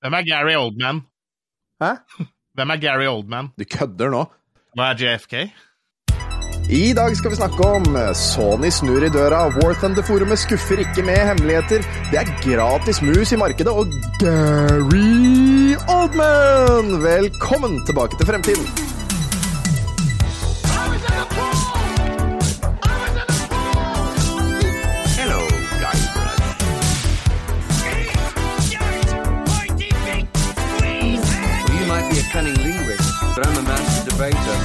Hvem er Gary Oldman? Hæ? Hvem er Gary Oldman? Du kødder nå. Hva er JFK? I dag skal vi snakke om eh, Sony snur i døra, War Thunder-forumet skuffer ikke med hemmeligheter, det er gratis mus i markedet, og Gary Oldman! Velkommen tilbake til fremtiden. But I'm a master debater.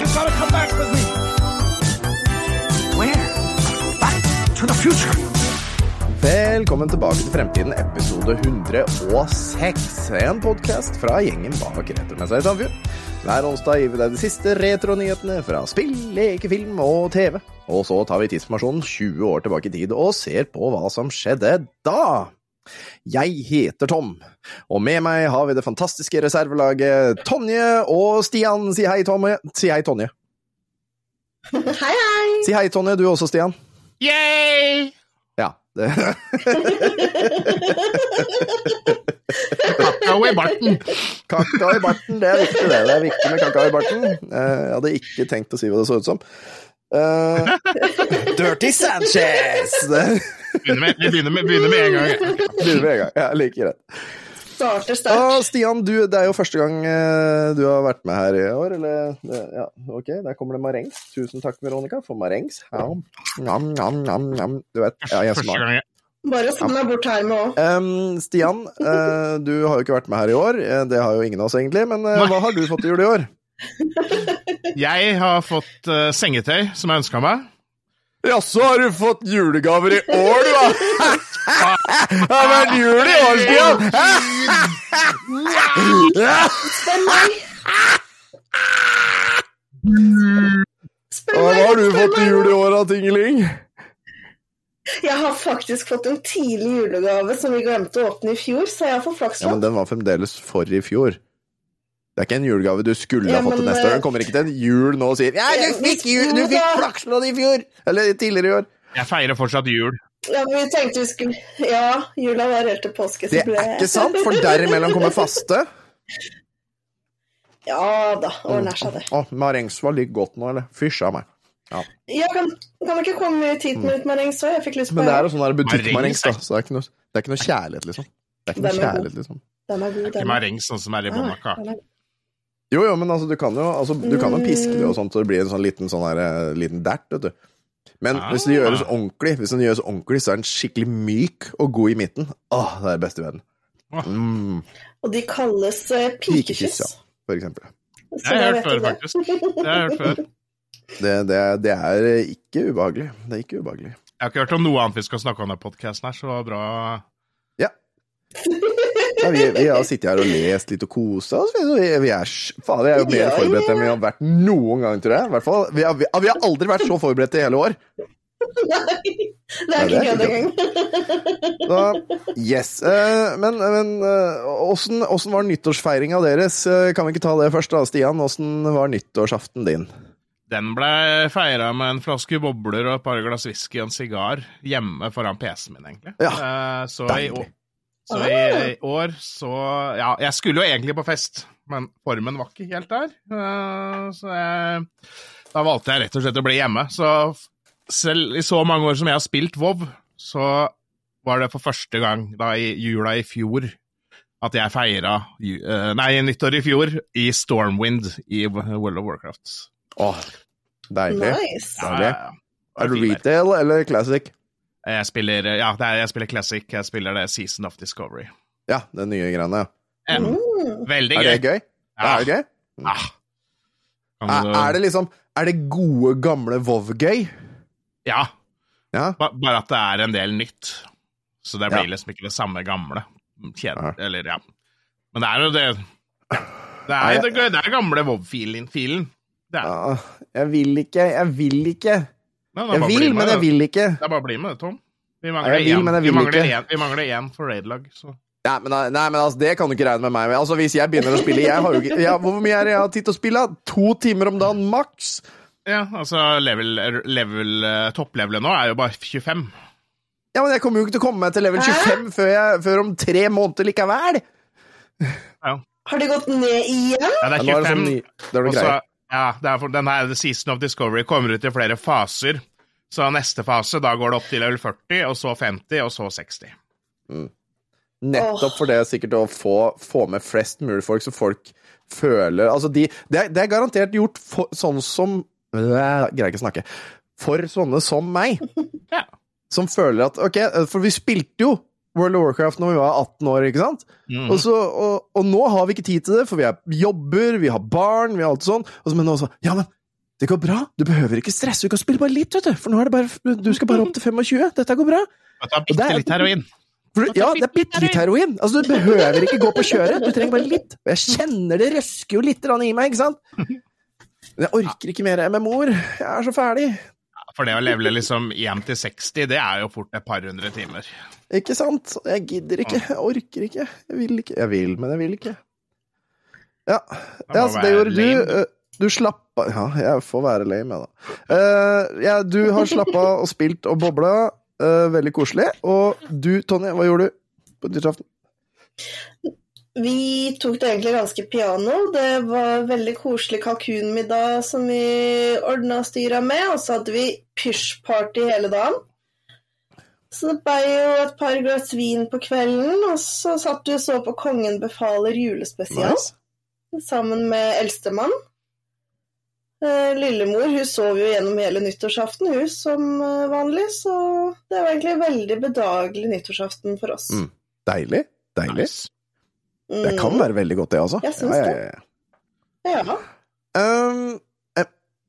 You've got to come back with me. Where? Back to the future. Velkommen tilbake til Fremtiden, episode 106. En podkast fra gjengen bak Retromessa i Sandefjord. Hver onsdag gir vi deg de siste retronyhetene fra spill, leke, film og TV. Og så tar vi tidsformasjonen 20 år tilbake i tid og ser på hva som skjedde da. Jeg heter Tom, og med meg har vi det fantastiske reservelaget Tonje og Stian. Si hei, Tonje. Si hei, Tonje. Hei, hei! Si hei, Tonje. Du også, Stian. Yay! Ja. Det. Kakao i barten. Kakao i barten, det er viktig, det. Det er viktig med kakao i barten. Eh, Jeg hadde ikke tenkt å si hva det så ut som. Uh, Dirty Sanchez! Det Begynner med, vi begynner med, begynner med en gang. begynner med en gang. Ja, like greit. Starter Ah. Stian, du, det er jo første gang eh, du har vært med her i år, eller? Det- Ja, ok, der kommer det marengs. Tusen takk, Veronica, for marengs. Ja. Nam, nam, nam, nam. Du vet, ja, jeg jeg Bare send meg bort her med òg. Um, Stian, uh, du har jo ikke vært med her i år. Eh, Det har jo ingen av oss, egentlig. Men uh, hva har du fått til jul i år? Jeg har fått uh, sengetøy, som jeg ønska meg. Jaså, har du fått julegaver i år, du, da? Det har vært jul i år, Stian! Hva har du fått til meg. jul i år, da, Tingeling? Jeg har faktisk fått en tidlig julegave som vi glemte å åpne i fjor, så jeg får flaks Ja, men. Den var fremdeles for i fjor. Det er ikke en julegave du skulle ha fått til neste år. eh, Den kommer ikke til en jul nå og sier Ja, du fikk, jul, du fikk flakslodd i fjor! Eller tidligere i år. Jeg feirer fortsatt jul. Ja, men vi tenkte vi skulle Ja, jula var helt til påske. så Det ble- er ikke sant, for derimellom kommer faste. Ja da, ordner seg det. Å, marengs var ligger godt nå, eller? Fysj av meg. Ja, kan, kan det ikke komme i ti minutter med marengs òg? Jeg fikk lyst på Men det er jo sånn butikkmarengs, Marengs da, så det er ikke noe, det er ikke noe kjærlighet, liksom. Det er ikke noe kjærlighet, liksom. Den er god, Ikke marengs, sånn som er i bånn Jo, jo, men altså, du kan jo, altså, du kan jo piske det og sånt, så det blir en sånn liten, sånn her, eh, liten dert, vet du. Men Ah. hvis det gjøres ordentlig, hvis den gjøres ordentlig, så er den skikkelig myk og god i midten. Åh, det er det beste i verden. Mm, Og de kalles uh, Pikekyss, ja, for eksempel. Det har jeg hørt før, faktisk. Det har jeg hørt før. Det, det, det er ikke ubehagelig. Det er ikke ubehagelig. Jeg har ikke hørt om noe annet vi skal snakke om i podkasten her, så bra. Ja. vi, vi har sittet her og lest litt og kosa oss. Vi, vi er, faen, er jo mer Ja, ja, forberedt enn vi har vært noen gang, tror jeg. Hvert fall, vi, har, vi, vi har aldri vært så forberedt i hele år. Nei, det er ikke kødd engang. Yes. Eh, men men eh, åssen åssen var nyttårsfeiringa deres? Eh, Kan vi ikke ta det først, da, Stian? Åssen var nyttårsaften din? Den ble feira med en flaske bobler og et par glass whisky og en sigar hjemme foran PC-en min, egentlig. Ja, Eh, så, i, så i, i år så Ja, jeg skulle jo egentlig på fest, men formen var ikke helt der. Eh, så jeg, da valgte jeg rett og slett å bli hjemme. Så selv i så mange år som jeg har spilt WoW, så var det for første gang da i jula i fjor at jeg feira eh, Nei, nyttår i fjor i Stormwind i World of Warcraft. Åh, deilig. Nice. Deilig. Ja, ja, ja. Er du Det retail eller classic? Jeg spiller, ja, det er, jeg spiller Classic. Jeg spiller det Season of Discovery. Ja, det nye greiene. ja. Mm. veldig Er gøy. det gøy? Ja. Er det gøy? Ah. Er, er det liksom Er det gode, gamle Vov-gøy? Ja, Ja. ba- bare at det er en del nytt. Så det Ja. blir liksom ikke det samme gamle. Kjed, Ja. Eller, ja. Men det er jo det Det er, det, det er gamle WoW-filen. filen. Det er, Ja, jeg vil ikke, jeg vil ikke. Nei, Jeg vil, med, men jeg vil ikke. Det er bare å bli med, Tom. Vi mangler én vi vi mangler for raid-lag. Så. Nei, men, nei, men altså, det kan du ikke regne med meg. med. Altså, Hvis jeg begynner å spille jeg har jo ikke, jeg, Hvor mye er det jeg har tid til å spille? To timer om dagen maks? Ja, altså level, level eh, Topplevelet nå er jo bare 25. Ja, men jeg kommer jo ikke til å komme meg til level 25 før, jeg, før om tre måneder likevel! Har det gått ned igjen? Ja, det er 25. Ja, det 25. sånn ny, det er noe og så- greier. ja, det er for, den her Season of Discovery kommer ut i flere faser. Så neste fase, da går det opp til level 40, og så 50, og så 60. Nettopp for det sikkert å få, få med flest mulig folk, så folk føler Altså, de, det, er, det er garantert gjort for, sånn som Jeg greier ikke å snakke. For sånne som meg, Ja. som føler at Ok, for vi spilte jo World of Warcraft når vi var 18 år, ikke sant? Mm. Og, så, og, og nå har vi ikke tid til det, for vi er jobber, vi har barn, vi har alt sånn. Og så, men nå så Ja, men det går bra. Du behøver ikke stresse. Du kan spille bare litt, vet du. For nå er det bare Du skal bare opp til 25. Dette går bra. Ta det er- bitte litt heroin. Ja, det er bitte litt heroin. Altså, du behøver ikke gå på kjøret. Du trenger bare litt. Og jeg kjenner det røsker jo litt i meg, ikke sant? Men jeg orker ikke mer MMO-er. Jeg er så ferdig. For det å levele liksom hjem til 60, det er jo fort et par hundre timer. Ikke sant? Jeg gidder ikke. Jeg orker ikke. Jeg vil ikke. Jeg vil, men jeg vil ikke. Ja, må ja så det gjorde du. Eh, Du slappa Ja, jeg får være lame, jeg, da. Uh, ja, du har slappa og spilt og bobla. Uh, veldig koselig. Og du, Tonje, hva gjorde du på nyttårsaften? Vi tok det egentlig ganske piano. Det var veldig koselig kalkunmiddag som vi ordna og styra med, og så hadde vi pysjparty hele dagen. Så det ble jo et par glass vin på kvelden, og så satt du og så på Kongen befaler julespesial Nice. sammen med eldstemann. Eh, Lillemor hun sov jo gjennom hele nyttårsaften, hun som eh, vanlig, så det var egentlig veldig bedagelig nyttårsaften for oss. Mm. Deilig. Deilig. Nice. Det kan være veldig godt, det, altså. Jeg syns ja, det. ja, ja. Ja. Um,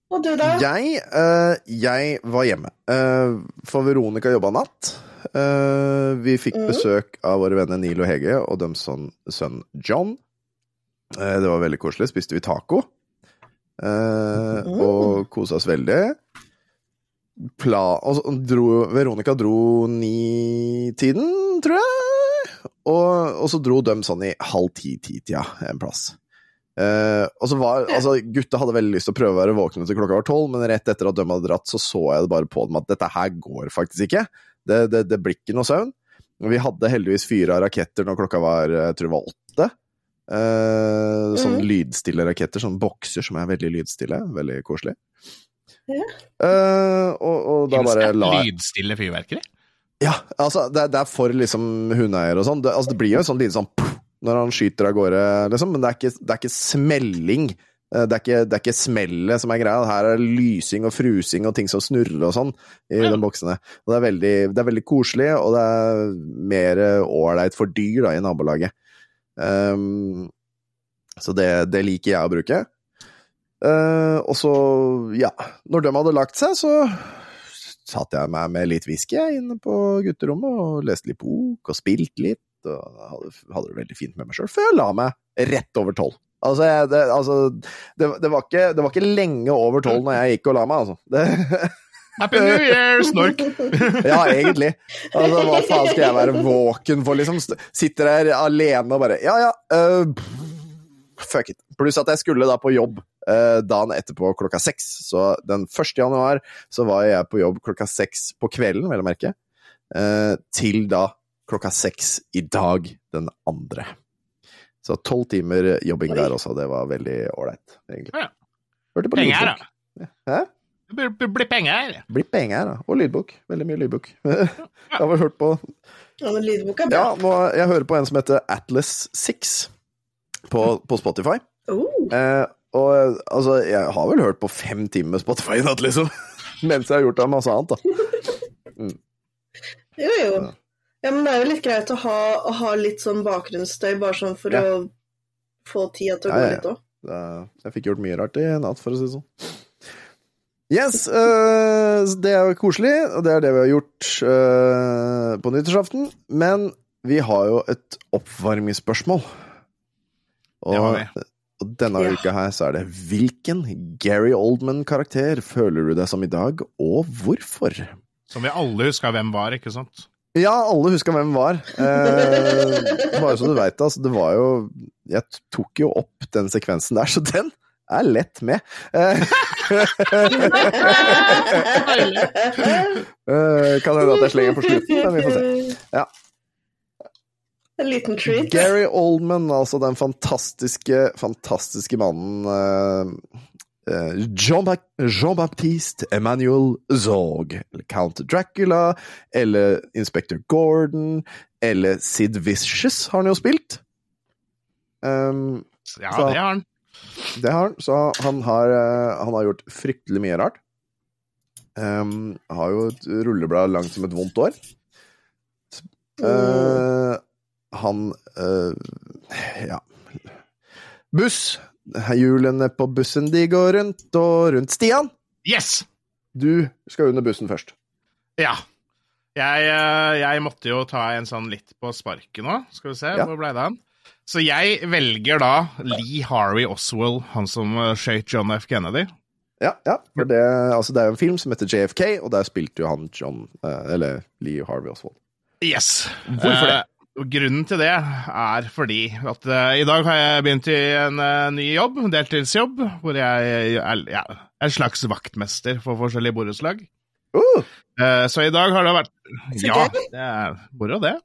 Og du, da? jeg, uh, jeg var hjemme, Uh, for Veronica jobba natt. Uh, vi fikk mm. besøk av våre venner Neil og Hege og deres sønn, John. Eh, det var veldig koselig. Spiste vi taco. Eh, Mhm. Og kosa oss veldig. Pla og så dro, Veronica dro ni-tiden, tror jeg. Og, og så dro de sånn i halv ti-ti-tida en plass. Uh, og så var, altså Gutta hadde veldig lyst til å prøve å være våkne til klokka var tolv, men rett etter at de hadde dratt, så så jeg det bare på dem at dette her går faktisk ikke. Det, det, det blir ikke noe søvn. Vi hadde heldigvis fyra raketter når klokka var jeg tror det var åtte. Eh, sånne mm. lydstille raketter, sånne bokser som er veldig lydstille. Veldig koselig. Ja. Uh, og, og da bare la jeg lydstille fyrverkeri? ja, altså, det, det er for liksom hundeeiere og sånn. Det, altså, det blir jo en sånn liten sånn pff, når han skyter av gårde, liksom, men det er ikke, det er ikke smelling. Eh, Det er, ikke, det er ikke smellet som er greia. Her er det lysing og frusing og ting som snurrer og sånn i Ja. de boksene. Og det er veldig, det er veldig koselig, og det er mer ålreit for dyr da, i nabolaget. Ehm, så det, det liker jeg å bruke. Uh, og så, ja Når de hadde lagt seg, så satt jeg meg med litt whisky inne på gutterommet og leste litt bok og spilte litt. Og hadde, hadde det veldig fint med meg sjøl, før jeg la meg rett over tolv. Altså, jeg, det, altså det, det, var ikke, det var ikke lenge over tolv når jeg gikk og la meg, altså. Det, Happy New Year, snork! ja, egentlig. Altså, hva faen skal jeg være våken for, liksom? Sitter der alene og bare Ja, ja. Uh, fuck it. Pluss at jeg skulle da på jobb uh, dagen etterpå klokka seks. Så den 1. januar så var jeg på jobb klokka seks på kvelden, vel å merke, uh, til da klokka seks i dag den andre. Så tolv timer jobbing Oi. der også. Det var veldig ålreit, egentlig. Ja. Hørte på lydfolk. Hæ? Blir- blir penger. Blir penger. Og lydbok. Veldig mye lydbok. Jeg har vel hørt på Ja, men lydbok er bra. Ja, nå, jeg hører på en som heter Atlas 6 på, på Spotify. Oh, Eh, og altså, jeg har vel hørt på fem timer med Spotify i natt, liksom. Mens jeg har gjort av masse annet, da. jo, jo. Ja, men det er jo litt greit å ha, å ha litt sånn bakgrunnsstøy, bare sånn for Ja. å få tida til å Ja, gå ja, ja. litt òg. Jeg fikk gjort mye rart i natt, for å si det sånn. Yes, uh, det er jo koselig, og det er det vi har gjort uh, på nyttårsaften. Men vi har jo et oppvarmingsspørsmål. Og, og denne Ja. uka her så er det hvilken Gary Oldman-karakter føler du deg som i dag, og hvorfor? Som vi alle huska hvem var, ikke sant? Ja, alle husker hvem var. Eh, bare så du veit det, altså, det var jo Jeg tok jo opp den sekvensen der, så den er lett med. Eh, kan hende at jeg slenger på slutten, men vi får se. Ja. En liten treat. Gary Oldman, altså den fantastiske, fantastiske mannen eh, eh, Jean-Baptiste Emmanuel Zog, eller Count Dracula, eller Inspector Gordon, eller Sid Vicious har han jo spilt. Um, Ja, Så- det har han. Det har han, så han har, eh, han har gjort fryktelig mye rart. Um, har jo et rulleblad langt som et vondt år. Eh, han uh, Ja. Buss. Hjulene på bussen de går rundt og rundt. Stian, Yes! du skal under bussen først. Ja. Jeg, jeg måtte jo ta en sånn litt på sparket nå. Skal vi se, Ja. hvor ble det han? Så jeg velger da Lee Harvey Oswald, han som uh, skøyt John F. Kennedy. Ja, ja. For det, altså, det er en film som heter JFK, og der spilte jo han John eh, Eller Lee Harvey Oswald. Yes. Hvorfor det? Eh, grunnen til det er fordi at uh, i dag har jeg begynt i en uh, ny jobb, deltidsjobb, hvor jeg er ja, en slags vaktmester for forskjellige borettslag. Uh, Eh, så i dag har det vært Ja, det er moro, det.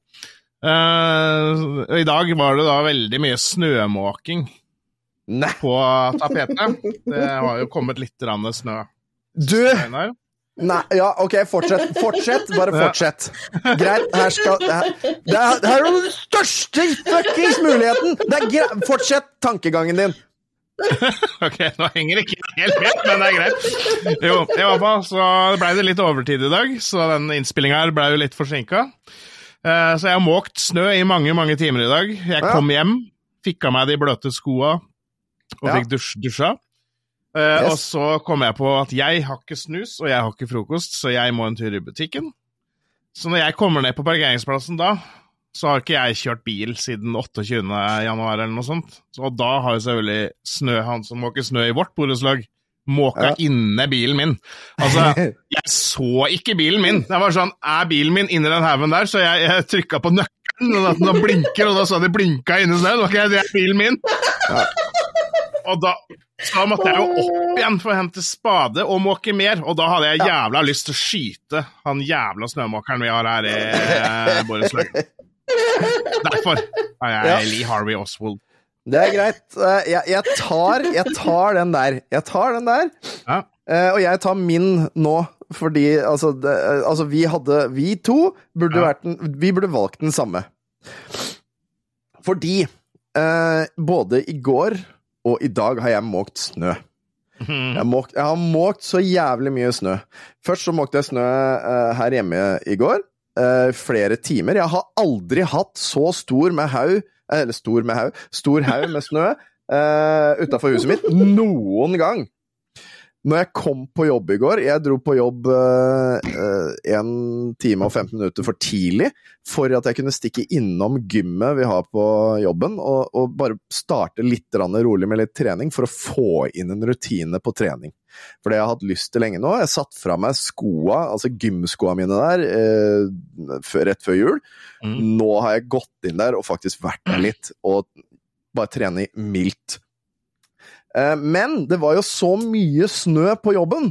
Eh, I dag var det da veldig mye snømåking nei, på tapetet. Det har jo kommet litt grann snø. du Einar. Nei, ja, OK, fortsett. Fortsett. Bare fortsett. Greit, her skal Det her, det er, det er den største fuckings muligheten! Det er greit. Fortsett tankegangen din. Ok, nå henger det ikke helt med, men det er greit. Jo, i hvert fall så ble det litt overtid i dag, så den innspillinga her ble jo litt forsinka. Eh, Så jeg har måkt snø i mange, mange timer i dag. Jeg kom hjem, fikk av meg de bløte skoa og fikk dusj, dusja. Eh, Yes. Og så kom jeg på at jeg har ikke snus, og jeg har ikke frokost, så jeg må en tur i butikken. Så når jeg kommer ned på parkeringsplassen da, så har ikke jeg kjørt bil siden 28. januar eller noe sånt. Så, og da har jo selvfølgelig snø, han som måker snø i vårt borettslag, måka Ja. inne bilen min. Altså, jeg så ikke bilen min. Det var sånn, er bilen min inni den haugen der? Så jeg, jeg trykka på nøkkelen, og da, den blinker, og da så de blinka inni snøen. Ok, det er bilen min. Og da, så måtte jeg jo opp igjen for å hente spade og måke mer, og da hadde jeg jævla lyst til å skyte han jævla snømåkeren vi har her i eh, borettslaget. Derfor er jeg Ja. Lee Harvey Oswald. Det er greit. Eh, Jeg, jeg, tar, jeg tar den der. Jeg tar den der. Ja. Eh, og jeg tar min nå, fordi altså, det, altså vi hadde Vi to burde Ja. vært den Vi burde valgt den samme. Fordi eh, både i går og i dag har jeg måkt snø. Jeg, har måkt, jeg har måkt så jævlig mye snø. Først så måkte jeg snø eh, her hjemme i går. eh, flere timer. Jeg har aldri hatt så stor med haug Eller stor med haug Stor haug med snø uh, utafor huset mitt noen gang. Når jeg kom på jobb i går Jeg dro på jobb én time og 15 minutter for tidlig for at jeg kunne stikke innom gymmet vi har på jobben, og, og bare starte litt rolig med litt trening for å få inn en rutine på trening. For det jeg har hatt lyst til lenge nå. Jeg satt fra meg skoa, altså gymskoa mine der, eh, rett før jul. Mm. Nå har jeg gått inn der og faktisk vært der litt, og bare trene mildt. Eh, Men det var jo så mye snø på jobben,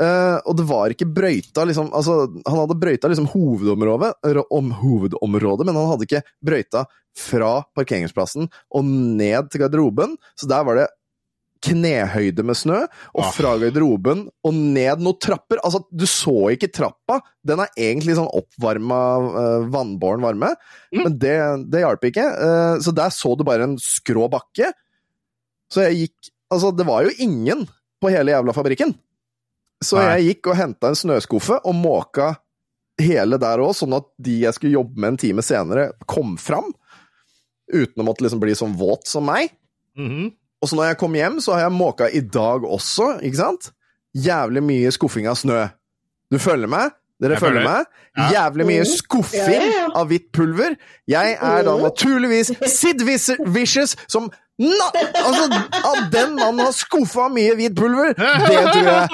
eh, og det var ikke brøyta liksom Altså, han hadde brøyta liksom hovedområdet, om hovedområdet, men han hadde ikke brøyta fra parkeringsplassen og ned til garderoben, så der var det knehøyde med snø, og Ah. fra garderoben og ned noen trapper. Altså, du så ikke trappa. Den er egentlig sånn oppvarma, uh, vannbåren varme, Mm. men det, det hjalp ikke. Uh, så der så du bare en skrå bakke. Så jeg gikk Altså, det var jo ingen på hele jævla fabrikken. Så Nei. jeg gikk og henta en snøskuffe og måka hele der òg, sånn at de jeg skulle jobbe med en time senere, kom fram. Uten å måtte liksom bli sånn våt som meg. Mhm. Og så når jeg kom hjem, så har jeg måka i dag også, ikke sant? Jævlig mye skuffing av snø. Du følger meg? Dere Jeg følger følger. meg? Ja. Jævlig mye Mm. skuffing Ja, ja. av hvitt pulver. Jeg er da Mm. naturligvis Sid Vicious, som Na, altså, at den mannen har skuffa mye hvitt pulver, det tror jeg.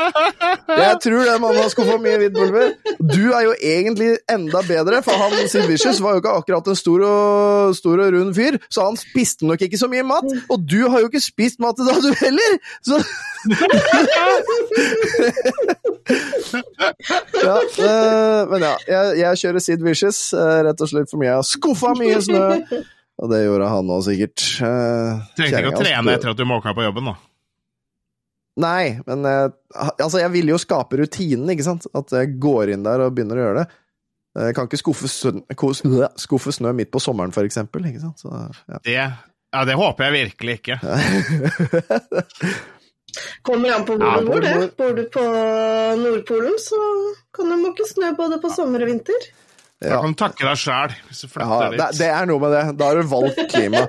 Jeg tror den mannen har skuffa mye hvitt pulver. Du er jo egentlig enda bedre, for han Sid Vicious var jo ikke akkurat en stor og, stor og rund fyr, så han spiste nok ikke så mye mat. Og du har jo ikke spist mat i dag, du heller! Så ja, øh, men ja, jeg, jeg kjører Sid Vicious, eh, rett og slett fordi jeg har skuffa mye snø. Og det gjorde han òg, sikkert. Du Trengte ikke å trene etter at du måka på jobben, da. Nei, men eh, altså, jeg vil jo skape rutinen, ikke sant? At jeg går inn der og begynner å gjøre det. Jeg kan ikke skuffe, snø, skuffe snø midt på sommeren, for eksempel. Ikke sant? Så, ja. Det, ja, det håper jeg virkelig ikke. Kommer an på hvor Ja, du bor, det. Bor du på Nordpolen, så kan du måke snø både på sommer og vinter. Da Ja. kan du takke deg sjæl hvis du Ja, flytter det, dit. det er noe med det. Da har du valgt klima.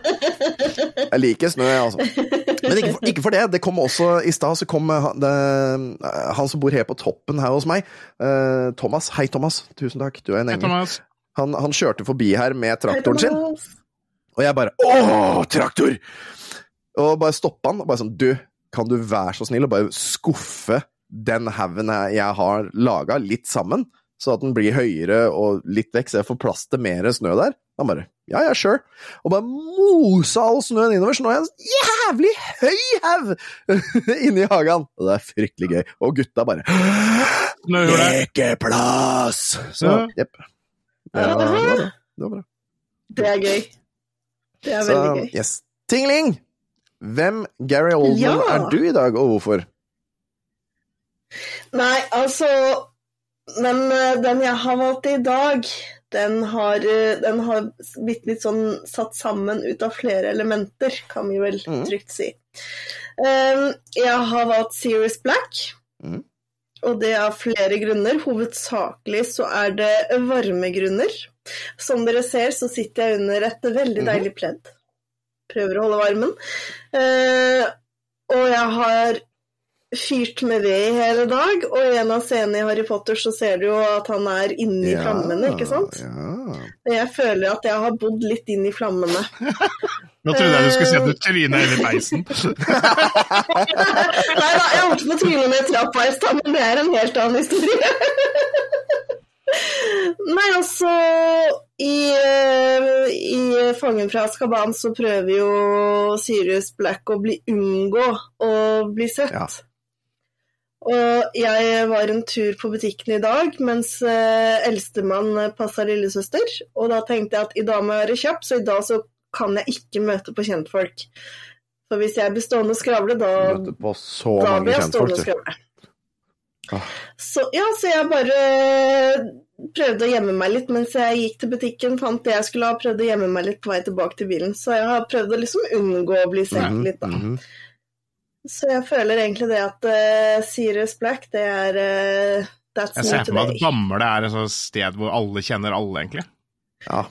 Jeg liker snø, jeg, altså. Men ikke for, ikke for det. Det kom også i stad, så kom han, det, han som bor helt på toppen her hos meg, eh, Thomas. Hei, Thomas. Tusen takk, du er en engel. Thomas. Han, han kjørte forbi her med traktoren sin. Og jeg bare Åh, traktor! Og bare stoppa han og bare sånn Du, kan du være så snill å bare skuffe den haugen jeg jeg har laga, litt sammen? Så at den blir høyere og litt vekk, så jeg får plass til mer snø der? Han bare ja, ja, sure. Og bare mosa all snøen innover, så nå er jeg en jævlig høy haug inni hagen. Og det er fryktelig gøy. Og gutta bare Lekeplass! Så Ja. jepp. Det var, det var bra. Det var bra. Det er gøy. Det er Så, veldig gøy. yes. Tingling! Hvem, Gary Oldman, Ja. er du i dag, og hvorfor? Nei, altså den, eh, den jeg har valgt i dag, den har, eh, den har blitt litt sånn satt sammen ut av flere elementer, kan vi vel Mhm. trygt si. Um, jeg har valgt Serious Black, mm. og det av flere grunner. Hovedsakelig så er det varmegrunner. Som dere ser, så sitter jeg under et veldig Mhm. deilig pledd. Prøver å holde varmen. Uh, og jeg har fyrt med ved i hele dag, og i en av scenene i Harry Potter så ser du jo at han er inni flammene, ikke sant? Ja. Jeg føler at jeg har bodd litt inn i flammene. Nå trodde jeg du skulle si at du tryna inn i peisen. Nei da, jeg holdt på å tryne ned trappa i stad, men det er en helt annen historie. Nei, altså I, eh, i Fangen fra Azkaban så prøver jo Sirius Black å bli unngå å bli sett. Ja. Og jeg var en tur på butikken i dag mens eh, eldstemann passa lillesøster. Og da tenkte jeg at i dag må jeg være kjapp, så i dag så kan jeg ikke møte på kjentfolk. For hvis jeg blir stående og skravle, da Møtte på så da blir jeg stående og skravle. Ah. Så, ja, så jeg bare prøvde å gjemme meg litt mens jeg gikk til butikken, fant det jeg skulle ha, prøvde å gjemme meg litt på vei tilbake til bilen. Så jeg har prøvd å liksom unngå å bli sett Mhm, litt, da. mhm. Så jeg føler egentlig det at uh, Sirius Black, det er uh, That's Jeg ser for meg at. Bamble er et sånt sted hvor alle kjenner alle, egentlig. Ja.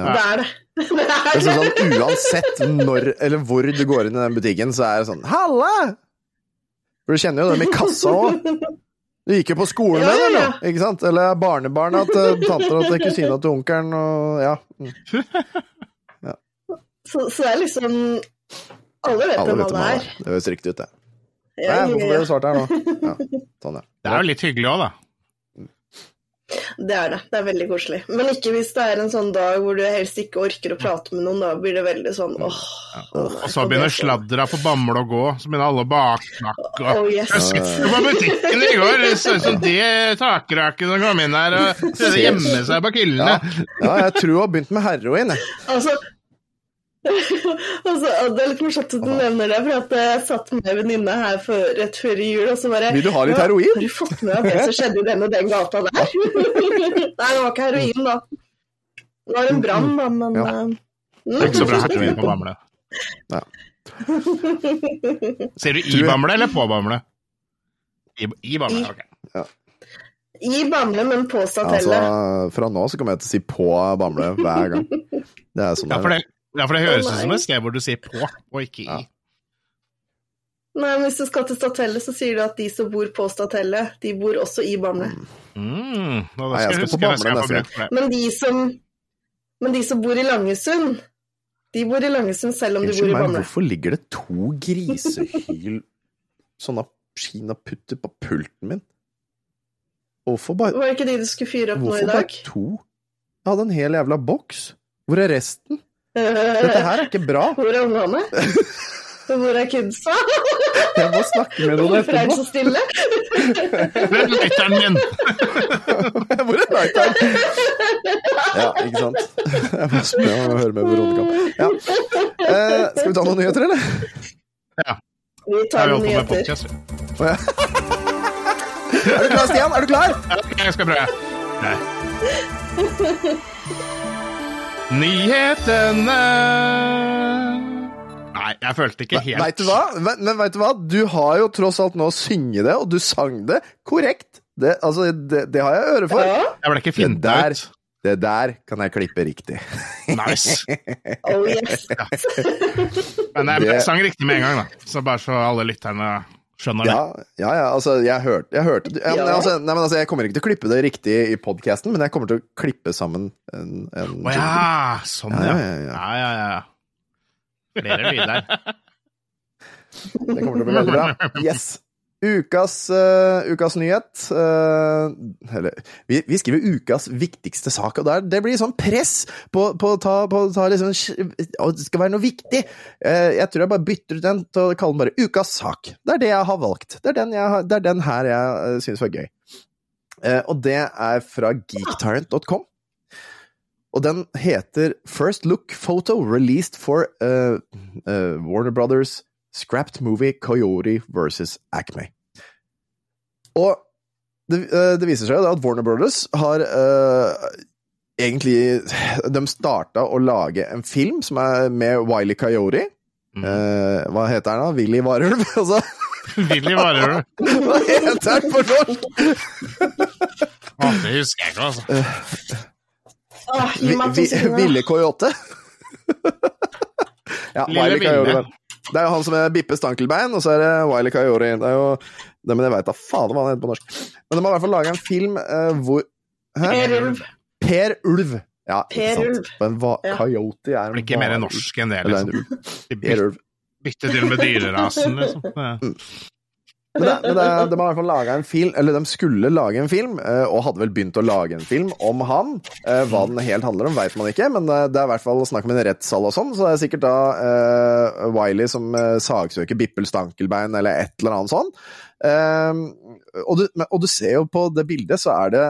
Det er det. det, er det. sånn, Uansett når eller hvor du går inn i den butikken, så er det sånn Halla! For du kjenner jo dem i kassa òg. Du gikk jo på skolen med ja, ja, ja. Ikke sant? Eller barnebarna til tanter og til kusina til onkelen og ja. ja. Så, så det er liksom Alle vet Alle hvem alle han er. er. Det høres riktig ut, det. Ja, Nei, hvorfor ble du det svart her nå? Ja, sånn, ja. Det er jo litt hyggelig òg, da. Det er det. Det er veldig koselig. Men ikke hvis det er en sånn dag hvor du helst ikke orker å prate med noen. Da blir det veldig sånn åh. Og så begynner sladra på Bamble å gå, så begynner alle å baksnakke. Oh, yes. Jeg skulle på butikken i går, det så ut som det takraket som kom inn her og prøvde å gjemme seg bak hyllene. ja, jeg tror hun har begynt med heroin, jeg. Altså, altså, Det er litt morsomt at du nevner det, for at jeg satt med en venninne her for, rett før jul, og så bare Vil du ha litt heroin?» Har du fått med deg det som skjedde i den og den gata der? Nei, det var ikke heroin, da. Det var en brann, da, men Ja. Det er ikke så bra mm. heroin på Bamble. Ja. Ser du i Bamble eller på Bamble? I, i Bamble, I. Ja. I Bamble, men på Altså, fra nå så kommer jeg til å si på Bamble hver gang. Det er sånn Ja, det for er. Ja, for det høres ut som et sted hvor du sier på, og ikke i. Ja. Nei, men Hvis du skal til Statellet, så sier du at de som bor på Statellet, de bor også i Bamble. Mm, nå, Nei, jeg skal huske, på Bamble neste gang. Men de som, men de som bor i Langesund, De bor i Langesund selv om de bor Unnskyld i meg, Bamble. hvorfor ligger det to grisehyl Sånne kinaputter på pulten min? Hvorfor bare Var det ikke de du skulle fyre opp nå i dag? Hvorfor bare to? Jeg hadde en hel jævla boks. Hvor er resten? Dette her er ikke bra. Hvor er ungene? Hvor er kidsa? Jeg må snakke med noen Hvorfor er det så stille? Hvor er lighteren min? Hvor er lighteren? Ja, ikke sant. Jeg må spørre om å høre med Veronica. Ja. Eh, skal vi ta noen nyheter, eller? Vi Jeg tar noen nyheter. podcast. Å, ja. Er du klar, Stian? Er du klar? Ja, Jeg skal prøve. Nei. Nyhetene Nei, jeg følte ikke helt Veit du hva? Men, Men vet du hva? Du har jo tross alt nå synge det, og du sang det korrekt. Det, altså, det, det har jeg øre for. Ja. Jeg ble ikke Det finta der, ut. det der kan jeg klippe riktig. Nice. Oh yes. Men jeg, jeg sang riktig med en gang, da. Så bare så alle lytterne skjønner det. Ja, ja, ja altså, jeg hørte, jeg hørte jeg, Ja. altså, nei, men, altså, Jeg kommer ikke til å klippe det riktig i podkasten, men jeg kommer til å klippe sammen en, en Å ja, sånn, Ja, ja. ja, ja. Ja, ja, ja. Flere lyder. Det kommer til å bli veldig bra. Yes. Ukas, uh, ukas nyhet uh, Eller vi, vi skriver ukas viktigste sak, og der, det blir sånn press på, å ta, på ta liksom, Det skal være noe viktig. Uh, jeg tror jeg bare bytter ut den til å kalle den bare ukas sak. Det er det jeg har valgt. Det er den, jeg, det er den her jeg uh, syns var gøy. Og det er fra geektarrant.com. Og den heter First Look Photo Released for Warner Brothers Scrapped Movie Coyote versus Acme. Og det, eh, det viser seg at Warner Brothers har uh, egentlig De starta å lage en film som er med Wiley Coyote. Mm. Uh, hva heter den da? Willy Varulv? Altså, Willy Varulv. hva heter den på norsk? ah, det husker jeg ikke, altså. Vi- Ville Coyote? ja, Lille Wiley Coyote. Det er jo han som er Bippe Stankelbein, og så er det Wiley Coyote. Det er jo det, Men jeg veit da fader hva han heter på norsk. Men de har i hvert fall laga en film uh, hvor Hæ? Per Ulv. Per Ulv. Ja, ikke Per sant. Ulv. Men hva, Ja. Coyote er blir ikke mer norsk enn det, liksom. en ulv. De Per Ulv. bytter til med dyrerasen, liksom. Men, det, men det, de har i hvert fall laga en film, eller de skulle lage en film, eh, og hadde vel begynt å lage en film om han. Eh, Hva den helt handler om, veit man ikke, men eh, det er i hvert fall snakk om en rettssal og sånn, så det er sikkert da uh, Wiley som saksøker Bippel Stankelbein eller et eller annet sånn. Uh, og, du, og du ser jo på det bildet, så er det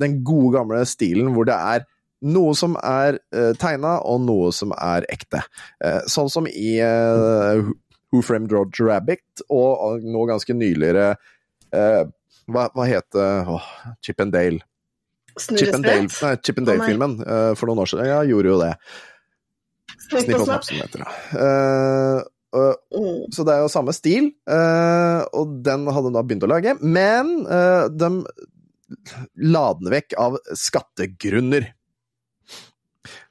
den gode gamle stilen hvor det er noe som er uh, tegna, og noe som er ekte. Uh, sånn som i eh, Who Framed Roger Rabbit, og, nå ganske nyligere eh, hva, hva heter det Åh, Chip and Dale. Chip and Dale, nei, Chip and Dale-filmen eh, for noen år siden. Ja, gjorde jo det. Snipp og snapp. som det heter. da. Eh, Mm. så det er jo samme stil, eh, og den hadde de da begynt å lage. Men eh, de la den vekk av skattegrunner.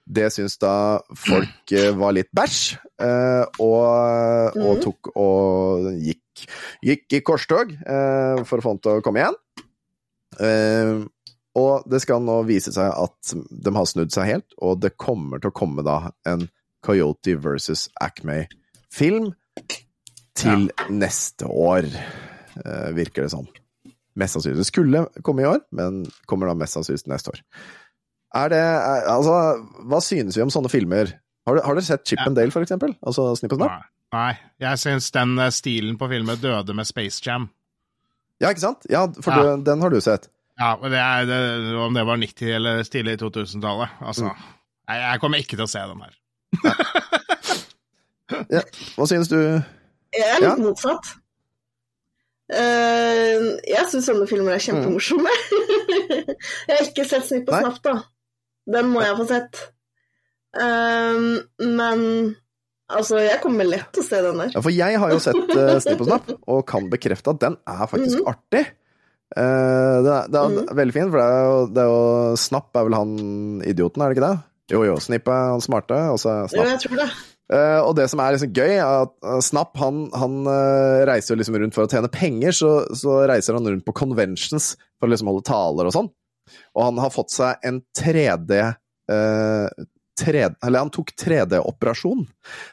Det syns da folk eh, var litt bæsj, eh, og, og Mhm. tok og gikk, gikk i korstog eh, for å få han til å komme igjen. Og det skal nå vise seg at de har snudd seg helt, og det kommer til å komme da en Coyote versus Acme-film til neste år, virker det som. Mest sannsynlig. Det skulle komme i år, men kommer da mest sannsynlig neste år. Er det er, Altså, hva synes vi om sånne filmer? Har, du- har dere sett Chip Ja. and Dale, for eksempel? Altså Snipp og Snapp? Nei. Nei. Jeg syns den eh, stilen på filmen døde med Space Jam. Ja, ikke sant? Ja, for Ja. Du, den har du sett. Ja, og det er, det, Om det var 90- eller tidlig 2000-tallet. Altså, Mm. jeg, jeg kommer ikke til å se den her. Hva synes du? Jeg er litt Ja. motsatt. Uh, jeg syns sånne filmer er kjempemorsomme. jeg har ikke sett Snipp og snapp, da. Den må jeg få sett. Um, men altså, jeg kommer lett til å se den der. Ja, for jeg har jo sett uh, Snipp og Snapp, og kan bekrefte at den er faktisk Mhm. artig. Uh, det, er, det er Mhm. veldig fint, for det er, jo, det er jo Snapp er vel han idioten, er det ikke det? Jo, jo, Snipp er han smarte, og så er Jo, jeg tror det. Uh, og det som er liksom gøy, er at eh, Snapp han, han uh, reiser liksom rundt for å tjene penger, så, så reiser han rundt på conventions for å liksom holde taler og sånn. Og han har fått seg en 3D eh, 3D, eller han tok 3D-operasjon.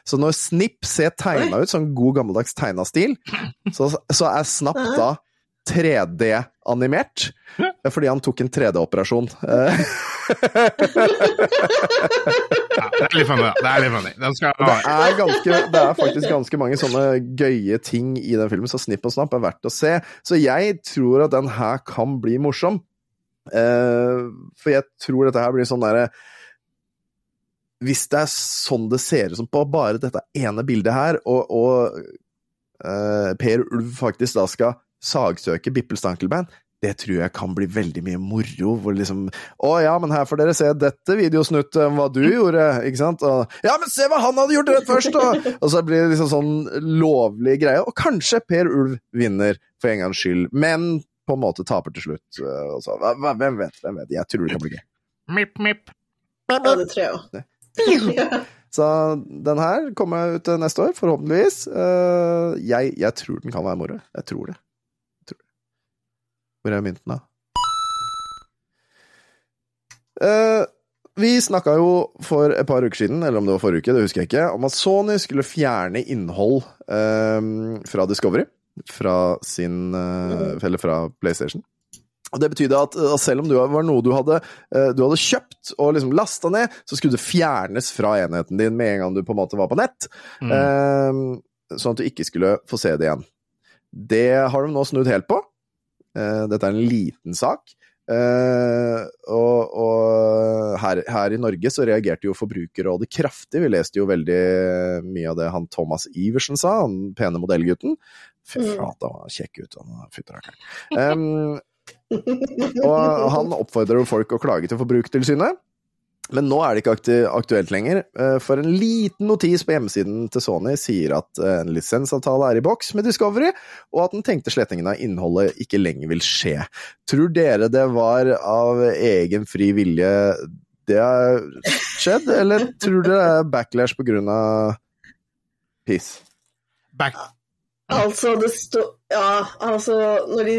Så når Snipp ser tegna ut, sånn god gammeldags tegna stil, så, så er Snapp da 3D-animert. Fordi han tok en 3D-operasjon. Eh, Ja, det er litt funny, da. Det er litt funny. Skal Det er, ganske, det er faktisk ganske mange sånne gøye ting i den filmen, så Snipp og Snapp er verdt å se. Så jeg tror at den her kan bli morsom. Eh, for jeg tror dette her blir sånn derre Hvis det er sånn det ser ut som på bare dette ene bildet her, og, og eh, Per Ulv faktisk da skal sagsøke Bippel Stankelbein, det tror jeg kan bli veldig mye moro. Hvor liksom Å ja, men her får dere se dette videosnuttet hva du gjorde, ikke sant? Og, ja, men se hva han hadde gjort rett først! Og, og så blir det liksom sånn lovlig greie. Og kanskje Per Ulv vinner for en gangs skyld, men på en måte taper til slutt. Og hva- hva- hvem vet? Hvem vet? Jeg tror det kan bli gøy. Mipp, mipp. Ja, det tror jeg òg. Så den her kommer ut neste år, forhåpentligvis. Eh, jeg, jeg tror den kan være moro. Jeg tror det. Jeg tror det. Hvor er mynten, da? Eh, vi snakka jo for et par uker siden, eller om det var forrige uke, det husker jeg ikke, om at Sony skulle fjerne innhold eh, fra Discovery. Fra sin eh, Eller fra PlayStation. Og Det betydde at eh, selv om det var noe du hadde, eh, du hadde kjøpt og liksom lasta ned, så skulle det fjernes fra enheten din med en gang du på en måte var på nett. Mm. sånn at du ikke skulle få se det igjen. Det har de nå snudd helt på. Dette er en liten sak. Uh, og og her, her i Norge så reagerte jo Forbrukerrådet kraftig. Vi leste jo veldig mye av det han Thomas Iversen sa, han pene modellgutten. Fy Mm. flate, han var kjekk ut, han var. Um, og han oppfordrer jo folk å klage til Forbrukertilsynet. Men nå er det ikke aktuelt lenger, eh, for en liten notis på hjemmesiden til Sony sier at eh, en lisensavtale er i boks med Discovery, og at den tenkte slettingen av innholdet ikke lenger vil skje. Tror dere det var av egen fri vilje det har skjedd, eller tror dere det er backlash på grunn av piss? Back. Altså, det står Ja, altså, når de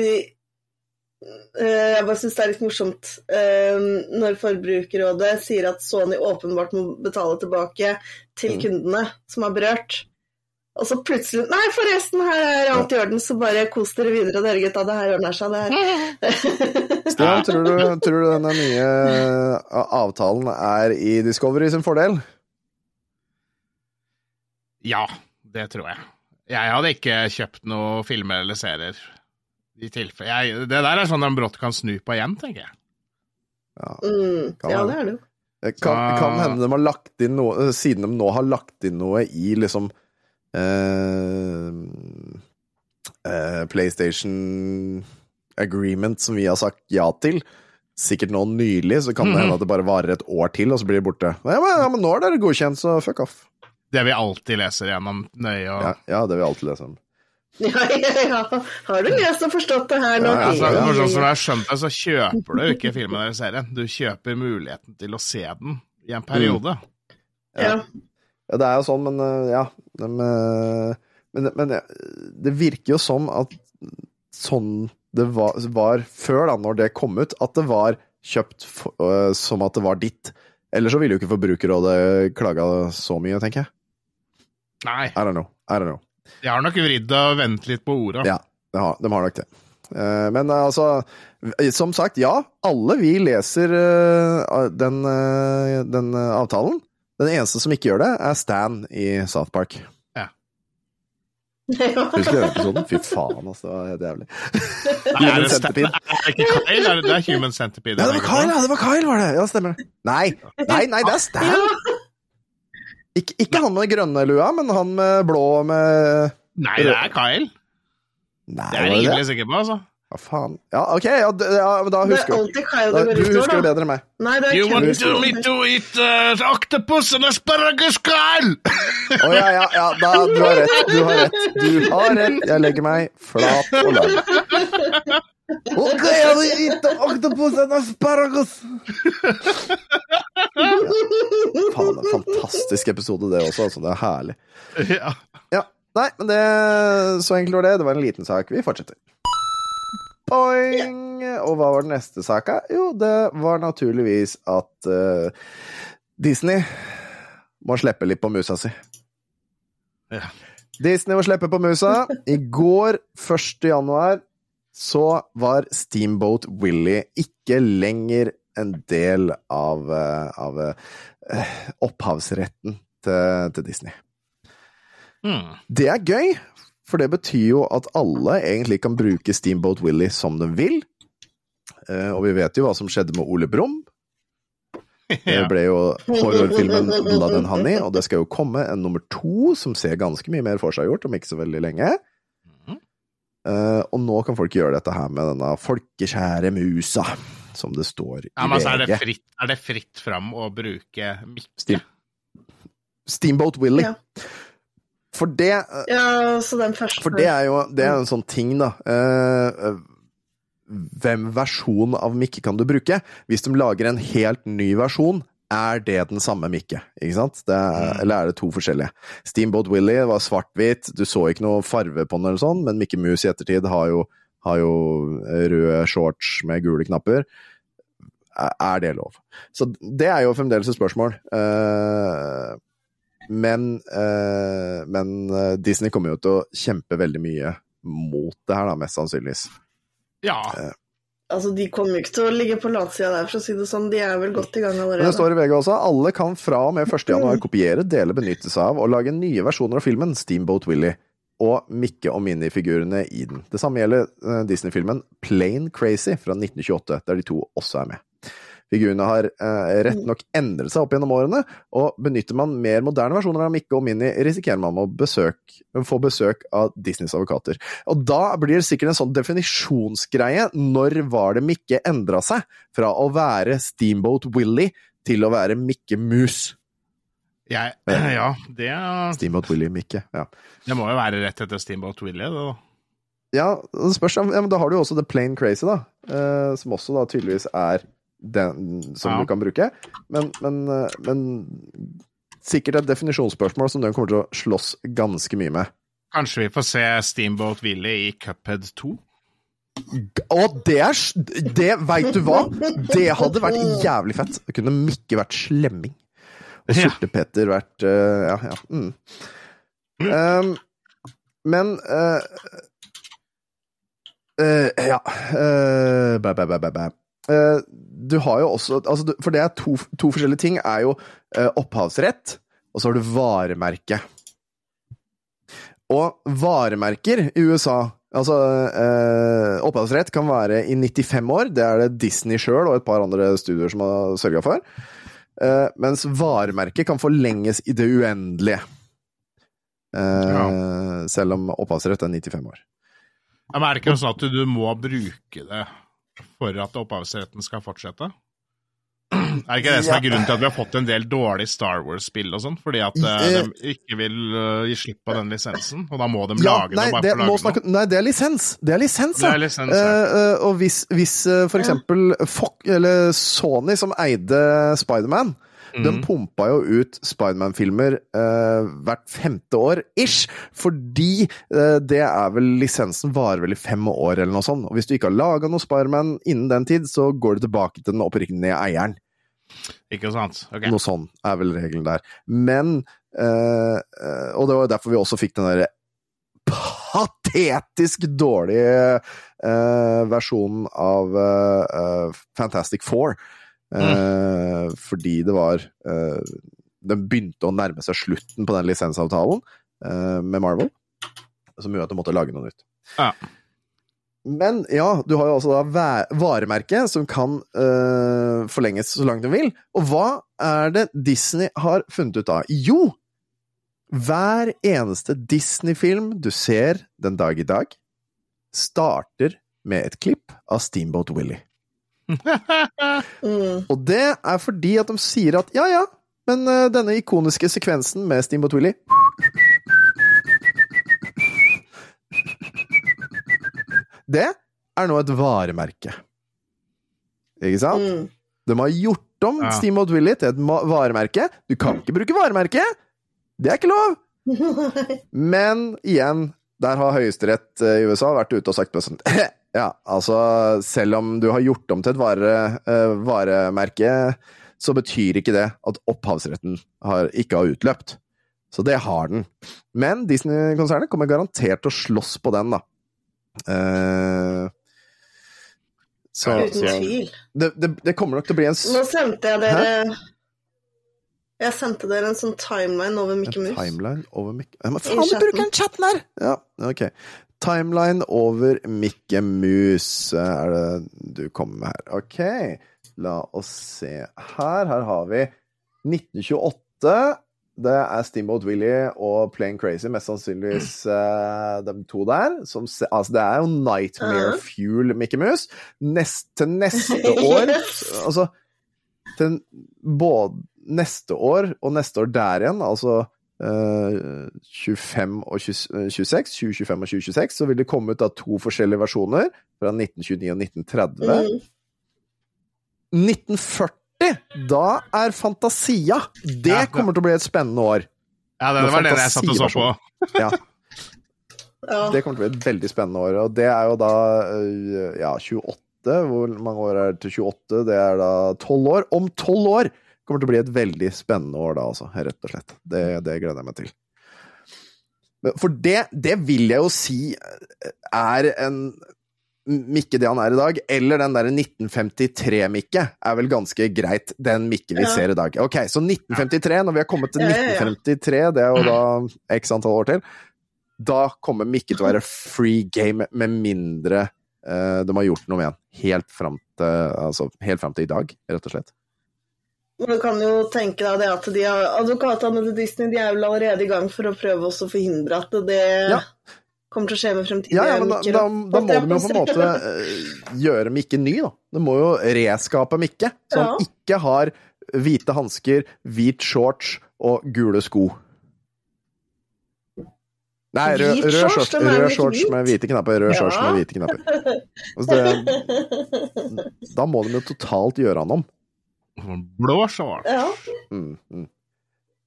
eh, Jeg bare syns det er litt morsomt eh, når Forbrukerrådet sier at Sony åpenbart må betale tilbake til Mm. kundene som er berørt. Og så plutselig Nei, forresten, her er alt i orden, så bare kos dere videre, dere gutta. Det her ordner seg, det her. Stian, tror du, tror du denne nye eh, avtalen er i Discovery sin fordel? Ja, det tror jeg. Jeg hadde ikke kjøpt noe filmer eller serier. I tilfelle. Jeg, det der er sånn de brått kan snu på igjen, tenker jeg. Ja. Mm, Kan ja, det er det jo. Det Kan, kan hende de har lagt inn noe Siden de nå har lagt inn noe i liksom eh, eh, PlayStation Agreement som vi har sagt ja til, sikkert nå nylig, så kan det hende at det bare varer et år til, og så blir det borte. Ja, men, ja, men nå er dere godkjent, så fuck off. Det vi alltid leser gjennom nøye. Og, Ja, ja det vi alltid leser om. Ja, ja, ja. Har du lest og forstått det her nå? Ja, altså, for sånn som jeg har skjønt det, så kjøper du ikke filmen eller serien. Du kjøper muligheten til å se den i en periode. Ja. Ja, det er jo sånn, men eh, ja de, eh, Men, men eh, det virker jo som at sånn det var, var før, da, når det kom ut, at det var kjøpt for, øh, som at det var ditt. Ellers så ville jo ikke Forbrukerrådet klaga så mye, tenker jeg. Nei, I don't know. I don't know. jeg har nok vridd og vendt litt på orda. Ja, de har, de har nok det. Eh, Men eh, altså, som sagt, ja. Alle vi leser eh, den, den avtalen. Den eneste som ikke gjør det, er Stan i South Park. ja. Husker du den episoden? Fy faen, altså. Det var helt jævlig. Nei, er det, Centipede. er det ikke Kyle? Er det, det er Human Centipede. Ja, det var Kyle, ja! Det var Kyle, var det! Ja, stemmer det. Nei, nei, nei, det er Stan! Ikke, ikke han med grønne lua, men han med blå med Nei, det er Kyle. Nei, Det er jeg rimelig sikker på, altså. Hva faen? Ja, ok, ja, ja, da Det er husker du. Kyle Da, du husker det bedre enn meg. Nei, det er You want to, me to eat uh, octopus and asparagus, Kyle? Å ja, ja, ja, da, du har rett. Du har rett. Du har rett. Jeg legger meg flat og lam. Ok, jeg vil eat octopus and asparagus. Faen, en fantastisk episode det også, altså. Det er herlig. ja. Ja, nei, men det Så enkelt var det. Det var en liten sak. Vi fortsetter. Boing! Og hva var den neste saka? Jo, det var naturligvis at uh, Disney må slippe litt på musa si. Ja. Disney må slippe på musa. I går, 1. januar, så var Steamboat Willie ikke lenger en del av, eh, av eh, opphavsretten til, til Disney. Mm. Det er gøy, for det betyr jo at alle egentlig kan bruke Steamboat Willie som de vil. Eh, og vi vet jo hva som skjedde med Ole Brumm. Det ble jo horrorfilmen Blood and Honey, og det skal jo komme en nummer to som ser ganske mye mer for seg gjort, om ikke så veldig lenge. Eh, og nå kan folk gjøre dette her med denne folkekjære musa, som det står i Ja, men altså, er det fritt, er det fritt fram å bruke mikke? Steam- Steamboat Willy. Ja. For det Ja, så den første For det er jo det er en sånn ting, da. Uh, eh, hvem versjon av Mikke kan du bruke? Hvis de lager en helt ny versjon, er det den samme Mikke? Ikke sant? Det er, Mm. Eller er det to forskjellige? Steamboat Willie var svart-hvit, du så ikke noe farve på den eller sånn, men Mikke Mus i ettertid har jo, har jo røde shorts med gule knapper. Er- det lov? Så det er jo fremdeles et spørsmål. Eh, men, eh, men eh, Disney kommer jo til å kjempe veldig mye mot det her, da, mest sannsynligvis. Ja. Altså, De kommer jo ikke til å ligge på latsida der, for å si det sånn. De er vel godt i gang Men det står i VG også alle kan fra og med 1. januar kopiere, dele, benytte seg av og lage nye versjoner av filmen Steamboat Willie og Mikke og Minnie-figurene i den. Det samme gjelder eh, Disney-filmen Plain Crazy fra 1928, der de to også er med. Figurene har eh, rett nok endret seg opp gjennom årene, og benytter man mer moderne versjoner av Mikke og Minnie, risikerer man å besøk, få besøk av Disneys advokater. Og da blir det sikkert en sånn definisjonsgreie. Når var det Mikke endra seg fra å være Steamboat Willie til å være Mikke Mus? Jeg, ja, det, Steamboat Willie Mikke, ja. det må jo være rett etter Steamboat Willie. Da. Ja, det spørs, ja, men da har du jo også The Plain Crazy, da. Eh, som også da tydeligvis er den som Ja. du kan bruke. Men, men, eh, men sikkert et definisjonsspørsmål som den kommer til å slåss ganske mye med. Kanskje vi får se Steamboat Willy i Cuphead 2? Og det er Det, veit du hva? Det hadde vært jævlig fett. Det kunne Mikke vært slemming. Og. Sorte-Peter vært uh, Ja, ja. Mm. Um, men uh, uh, Ja uh, bæ, bæ, bæ, bæ, du har jo også altså, du- For det er to, to forskjellige ting. er jo eh, opphavsrett, og så har du varemerke. Og varemerker i USA Altså, eh, opphavsrett kan være i 95 år. Det er det Disney sjøl og et par andre studioer som har sørga for. Eh, mens varemerket kan forlenges i det uendelige. Eh, Selv om opphavsrett er 95 år. Ja, men er det ikke sånn at du, du må bruke det for at opphavsretten skal fortsette? Er ikke det som er grunnen til at vi har fått en del dårlige Star Wars-spill og sånn? Fordi at eh, Eh, de ikke vil eh, gi slipp på den lisensen, og da må de Ja, lage nei, det det, lage det. nei, det er lisens! Det er lisens, ja! Det er lisens, ja. Eh, og hvis, hvis for eksempel Fox, eller Sony, som eide Spiderman De Mhm. pumpa jo ut Spiderman-filmer eh, hvert femte år, ish, fordi eh, det er vel lisensen varer vel i fem år, eller noe sånt. Og hvis du ikke har laga noe Spiderman innen den tid, så går det tilbake til den opprinnelige eieren. Ikke sant? Okay. Noe sånn er vel regelen der. Men eh, eh, Og det var derfor vi også fikk den derre patetisk dårlige eh, versjonen av eh, Fantastic Four. Eh, Fordi det var eh, Den begynte å nærme seg slutten på den lisensavtalen eh, med Marvel, som gjorde at de måtte lage noe nytt. Ja. Men ja, du har jo altså da varemerket som kan øh, forlenges så langt du vil. Og hva er det Disney har funnet ut av? Jo, hver eneste Disney-film du ser den dag i dag, starter med et klipp av Steamboat Willie. Mm. Og det er fordi at de sier at ja, ja, men uh, denne ikoniske sekvensen med Steamboat Willie Det er nå et varemerke. Ikke sant? Mm. De har gjort om Ja. Steamboat Willie til et varemerke. Du kan ikke bruke varemerke! Det er ikke lov! Men igjen, der har Høyesterett eh, i USA vært ute og sagt sånn Ja, altså, selv om du har gjort om til et vare, uh, varemerke, så betyr ikke det at opphavsretten har, ikke har utløpt. Så det har den. Men Disney-konsernet kommer garantert til å slåss på den, da. Uh, så, Uten tvil. det, det, det kommer nok til å bli en Nå sendte jeg dere Jeg sendte dere en sånn timeline over Mikke En timeline over Mikke Men faen, du bruker den chatten her! Ja, ok. Timeline over Mikke Mus. er det du kommer med her. Ok, la oss se her. Her har vi 1928. Det er Steamboat Willie og Plain Crazy, mest sannsynligvis uh, de to der. Som, altså, det er jo Nightmare Ja. Fuel Mikke Mus. Nest, til neste år Altså, til både neste år og neste år der igjen, altså eh, 25 og 26, 2025 og 2026, så vil det komme ut da to forskjellige versjoner fra 1929 og 1930. Mm. 1940, da er Fantasia! Det Ja, det- kommer til å bli et spennende år. Ja, det, det var det jeg satt og så på. Ja, Ja. det kommer til å bli et veldig spennende år, og det er jo da eh, ja, 28. Hvor mange år er det til 28? Det er da 12 år. Om 12 år kommer til å bli et veldig spennende år da, altså. Rett og slett. Det, det gleder jeg meg til. For det, det vil jeg jo si er en Mikke det han er i dag, eller den derre 1953-Mikke, er vel ganske greit, den Mikke vi Ja. ser i dag. Ok, så 1953, når vi har kommet til Ja, ja, ja. 1953, det er jo da x antall år til, da kommer Mikke til å være free game, med mindre uh, de har gjort noe med han. Helt fram til, altså, helt fram til i dag, rett og slett. Men du kan jo tenke deg det at de har, advokatene til Disney de er vel allerede i gang for å prøve å forhindre at det Ja. kommer til å skje med fremtidige Ja, ja, men da, da, da må de jo på en måte eh, gjøre Mikke ny, da. De må jo reskape Mikke, så han ikke har hvite hansker, hvit shorts og gule sko. Nei, rød, rød, rød shorts, rød shorts med hvite knapper. Rød Ja. shorts med hvite knapper. Altså det, da må de jo totalt gjøre han om. Blå shorts. Ja. Mm, mm.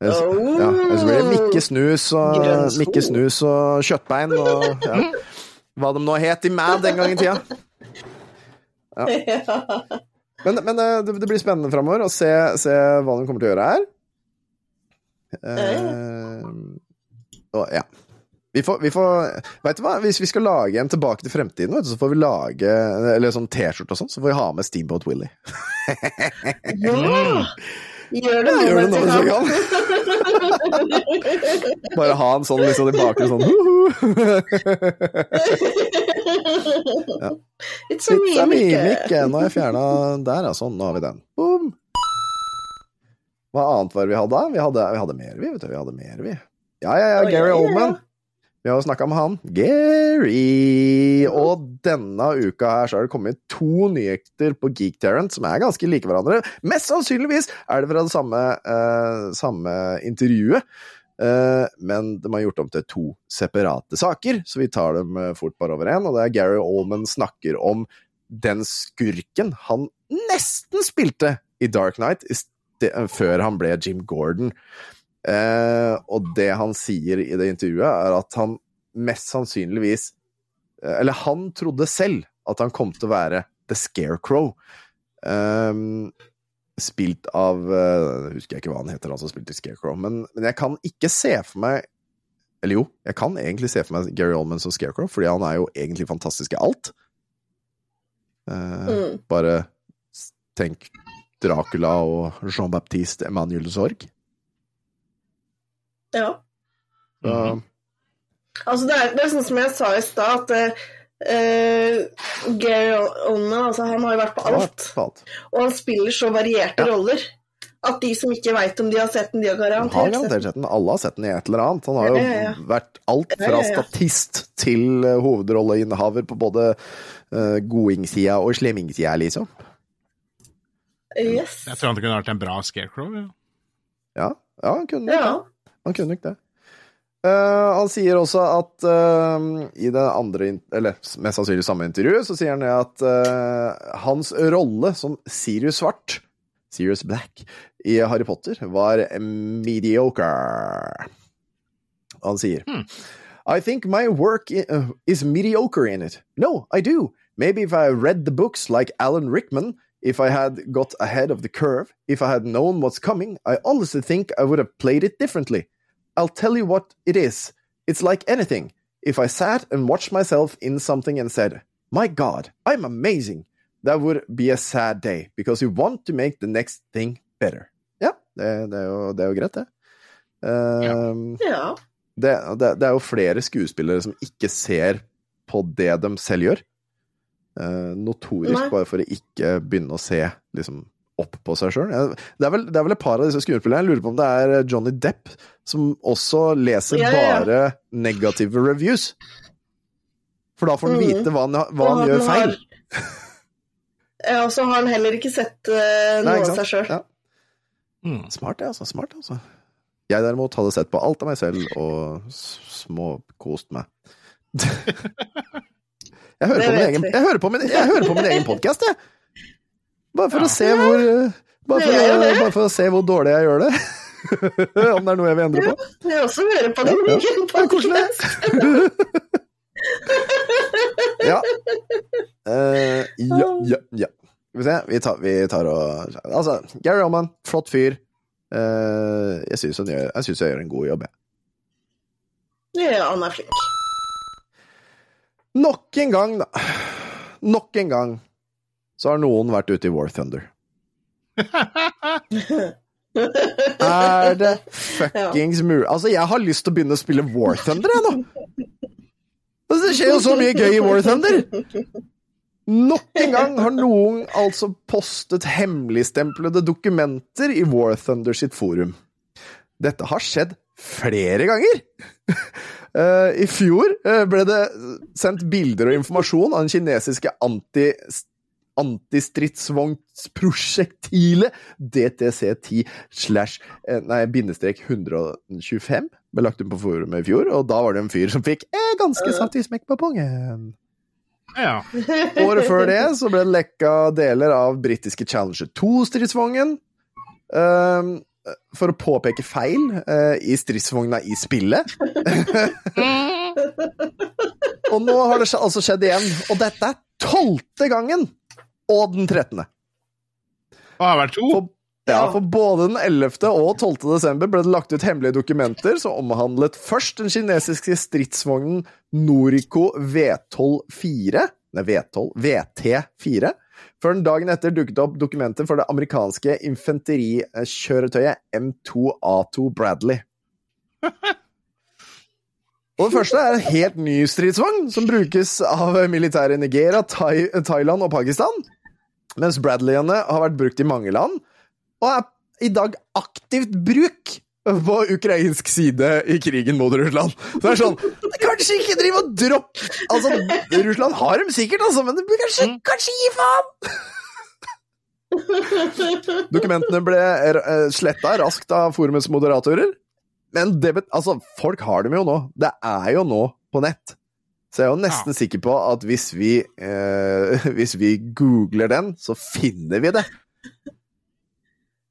Ellers- Ja, så blir det Mikke Snus og, Mikke Snus og Kjøttbein og ja. hva de nå het i Mad den gang i tida. Men, men eh, det, det blir spennende framover å se, se hva de kommer til å gjøre her. Eh, og ja. Vi får, vi får Vet du hva, hvis vi skal lage en Tilbake til fremtiden, vet du, så får vi lage Eller sånn T-skjorte og sånn, så får vi ha med Steamboat Willie. ja. Gjør det Ja, nå mens du kan. Bare ha en sånn liksom i bakgrunnen sånn ja. It's a mimic. Nå har jeg fjerna der, ja. Sånn, nå har vi den. Boom. Hva annet var det vi hadde? Vi hadde, vi hadde mer, vi. vet du. Vi hadde mer, vi. Ja, ja, ja. Gary. Oldman. Vi har snakka med han. Gary! Og denne uka her så har det kommet to nyheter på Geek Tarrant som er ganske like hverandre. Mest sannsynligvis er det fra det samme, uh, samme intervjuet. Uh, men de har gjort om til to separate saker, så vi tar dem eh, fort bare over én. Og det er Gary Oldman snakker om den skurken han nesten spilte i Dark Knight før han ble Jim Gordon. Eh, og det han sier i det intervjuet, er at han mest sannsynligvis eh, Eller han trodde selv at han kom til å være The Scarecrow. Eh, spilt av Husker jeg ikke hva han heter, han som spilte Scarecrow. Men, men jeg kan ikke se for meg Eller jo, jeg kan egentlig se for meg Gary Oldman som Scarecrow, fordi han er jo egentlig fantastisk i alt. Eh, Mm. Bare tenk Dracula og Jean-Baptiste Emmanuel Sorg. Ja. Mhm. Altså, det er, det er sånn som jeg sa i stad, at uh, Gary Oldman altså, han har jo vært på alt. alt. Og han spiller så varierte Ja. roller at de som ikke veit om de har sett den, de har Han har garantert garantert sett den. Alle har sett den i et eller annet. Han har jo Ja, ja, ja. vært alt fra statist til eh, hovedrolleinnehaver på både uh, godingssida og slemmingsida, liksom. Yes. Jeg tror han kunne vært en bra scarecrow. Ja. Ja, ja han kunne det Ja. det. Han kunne ikke det. Uh, han sier også at uh, i det andre, eller mest sannsynlig samme intervjuet, så sier han at uh, hans rolle som Sirius Svart, Sirius Black, i Harry Potter var mediocre. Han sier I think my work is mediocre in it. No, I do. Maybe if I read the books like Alan Rickman, If I had got ahead of the curve, if I had known what's coming, I honestly think I would have played it differently. I'll tell you what it is. It's like anything. If I sat and watched myself in something and said, My God, I'm amazing, that would be a sad day, because you want to make the next thing better. Ja, det, det, er, jo, det er jo greit, det. Um, Ja. det, det, det er jo flere skuespillere som ikke ser på det de selv gjør. Uh, notorisk Nei. bare for å ikke begynne å se liksom, opp på seg sjøl. Det, er vel- det er vel et par av disse skuespillerne, jeg lurer på om det er Johnny Depp, som også leser Ja, ja, ja. bare negative reviews. For da får han Mhm. vite hva han, hva han, han gjør feil. Har... Ja, og så har han heller ikke sett eh, Nei, noe ikke av seg sjøl. Ja. Mm. Smart, det, altså. Smart, altså. Jeg derimot hadde sett på alt av meg selv og småkost meg. jeg, hører på min egen, jeg, hører på min, jeg hører på min egen podkast, jeg. Bare for Ja. å se hvor eh, bare for, Det er å, bare for å se hvor dårlig jeg gjør det. Om det er noe jeg vil endre på. Jeg også høre på din Ja, egen Det er koselig. ja. Uh, ja, ja, ja. Skal vi se, vi tar, vi tar og Altså, Gary Oman, flott fyr. Uh, jeg syns jeg synes jeg gjør en god jobb, jeg. Ja, han er flink. Nok en gang, da. Nok en gang så har noen vært ute i War Thunder. Er det fuckings mulig Altså, jeg har lyst til å begynne å spille War Thunder, jeg, nå. Altså, det skjer jo så mye gøy i War Thunder! Nok en gang har noen altså postet hemmeligstemplede dokumenter i War Thunder sitt forum. Dette har skjedd flere ganger! Eh, I fjor eh, ble det sendt bilder og informasjon av den kinesiske anti antistridsvognsprosjektilet DTC10 slash eh, nei, bindestrek 125 ble lagt ut på forumet i fjor, og da var det en fyr som fikk eh, ganske saftig smekk på pongen. Ja. Året før det så ble det lekka deler av britiske Challenger 2-stridsvognen. Um, for å påpeke feil uh, i stridsvogna i spillet. og nå har det altså skjedd igjen, og dette er tolvte gangen! Og den trettende. Og det har vært to. For, ja, for både den 11. og 12. desember ble det lagt ut hemmelige dokumenter som omhandlet først den kinesiske stridsvognen Noriko V12-4, nei, V12, VT4, før den dagen etter dukket opp dokumenter for det amerikanske infanterikjøretøyet M2A2 Bradley. Og det første er en helt ny stridsvogn, som brukes av militære i Nigeria, Thai, Thailand og Pakistan. Mens Bradleyene har vært brukt i mange land, og er i dag aktivt bruk på ukrainsk side i krigen mot Russland. Så det er sånn Kanskje ikke drive og dropp Altså, Russland har dem sikkert, altså, men det blir kanskje, kanskje gi faen! Dokumentene ble sletta raskt av forumets moderatorer. Men det, altså, folk har dem jo nå. Det er jo nå på nett. Så jeg er jo nesten sikker på at hvis vi, eh, hvis vi googler den, så finner vi det.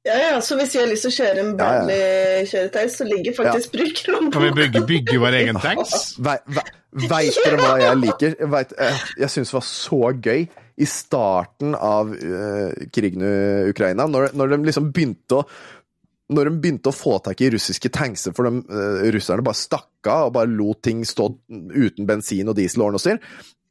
Ja, ja, så hvis jeg har lyst til å kjøre en Ja, ja. Bradley-kjøretøy, så ligger faktisk brukeren Kan vi bygge, bygge vår egen tanks? Vei- vei- Veit dere hva jeg liker? Vet, eh, jeg syns det var så gøy i starten av eh, krigen i Ukraina, når, når de liksom begynte å når de begynte å få tak i russiske tankser, for de, uh, russerne bare stakk av og bare lot ting stå uten bensin og diesel og ordne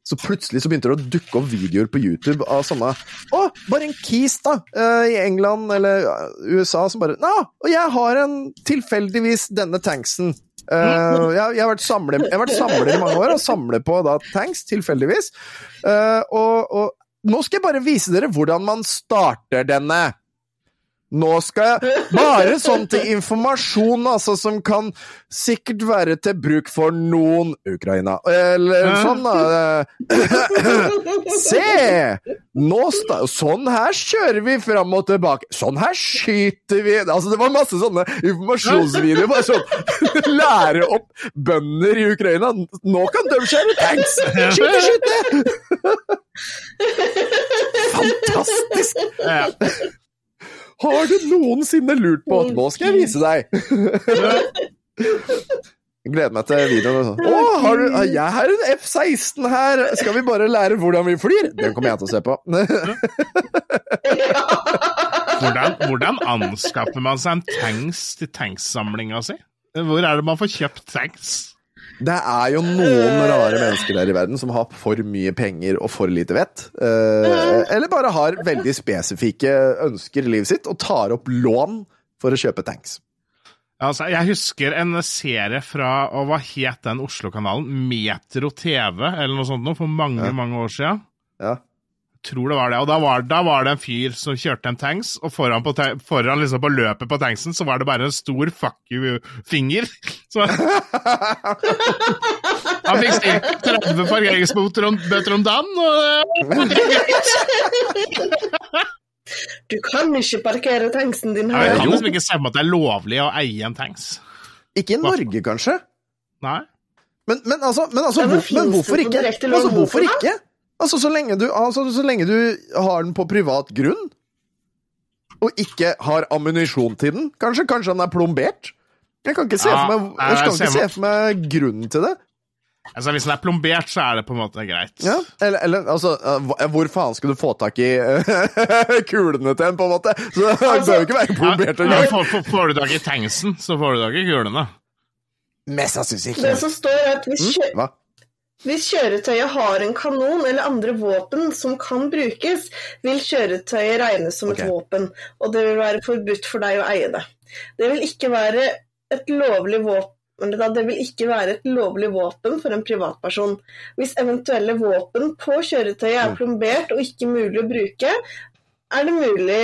så plutselig så begynte det å dukke opp videoer på YouTube av sånne Å, bare en kis, da! Uh, I England eller eh, USA som bare Nå, og jeg har en tilfeldigvis denne tanksen. Uh, jeg, jeg, har vært samler, jeg har vært samler i mange år og samler på da, tanks, tilfeldigvis. Uh, og, og nå skal jeg bare vise dere hvordan man starter denne. Nå skal jeg Bare sånn til informasjon, altså, som kan sikkert være til bruk for noen Ukraina. Eller sånn, da. Se! Nå sta sånn her kjører vi fram og tilbake. Sånn her skyter vi Altså, det var masse sånne informasjonsvideoer. Bare sånn Lære opp bønder i Ukraina. Nå kan de kjøre tanks! Skyte, skyte! Fantastisk! Har du noensinne lurt på at nå skal jeg vise deg? Gleder meg til videoen. Sånn. Å, har du, jeg har en F-16 her! Skal vi bare lære hvordan vi flyr? Den kommer jeg til å se på. Hvordan, hvordan anskaffer man seg en tanks til tanksamlinga si? Hvor er det man får kjøpt tanks? Det er jo noen rare mennesker der i verden som har for mye penger og for lite vett. Eh, eller bare har veldig spesifikke ønsker i livet sitt og tar opp lån for å kjøpe tanks. Altså, jeg husker en serie fra og Hva het den Oslo-kanalen? Metro TV, eller noe sånt noe, for mange, Ja. mange år siden. Ja. Jeg tror det var det. Og da var, da var det en fyr som kjørte en tanks, og foran på, foran liksom på løpet på tanksen så var det bare en stor fuck you-finger. Han fikk stilt 30 parkeringsbøter om, om dagen, og Du kan ikke parkere tanksen din jeg her. kan liksom ikke se for meg at det er lovlig å eie en tanks. Ikke i Norge, kanskje? Nei. Men, men, altså, men, altså, Ja, men hvor, men hvorfor ikke? Altså, hvorfor ikke? Altså, så lenge, du, altså, så lenge du har den på privat grunn, og ikke har ammunisjon til den, kanskje? Kanskje den er plombert? Jeg kan ikke se Ja, for meg, jeg kan ikke se for meg grunnen til det. Altså, Hvis den er plombert, så er det på en måte greit. Ja, eller, eller altså, eh, hvor faen skal du få tak i eh, kulene til den, på en måte? Så det Altså- bør jo ikke være plombert engang. får, får, får du tak i tanksen, så får du tak i kulene. Mest sannsynlig Det ikke. som står er at hvis, kjø Hva? Hvis kjøretøyet har en kanon eller andre våpen som kan brukes, vil kjøretøyet regnes som okay. et våpen, og det vil være forbudt for deg å eie det. Det vil ikke være et lovlig våpen det vil ikke være et lovlig våpen for en privatperson. Hvis eventuelle våpen på kjøretøyet er Mm. plombert og ikke mulig å bruke, er det mulig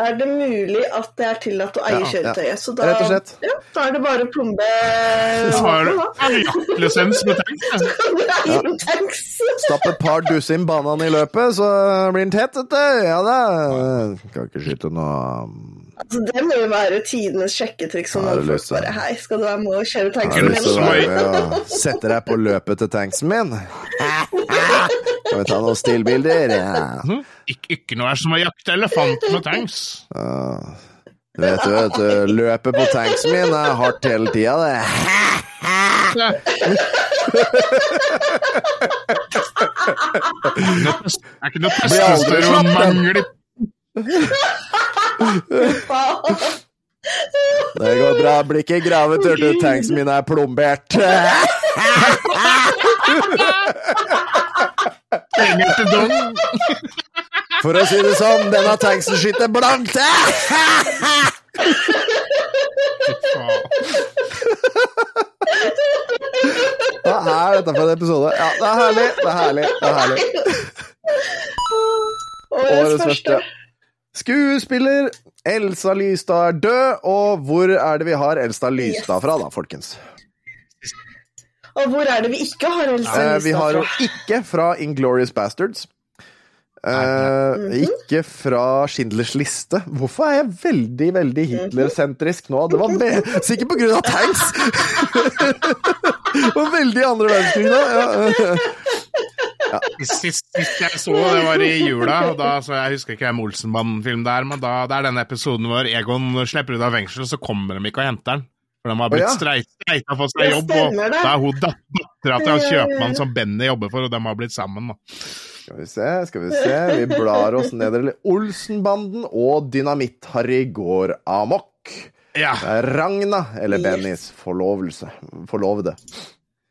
er det mulig at det er tillatt å eie Ja, kjøretøyet. Så da, Rett og slett. Ja, da er det bare å plombe Så har du jaktlisens med tanks. ja. Tanks? Stapp et par dusin banan i løpet, så blir den tett, vet du. Ja da. Kan ikke skyte noe Altså, det må jo være tidenes sjekketriks. Som Har når folk bare Hei, skal du være med og kjøre tanksen min? sette deg på løpet til tanksen min? Kan vi ta noen stillbilder? Ja. Ik ikke noe er som å jakte elefant med tanks. Ja. Du vet, du vet, du, løpet på tanksen min er hardt hele tida, det. Det er ikke noe testosteronmangel i Faen. Det går bra. Blir ikke gravet, hørte du. Tanksen min er plombert. penger til dong. For å si det sånn, denne tanksen skyter blankt. Hva er dette for en episode? Ja, det er herlig. Det er herlig. Det er herlig. Årets første. Skuespiller Elsa Lystad er død, og hvor er det vi har Elsa Lystad fra, da, folkens? Og hvor er det vi ikke har Elsa Lystad fra? vi har jo ikke fra Inglorious Bastards. Eh, ikke fra Schindlers liste. Hvorfor er jeg veldig, veldig Hitler-sentrisk nå? Det var sikkert på grunn av tanks! det var veldig andre verdenskrig da. Ja, Sist, sist, sist jeg så det var i jula, og da, så jeg husker ikke hvem Olsenbanden-film det er, men da, det er denne episoden hvor Egon slipper ut av fengsel, så kommer de ikke og henter han. For de har blitt Å, ja. streit, streita fått seg jobb, og da er hun dattera til han kjøpmannen som Benny jobber for, og de har blitt sammen. Da. Skal vi se, skal vi se. Vi blar oss nedover. Olsenbanden og Dynamitt-Harry går amok. Ja, Det er Ragna, eller Bennys forlovelse. Forlovede.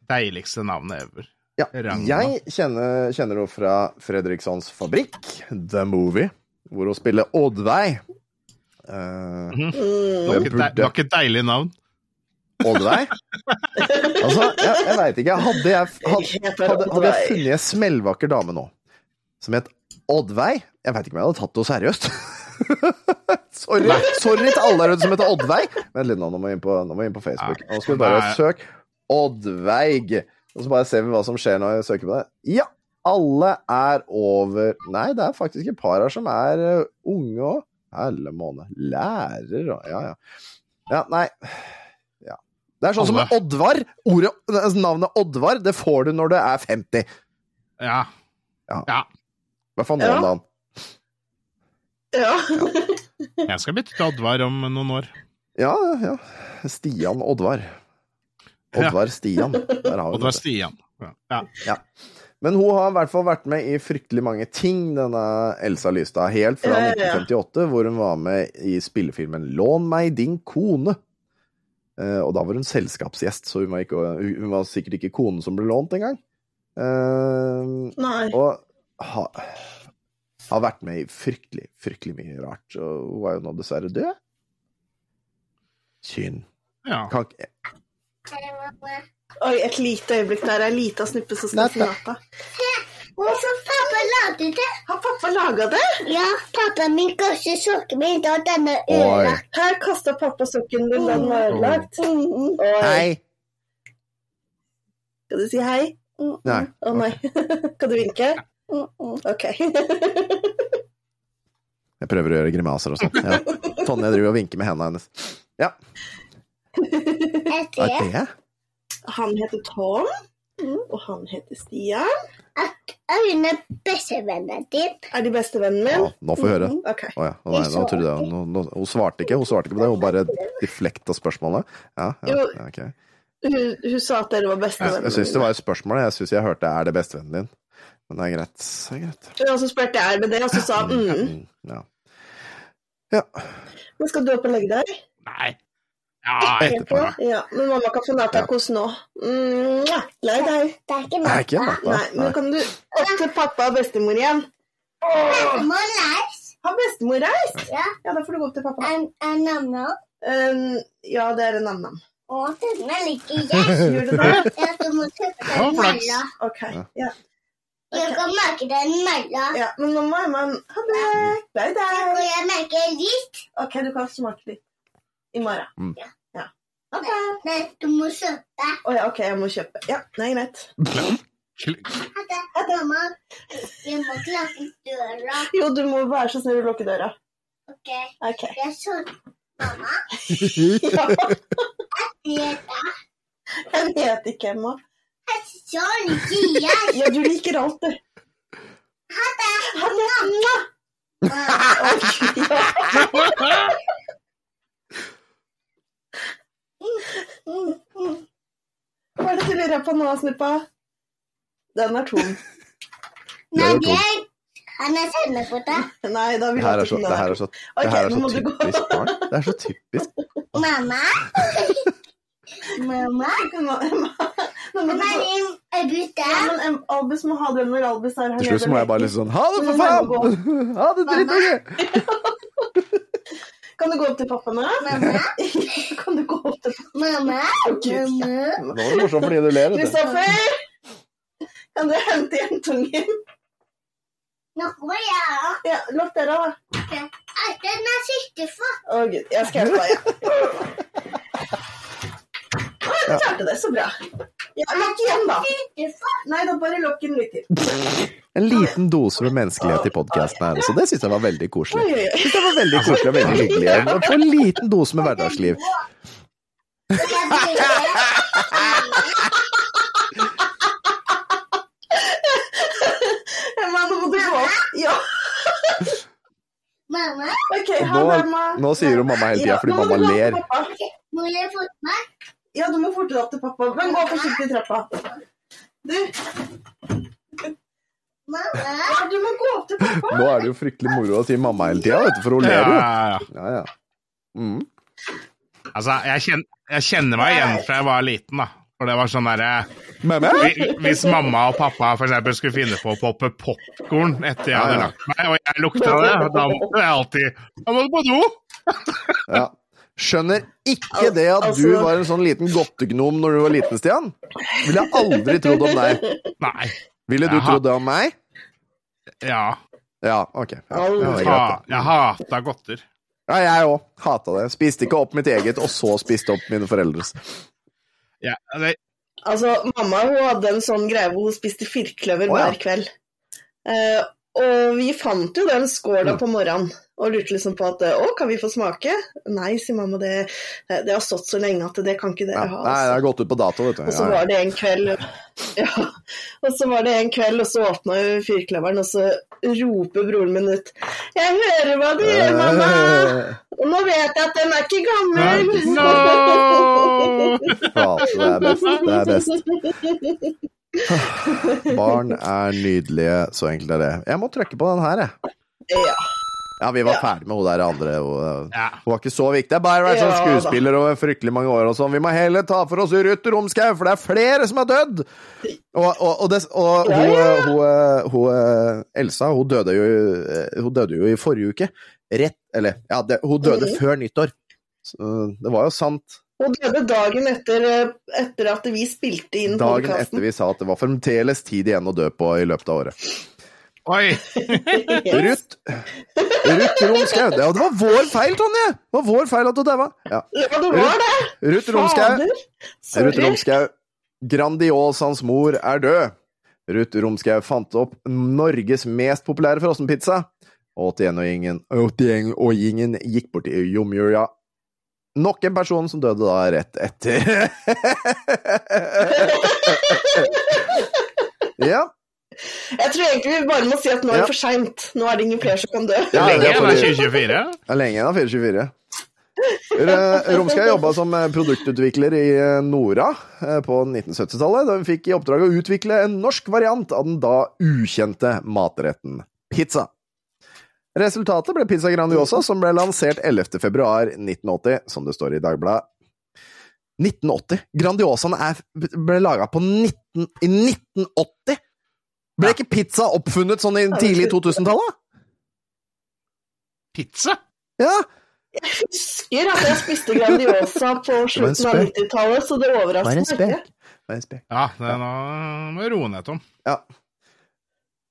deiligste navnet ever. Ja, Ragna. jeg kjenner, kjenner henne fra Fredrikssons Fabrikk, The Movie, hvor hun spiller Oddveig. Uh, Mm. Det var jeg ikke, det var ikke et deilig navn. Oddveig? Altså, jeg, jeg veit ikke. Hadde jeg, hadde, hadde, hadde jeg funnet en smellvakker dame nå som het Oddveig Jeg veit ikke om jeg hadde tatt det seriøst. sorry, sorry til alle der ute som heter Oddveig. Vent litt nå, nå må vi inn på, vi inn på Facebook. Nå skal vi bare søke Oddveig. Og så bare ser vi hva som skjer når jeg søker på det. Ja, alle er over Nei, det er faktisk et par her som er eh, unge òg. Helle måned. Lærer og Ja, ja. Ja, nei. Ja. Det er sånn som Oddvar. Ordet, altså, navnet Oddvar det får du når du er 50. Ja. Ja. ja. Hvert fall nå Ja. om dagen. Ja. Jeg skal bytte til Oddvar om noen år. Ja, ja. Stian Oddvar. Oddvar Stian. Der har vi Og det. Stian. Ja. Ja. Men hun har i hvert fall vært med i fryktelig mange ting, denne Elsa Lystad. Helt fra Ja, ja, ja. 1958, hvor hun var med i spillefilmen 'Lån meg din kone'. Eh, og da var hun selskapsgjest, så hun var, ikke, hun var sikkert ikke konen som ble lånt engang. Uh, Nei. og ha, har vært med i fryktelig, fryktelig mye rart. Og hun er jo nå dessverre død. Synd. ja. Kan ikke Oi, et lite øyeblikk der. Ei lita snuppe som skal Natta. finata. Hvorfor pappa lagde det? Har pappa laga det? Ja, pappa min kastet sokken min, og den er ødelagt. Her kasta pappa sokken din, den var ødelagt. Hei! Skal du si hei? Nei. Å nei. Kan du vinke? OK. Jeg prøver å gjøre grimaser og sånn. Ja. Tonje driver og vinker med hendene hennes. Ja, Er det? er det? Han heter Tom, og han heter Stian. at Øyne er bestevennen din. Er de bestevennen Ja, min? nå får vi høre. OK. Å ja. Å nei, nå jeg nå, nå, Hun svarte ikke Hun svarte ikke på det, hun bare deflekta spørsmålet. Ja, ja, okay. Hun, hun sa at dere var bestevenner. Jeg syns det var et spørsmål. Jeg syns jeg hørte 'er det bestevennen din'? Men det er greit. Det er greit. Og så spurte jeg med det, og så sa han mm. Mm, ja. ja. Men skal du opp og legge deg? Nei. Ja, Etterpå. Ja, men mamma kan få natakos nå. Mm, Legg deg. Det er ikke natta. Nei, men kan du opp til pappa og bestemor igjen? Bestemor reist. Har bestemor reist? Ja. Ja, da får du gå opp til pappa. En, en namn. Um, ja, det er en nam-nam. Og denne ligger jeg. Gjør du det? Ja, du må tøppe Ja, den i mella. OK. Ja. Jeg kan merke den mella. ja men mamma, man, ha det. Bye, bye. jeg merke litt. OK, du kan smake litt i morgen. Mm. Ja. OK. Men du må kjøpe. Å ja, OK, jeg må kjøpe. Ja, nei, greit. Ha det. Mamma, jeg må ikke lukke døra. Jo, du må være så snill å lukke døra. Ok, okay. jeg så Mamma, Ja, det er jeg vet ikke, Emma. Ja, du liker alt, du. Ha det. Ha det. Ha det. Ha det. Hva er det du lurer på nå, Snuppa? Den er tom. Nei, Det er det er Han er sendefota. Nei, da vil Det her jeg er så, ikke det her er så, det her er så må du gå. typisk barn. Det er så typisk. Mamma. Mamma. Mamma, din er bytte. Ja, men Albus må ha den når Albus er her Til slutt må jeg bare litt sånn Ha det, for faen! Ha det, drittunge! Kan du gå opp til pappa nå? Mamma. Kan du gå opp til pappa? Mamma. Gud, Mamma. Nå var det morsomt fordi du ler. Kristoffer! Kan du hente jentungen? Nå går jeg. Ja, lukk døra, da. Den er siste for. Å, gud. Jeg skal hjelpe deg. Du klarte det. Så bra. Ja, lukk igjen, da. Nei, da bare lukk den litt til. En liten dose med menneskelighet i podkasten her, så det syns jeg var veldig koselig. oi. Det var veldig koselig og veldig hyggelig. Få en liten dose med hverdagsliv. Emma, nå må du gå opp. Ja, Mamma, OK. Nå, det, nå sier hun mamma hele tida Ja, fordi mamma ler. må jeg få meg? Ja, du må fortere opp til pappa. Men gå forsiktig i trappa. Du, Mamma. ja, du må gå opp til pappa. Nå er det jo fryktelig moro å si mamma hele tida, vet du, for hun Ja, ler jo. ja, ja. Ja, ja. Mm. Altså, jeg kjenner, jeg kjenner meg igjen fra jeg var liten, da. For det var sånn derre Hvis mamma og pappa for eksempel skulle finne på å poppe popkorn etter jeg hadde lagt meg, og jeg lukta det, da måtte jeg alltid Da må du på do! Ja. Skjønner ikke det at du Altså- var en sånn liten godtegnom når du var liten, Stian. Ville jeg aldri trodd om deg. Nei. Ville du trodd det om meg? Ja. Ja, ok. Ja, jeg hata godter. Ja, jeg òg. Hata det. Spiste ikke opp mitt eget, og så spiste opp mine foreldres. Ja, det, Altså, mamma hun hadde en sånn greie hvor hun spiste firkløver oh, ja. hver kveld. Eh, og vi fant jo den skåla Mm. på morgenen og lurte liksom på at å, kan vi få smake? Nei, sier mamma, det, det har stått så lenge at det kan ikke dere ha. Nei, det altså. har gått ut på dato, vet du. Og så var det en kveld Ja. Og så var det en kveld, og så åpna jo fyrkløveren, og så roper broren min ut 'Jeg hører hva du gjør, mamma!' Og nå vet jeg at den er ikke gammel. No! det er best. Det er best. Barn er nydelige, så enkelt er det. Jeg må trykke på den her, jeg. Ja. Ja, vi var ferdig med hun der andre. Hun, Ja. var ikke så viktig. Det er bare vært sånn skuespiller over fryktelig mange år og sånn. Vi må heller ta for oss Ruth Romskau, for det er flere som har dødd! Og, og, og, det, og Ja, hun, hun, hun, Elsa, hun døde, jo, hun døde jo i forrige uke. Rett Eller, ja, det, hun døde Mhm. før nyttår. Så det var jo sant. Hun døde dagen etter, etter at vi spilte inn Dagen etter vi sa at det var fremdeles tid igjen å dø på i løpet av året. Oi! Ruth Ruth Romskau. Ja, det var vår feil, Tonje! Det var vår feil at du daua. Ja. Ja, det var det! Ruth Romskau. Ruth Sorry. Romskau. Grandiosans mor er død. Ruth Romskau fant opp Norges mest populære frossenpizza. 81-åringen 81-åringen gikk bort til jomjula. Nok en person som døde da rett etter. ja. Jeg tror egentlig vi bare må si at nå er Ja. det for seint. Nå er det ingen flere som kan dø. ja Lenge igjen av fordi- 2024. Det er lenge igjen av 424. Eh, Romskau jobba som eh, produktutvikler i eh, Nora eh, på 1970-tallet, da hun fikk i oppdrag å utvikle en norsk variant av den da ukjente matretten pizza. Resultatet ble Pizza Grandiosa, som ble lansert 11. februar 1980, som det står i Dagbladet. 1980? Grandiosaen er, ble laga på 19, i 1980? Ble ikke pizza oppfunnet sånn i tidlig 2000-tallet? Pizza? Ja, Jeg husker at jeg spiste Grandiosa på slutten av 90-tallet, så det overrasker meg ikke. Ja, det er nå må du roe ned, Tom. Ja.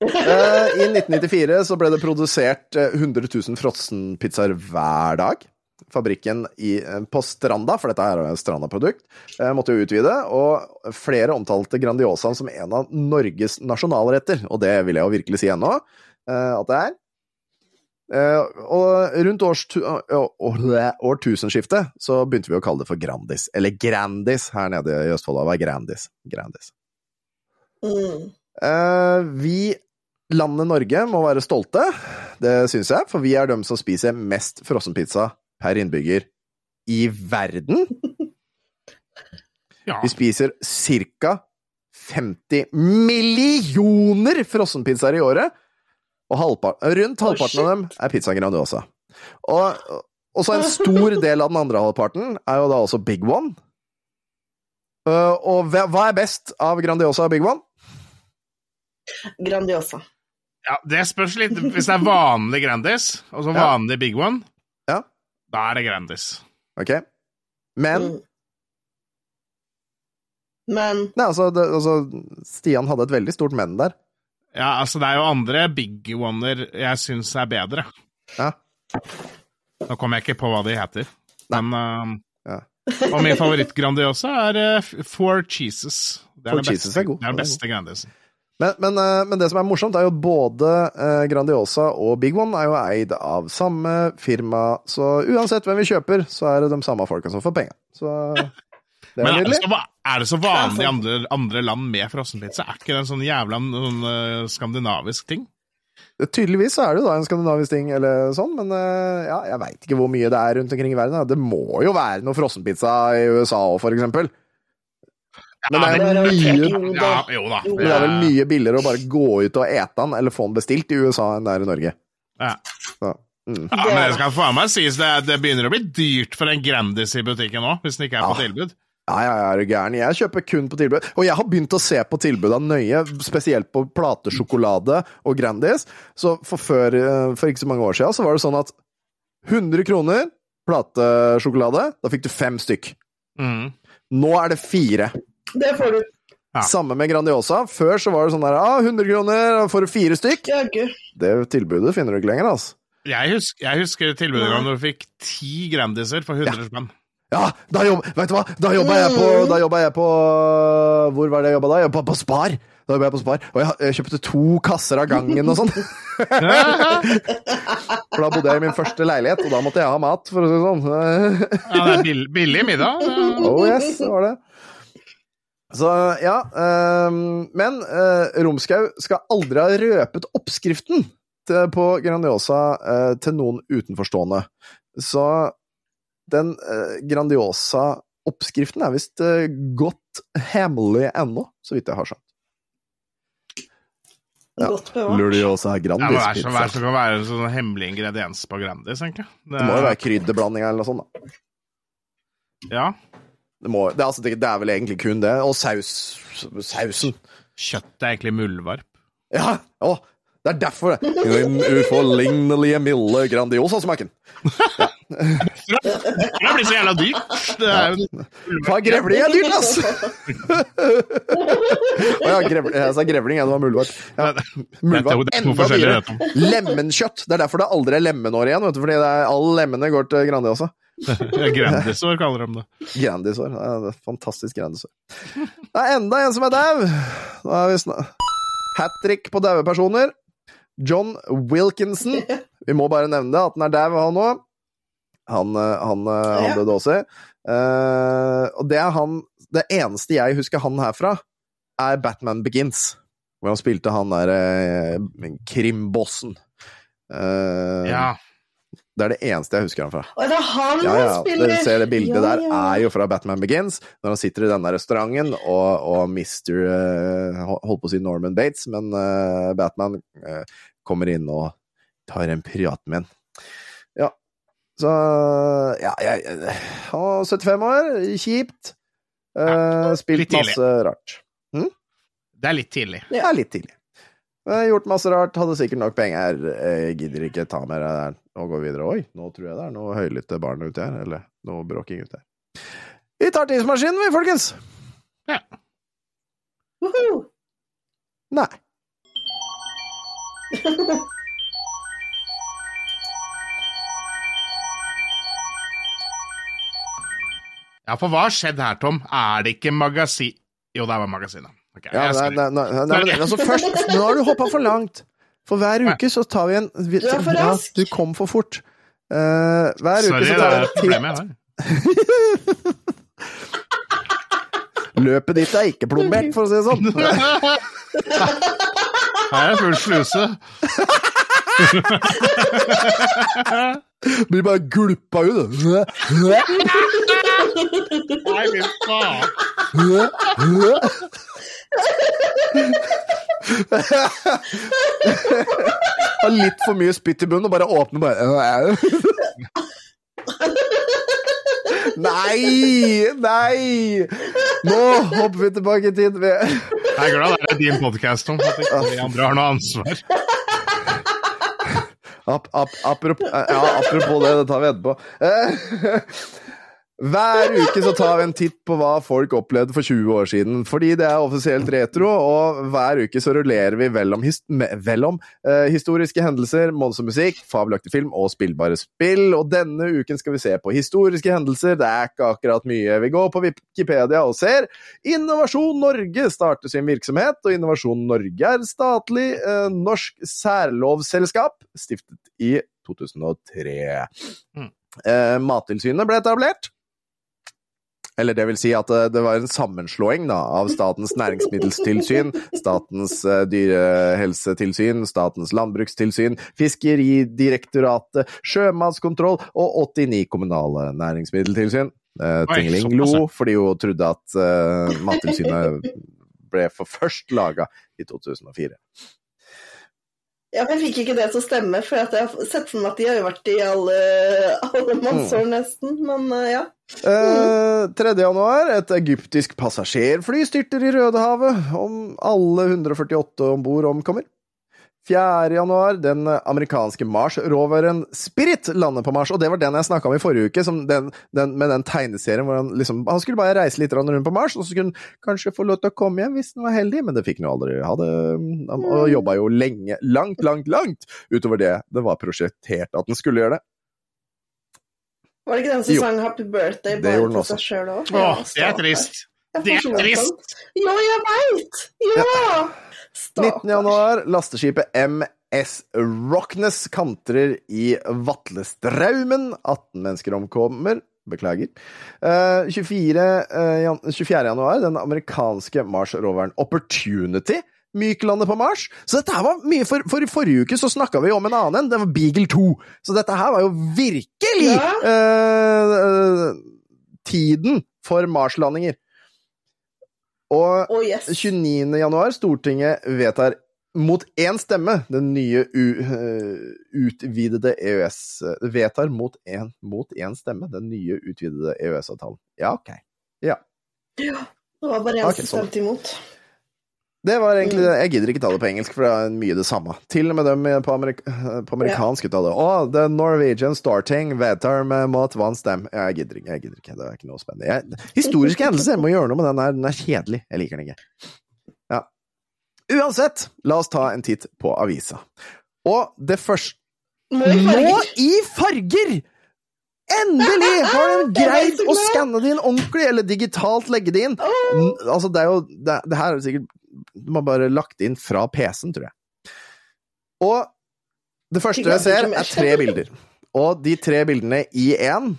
Eh, I 1994 så ble det produsert eh, 100 000 frossenpizzaer hver dag. Fabrikken i, eh, på Stranda, for dette er Stranda-produkt, eh, måtte jo utvide, og flere omtalte Grandiosaen som en av Norges nasjonalretter, og det vil jeg jo virkelig si ennå eh, at det er. Eh, og rundt årtusenskiftet så begynte vi å kalle det for Grandis, eller Grandis her nede i Østfold. Det var Grandis? Grandis. Mm. Eh, vi, landet Norge, må være stolte, det syns jeg, for vi er dem som spiser mest frossenpizza per innbygger i verden. Ja. Vi spiser ca. 50 millioner frossenpizzaer i året, og halvparten, rundt halvparten halvparten av dem er pizza Grandiosa. Og, og så en stor del av den andre halvparten er jo da også Big One. Eh, og hva er best av Grandiosa og Big One? Grandiosa. Ja, det spørs litt. Hvis det er vanlig Grandis, altså så Ja. vanlig Big One, Ja. da er det Grandis. Ok? Men Mm. Men Nei, altså, det, altså, Stian hadde et veldig stort men der. Ja, altså, det er jo andre Big One-er jeg syns er bedre. Ja. Nå kommer jeg ikke på hva de heter, men uh, Ja. Og min favoritt Grandiosa er uh, Four Cheeses. Det er Four den Cheeses beste, er god. Det er den beste Grandisen. Men, men, eh, men det som er morsomt, er jo både eh, Grandiosa og Big One er jo eid av samme firma, så uansett hvem vi kjøper, så er det de samme folka som får penga. Så det er Men er det, så, er det så vanlig i andre, andre land med frossenpizza? Er ikke det en sånn jævla sånn, uh, skandinavisk ting? Tydeligvis er det jo da en skandinavisk ting, eller sånn, men ja, jeg veit ikke hvor mye det er rundt omkring i verden. Det må jo være noe frossenpizza i USA òg, for eksempel. Men det er jo mye Ja, jo da. Men det er vel mye billigere å bare gå ut og ete den, eller få den bestilt i USA enn det er i Norge. Ja. Så, mm. Ja, men det skal faen meg sies, det, det begynner å bli dyrt for en Grandis i butikken nå, hvis den ikke er på Ja. tilbud. Ja, ja, ja, er du gæren. Jeg kjøper kun på tilbud. Og jeg har begynt å se på tilbudene nøye, spesielt på platesjokolade og Grandis. Så for, før, eh, for ikke så mange år siden så var det sånn at 100 kroner platesjokolade, da fikk du fem stykk. Mm. Nå er det fire. Det får du. Ja. Samme med Grandiosa. Før så var det sånn der ah, 100 kroner, da får du fire stykk. Jaggu. Det tilbudet finner du ikke lenger, altså. Jeg, husker, jeg husker tilbudet da du fikk ti Grandiser for 100 spenn. Ja, da jobb, vet du hva? Da jobba jeg på Da jeg på Hvor var det jeg jobba da? Jeg jobba på Spar. Da jobba jeg på Spar. Og jeg, jeg kjøpte to kasser av gangen og sånn. For da bodde jeg i min første leilighet, og da måtte jeg ha mat, for å si det sånn. Ja, det er bill, billig middag. Oh yes, det var det. Så ja, ehm, men uh, Romskau skal aldri ha røpet oppskriften til, på Grandiosa eh, til noen utenforstående. Så den eh, Grandiosa-oppskriften er visst eh, godt hemmelig ennå, så vidt jeg har skjønt. Ja. Godt bevart. Luriosa Det Grandis. Ja, så, Grandis-pizza. være så kan være en sånn hemmelig ingrediens på Grandis, egentlig. Det må jo være krydderblanding eller noe sånt. da. Ja. Det, må, det, altså, det, er vel egentlig kun det. Og saus, sausen. Kjøttet er egentlig muldvarp. Ja, å, det er derfor det. Den uforlignelige milde Grandiosa-smaken. Det blir så jævla dyrt. Det er jo grevling er dyrt, ass! Å ja, grevling, jeg sa grevling, ja, det var muldvarp. Ja, muldvarp enda dyrere. Lemenkjøtt. Det er derfor det aldri er lemenår igjen, vet du, fordi det er, alle lemmene går til Grandiosa. Grandisår kaller de det. Grandisår. Ja, det fantastisk Grandisår. Det er enda en som er dau! Hat trick på daue personer. John Wilkinson. Vi må bare nevne det, at han er dau, han òg. Han, eh, han, eh, han døde også. Uh, og det er han Det eneste jeg husker han herfra, er Batman Begins. Hvor han spilte han der uh, krimbossen. Uh, Ja. Det er det eneste jeg husker han fra. Og det er han Ja, ja, spiller dere ser det bildet Ja, der er jo fra Batman Begins, når han sitter i denne restauranten, og, og mister uh, holdt på å si Norman Bates, men uh, Batman uh, kommer inn og tar en prat med ham. Ja, så Ja, jeg Han 75 år, kjipt. Eh, spilt masse rart. Det er litt tidlig. Det er litt tidlig. Gjort masse rart, hadde sikkert nok penger. Jeg gidder ikke ta mer av det her og gå videre. Oi, nå tror jeg det er noe høylytte barn ute her, eller noe bråking ute her. Vi tar tidsmaskinen, vi, folkens! Ja. Woohoo! Nei. Ja, for hva har skjedd her, Tom? Er det ikke magasin... Jo, det er magasinet. Ok, Ja, nei, nei, nei, nei, nei, men altså først, Nå har du hoppa for langt. For hver uke så tar vi en vi, Du er for ja. Du kom for fort. Uh, hver Sorry, uke så tar vi en titt. Løpet ditt er ikke plombert, for å si det sånn. Her er full sluse. Blir bare gulpa ut. Nei, fy faen. Har litt for mye spytt i bunnen og bare åpner bare Nei! Nei! Nå hopper vi tilbake i tid. Jeg er glad det er din podkast, Tom. At ikke vi andre har noe ansvar. Ap, ap, apropos, ja, apropos det, det tar vi etterpå. Hver uke så tar vi en titt på hva folk opplevde for 20 år siden, fordi det er offisielt retro, og hver uke så rullerer vi vel om, hist vel om eh, historiske hendelser, måneds musikk, fabelaktig film og spillbare spill, og denne uken skal vi se på historiske hendelser, det er ikke akkurat mye. Vi går på Wikipedia og ser Innovasjon Norge starter sin virksomhet, og Innovasjon Norge er statlig eh, norsk særlovsselskap, stiftet i 2003. Mm. Eh, Mattilsynet ble etablert. Eller det vil si at eh, det var en sammenslåing da, av Statens næringsmiddelstilsyn, Statens eh, dyrehelsetilsyn, Statens landbrukstilsyn, Fiskeridirektoratet, Sjømatskontroll og 89 kommunale næringsmiddeltilsyn. Eh, Oi, Tingling lo fordi hun trodde at eh, Mattilsynet ble for først laga i 2004. Ja, jeg fikk ikke det til å stemme, for at jeg har sett for meg at de har jo vært i alle, alle mannsår nesten. Men eh, ja. Eh, 3. januar, et egyptisk passasjerfly styrter i Rødehavet. Om alle 148 om bord omkommer. 4. januar, den amerikanske Mars-roveren Spirit lander på Mars. Og det var den jeg snakka om i forrige uke, som den, den, med den tegneserien hvor han liksom Han skulle bare reise litt rundt på Mars, og så skulle han kanskje få lov til å komme hjem hvis han var heldig, men det fikk han jo aldri. Hadde, og jobba jo lenge, langt, langt, langt utover det det var prosjektert at han skulle gjøre det. Var det ikke den som Jo. sang 'Happy Birthday' bare også. seg sjøl òg? Åh, det er trist. Det er trist. Ja, jeg veit! Ja! 19. januar, lasteskipet MS Rockness kantrer i Vatlestraumen. 18 mennesker omkommer. Beklager. Uh, 24, uh, 24. januar, den amerikanske Mars-roveren Opportunity myklander på Mars. Så dette her var mye For, for i forrige uke så snakka vi om en annen en, det var Beagle 2. Så dette her var jo virkelig Ja. uh, tiden for Mars-landinger. Og oh, yes. 29. januar, Stortinget vedtar mot én stemme den nye eh, utvidede EØS Vedtar mot én mot én stemme den nye utvidede EØS-avtalen. Ja, ok. Ja. ja. Det var bare én som stemte imot. Det var egentlig det. Jeg gidder ikke ta det på engelsk, for det er mye det samme. Til og med dem på, amerik på amerikansk uttale. oh, The Norwegian Starting vedtar med mot one stem. Jeg gidder ikke. jeg gidder ikke, Det er ikke noe spennende. Jeg, historiske hendelser må gjøre noe med den her. Den er kjedelig. Jeg liker den ikke. Ja. Uansett, la oss ta en titt på avisa. Og det første Nå i farger! Endelig har de Jeg greid å skanne det inn ordentlig, eller digitalt legge det inn. Altså, det er jo Det, det her er sikkert De har bare lagt inn fra PC-en, tror jeg. Og det første jeg ser, er tre bilder. Og de tre bildene i én,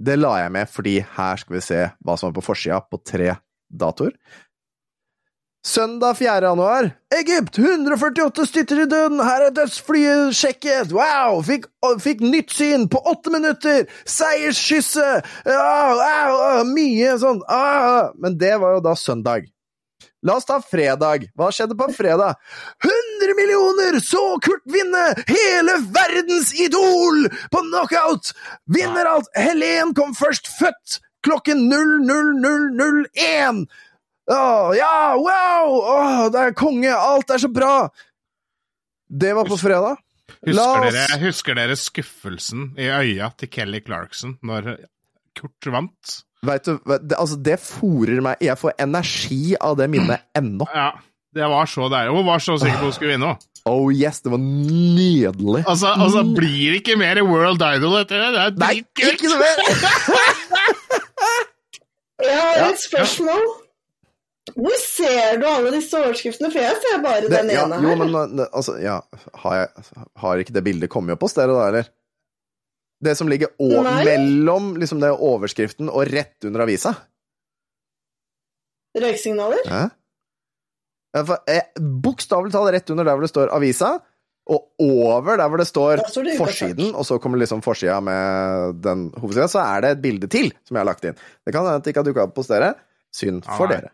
det la jeg med fordi her skal vi se hva som er på forsida på tre datoer. Søndag 4. januar. Egypt! 148 styrter i døden! Her er dødsflyet sjekket! Wow! Fikk, fikk nytt syn på åtte minutter! Seierskysset! Ah, ah, ah, mye sånn ah. Men det var jo da søndag. La oss ta fredag. Hva skjedde på fredag? 100 millioner så Kurt vinne! Hele verdens idol på knockout! Vinner alt! Helen kom først født klokken 00.001! Å, ja, wow! Å, det er konge! Alt er så bra! Det var på fredag. Husker dere, husker dere skuffelsen i øya til Kelly Clarkson når Kurt vant? Vet du, det, altså, det fòrer meg Jeg får energi av det minnet ennå. Ja, det var så deilig. Hun var så sikker på hun skulle vinne òg. Oh yes, det var nydelig. Altså, altså, blir det ikke mer World Idol etter det? Det er dritkult! ikke mer! Jeg har et spørsmål. Hvor ser du alle disse overskriftene? For jeg ser bare Det, den ja, ene jo, her. men uh, altså, ja Har, jeg, har ikke det bildet kommet opp hos dere, da, eller? Det som ligger å, mellom liksom det overskriften og rett under avisa? Røyksignaler? Ja, eh, Bokstavelig talt rett under der hvor det står avisa, og over der hvor det står står det forsiden, og så kommer liksom forsida med den hovedsida, så er det et bilde til som jeg har lagt inn. Det kan hende at det ikke har dukka opp hos dere. Synd for nei. dere.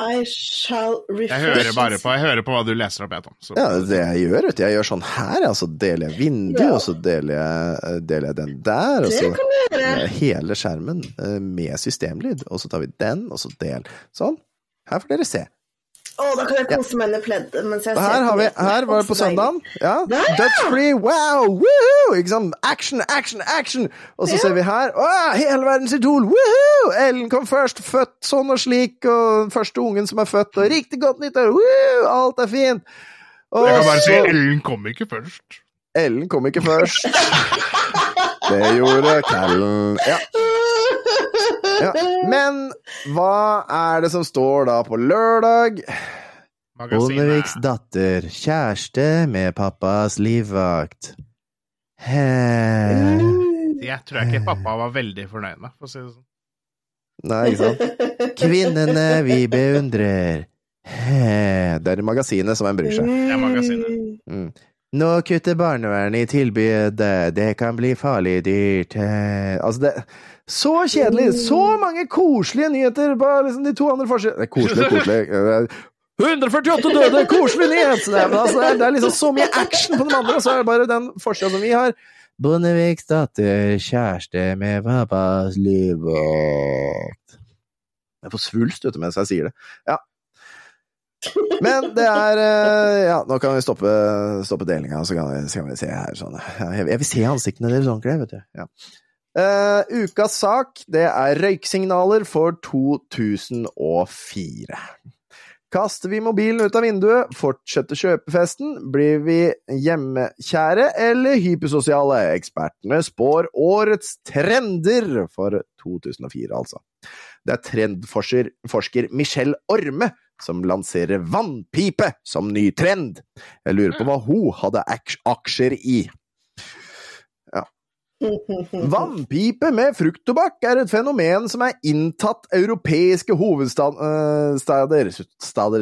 I shall refresh. Jeg hører bare på, jeg hører på hva du leser opp, jeg, Tom. Så. Ja, det jeg gjør, vet du. Jeg gjør sånn her, ja. Så deler jeg vinduet, Ja. og så deler jeg, deler jeg den der, og så eh, hele skjermen eh, med systemlyd. Og så tar vi den, og så del. Sånn. Her får dere se. Å, da kan jeg kose meg under pleddet mens jeg Og ser her, vi, her var det på søndagen. Ja. Der, ja! Dødsfree, wow! Woohoo! Ikke sant? Action, action, action! Og så Ja. ser vi her Å, hele verdens idol! Woohoo! Ellen kom først, født sånn og slik, og første ungen som er født, og riktig godt nyttår! Woohoo! Alt er fint! Og Jeg kan bare si Ellen kom ikke først. Ellen kom ikke først. Det gjorde Callen. Ja. ja. Men hva er det som står da på lørdag? Bondeviks datter, kjæreste med pappas livvakt. He Jeg tror ikke pappa var veldig fornøyd med, for å si det sånn. Nei, ikke sant? Kvinnene vi beundrer. Det er magasinet som en bryr seg. Det er magasinet. Mm. Nå kutter barnevernet i tilbudet, det kan bli farlig dyrt. Altså, det Så kjedelig! Så mange koselige nyheter på liksom de to andre forsidene koselig koselig. Eh, 148 døde! Koselig nyhet! Det altså, det er- liksom så mye action på den andre, og så er det bare den forsida vi har. Bondeviks datter, kjæreste med pappas livvakt. Jeg får svulst ute mens jeg sier det. Ja. Men det er eh, Ja, nå kan vi stoppe, stoppe delinga, så så kan vi se her sånn. Jeg vil se ansiktene deres ordentlig, vet du. Ja. Eh, ukas sak, det er røyksignaler for 2004. Kaster vi mobilen ut av vinduet, fortsetter kjøpefesten, blir vi hjemmekjære eller hypersosiale? Ekspertene spår årets trender for 2004, altså. Det er trendforsker Michelle Orme som lanserer vannpipe som ny trend. Jeg lurer på hva hun hadde aksjer i. Vannpipe med frukttobakk er et fenomen som er inntatt europeiske hovedsteder stader,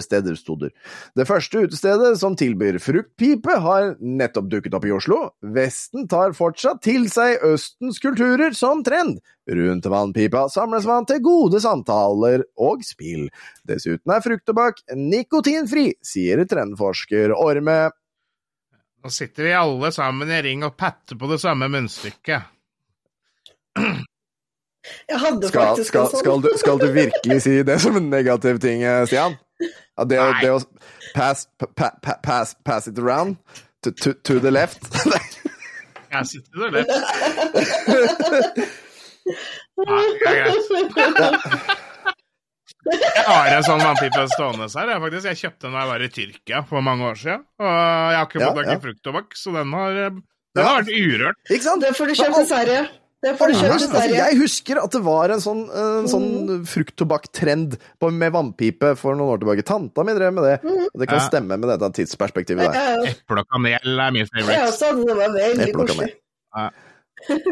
steder, stoder. Det første utestedet som tilbyr fruktpipe, har nettopp dukket opp i Oslo. Vesten tar fortsatt til seg Østens kulturer som trend. Rundt vannpipa samles man til gode samtaler og spill. Dessuten er frukttobakk nikotinfri, sier trendforsker Orme. Nå sitter vi alle sammen i ring og patter på det samme munnstykket. Jeg hadde Skal, faktisk skal, en sånn. skal, du, skal du virkelig si det som en negativ ting, eh, Stian? Ja, det, å- Nei. det å pass, pa, pa, pass, pass it around to, to, to the left Jeg sitter. Nei, det er greit. Jeg har en sånn vannpipe stående her. Jeg, faktisk. jeg kjøpte den da jeg var i Tyrkia for mange år siden. Og jeg har ikke fått tak i ja. frukttobakk, så den har, den har vært urørt. Ikke sant? Det får du kjøpe i Sverige. Det får du kjøpt i Altså, jeg husker at det var en sånn, en sånn frukttobakk-trend med vannpipe for noen år tilbake. Tanta mi drev med det. Og det kan stemme med dette tidsperspektivet der. Eple og kanel er min favoritt favorite. også hadde det var veldig Eple og koselig. Eh,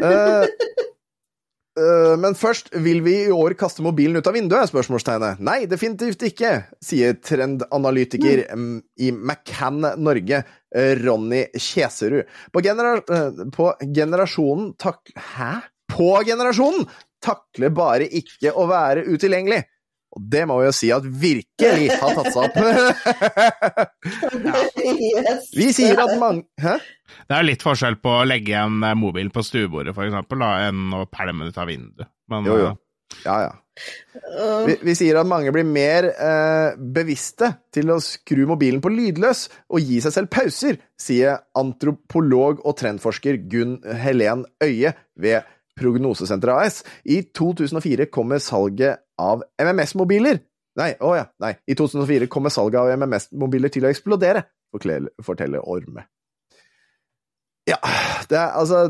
eh, men først, vil vi i år kaste mobilen ut av vinduet? Spørsmålstegnet. Nei, definitivt ikke, sier trendanalytiker mm, i McCann Norge, eh, Ronny Kjeserud. På, genera eh, på generasjonen tak... Hæ? På generasjonen takler bare ikke å være utilgjengelig. Og det må vi jo si at virkelig har tatt seg opp. Vi sier at mange Hæ? Det er litt forskjell på å legge en eh, mobil på stuebordet, for eksempel, da, enn å pælme den ut av vinduet. Men Jo, jo. eh, Ja, ja. Vi, vi sier at mange blir mer eh, bevisste til å skru mobilen på lydløs og gi seg selv pauser, sier antropolog og trendforsker Gunn Helen Øye ved Prognosesenteret AS. I 2004 kommer salget av MMS-mobiler Nei, å ja, nei. I 2004 kommer salget av MMS-mobiler til å eksplodere, forteller Orme. Ja, det er altså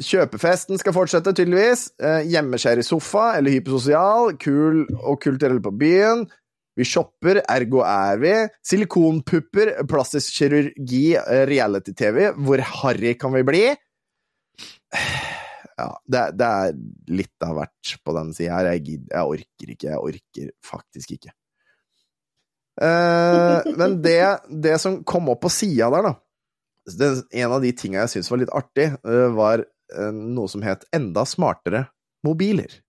Kjøpefesten skal fortsette, tydeligvis. Eh, Hjemmeskjær i sofa eller hypersosial. Kul og kulturell på byen. Vi shopper, ergo er vi. Silikonpupper, plastisk kirurgi, eh, reality-TV. Hvor harry kan vi bli? Ja, det, det er litt av hvert på den sida her. Jeg, gidder, jeg orker ikke. Jeg orker faktisk ikke. Eh, men det, det som kom opp på sida der, da det, En av de tinga jeg syntes var litt artig, eh, var eh, noe som het Enda smartere mobiler.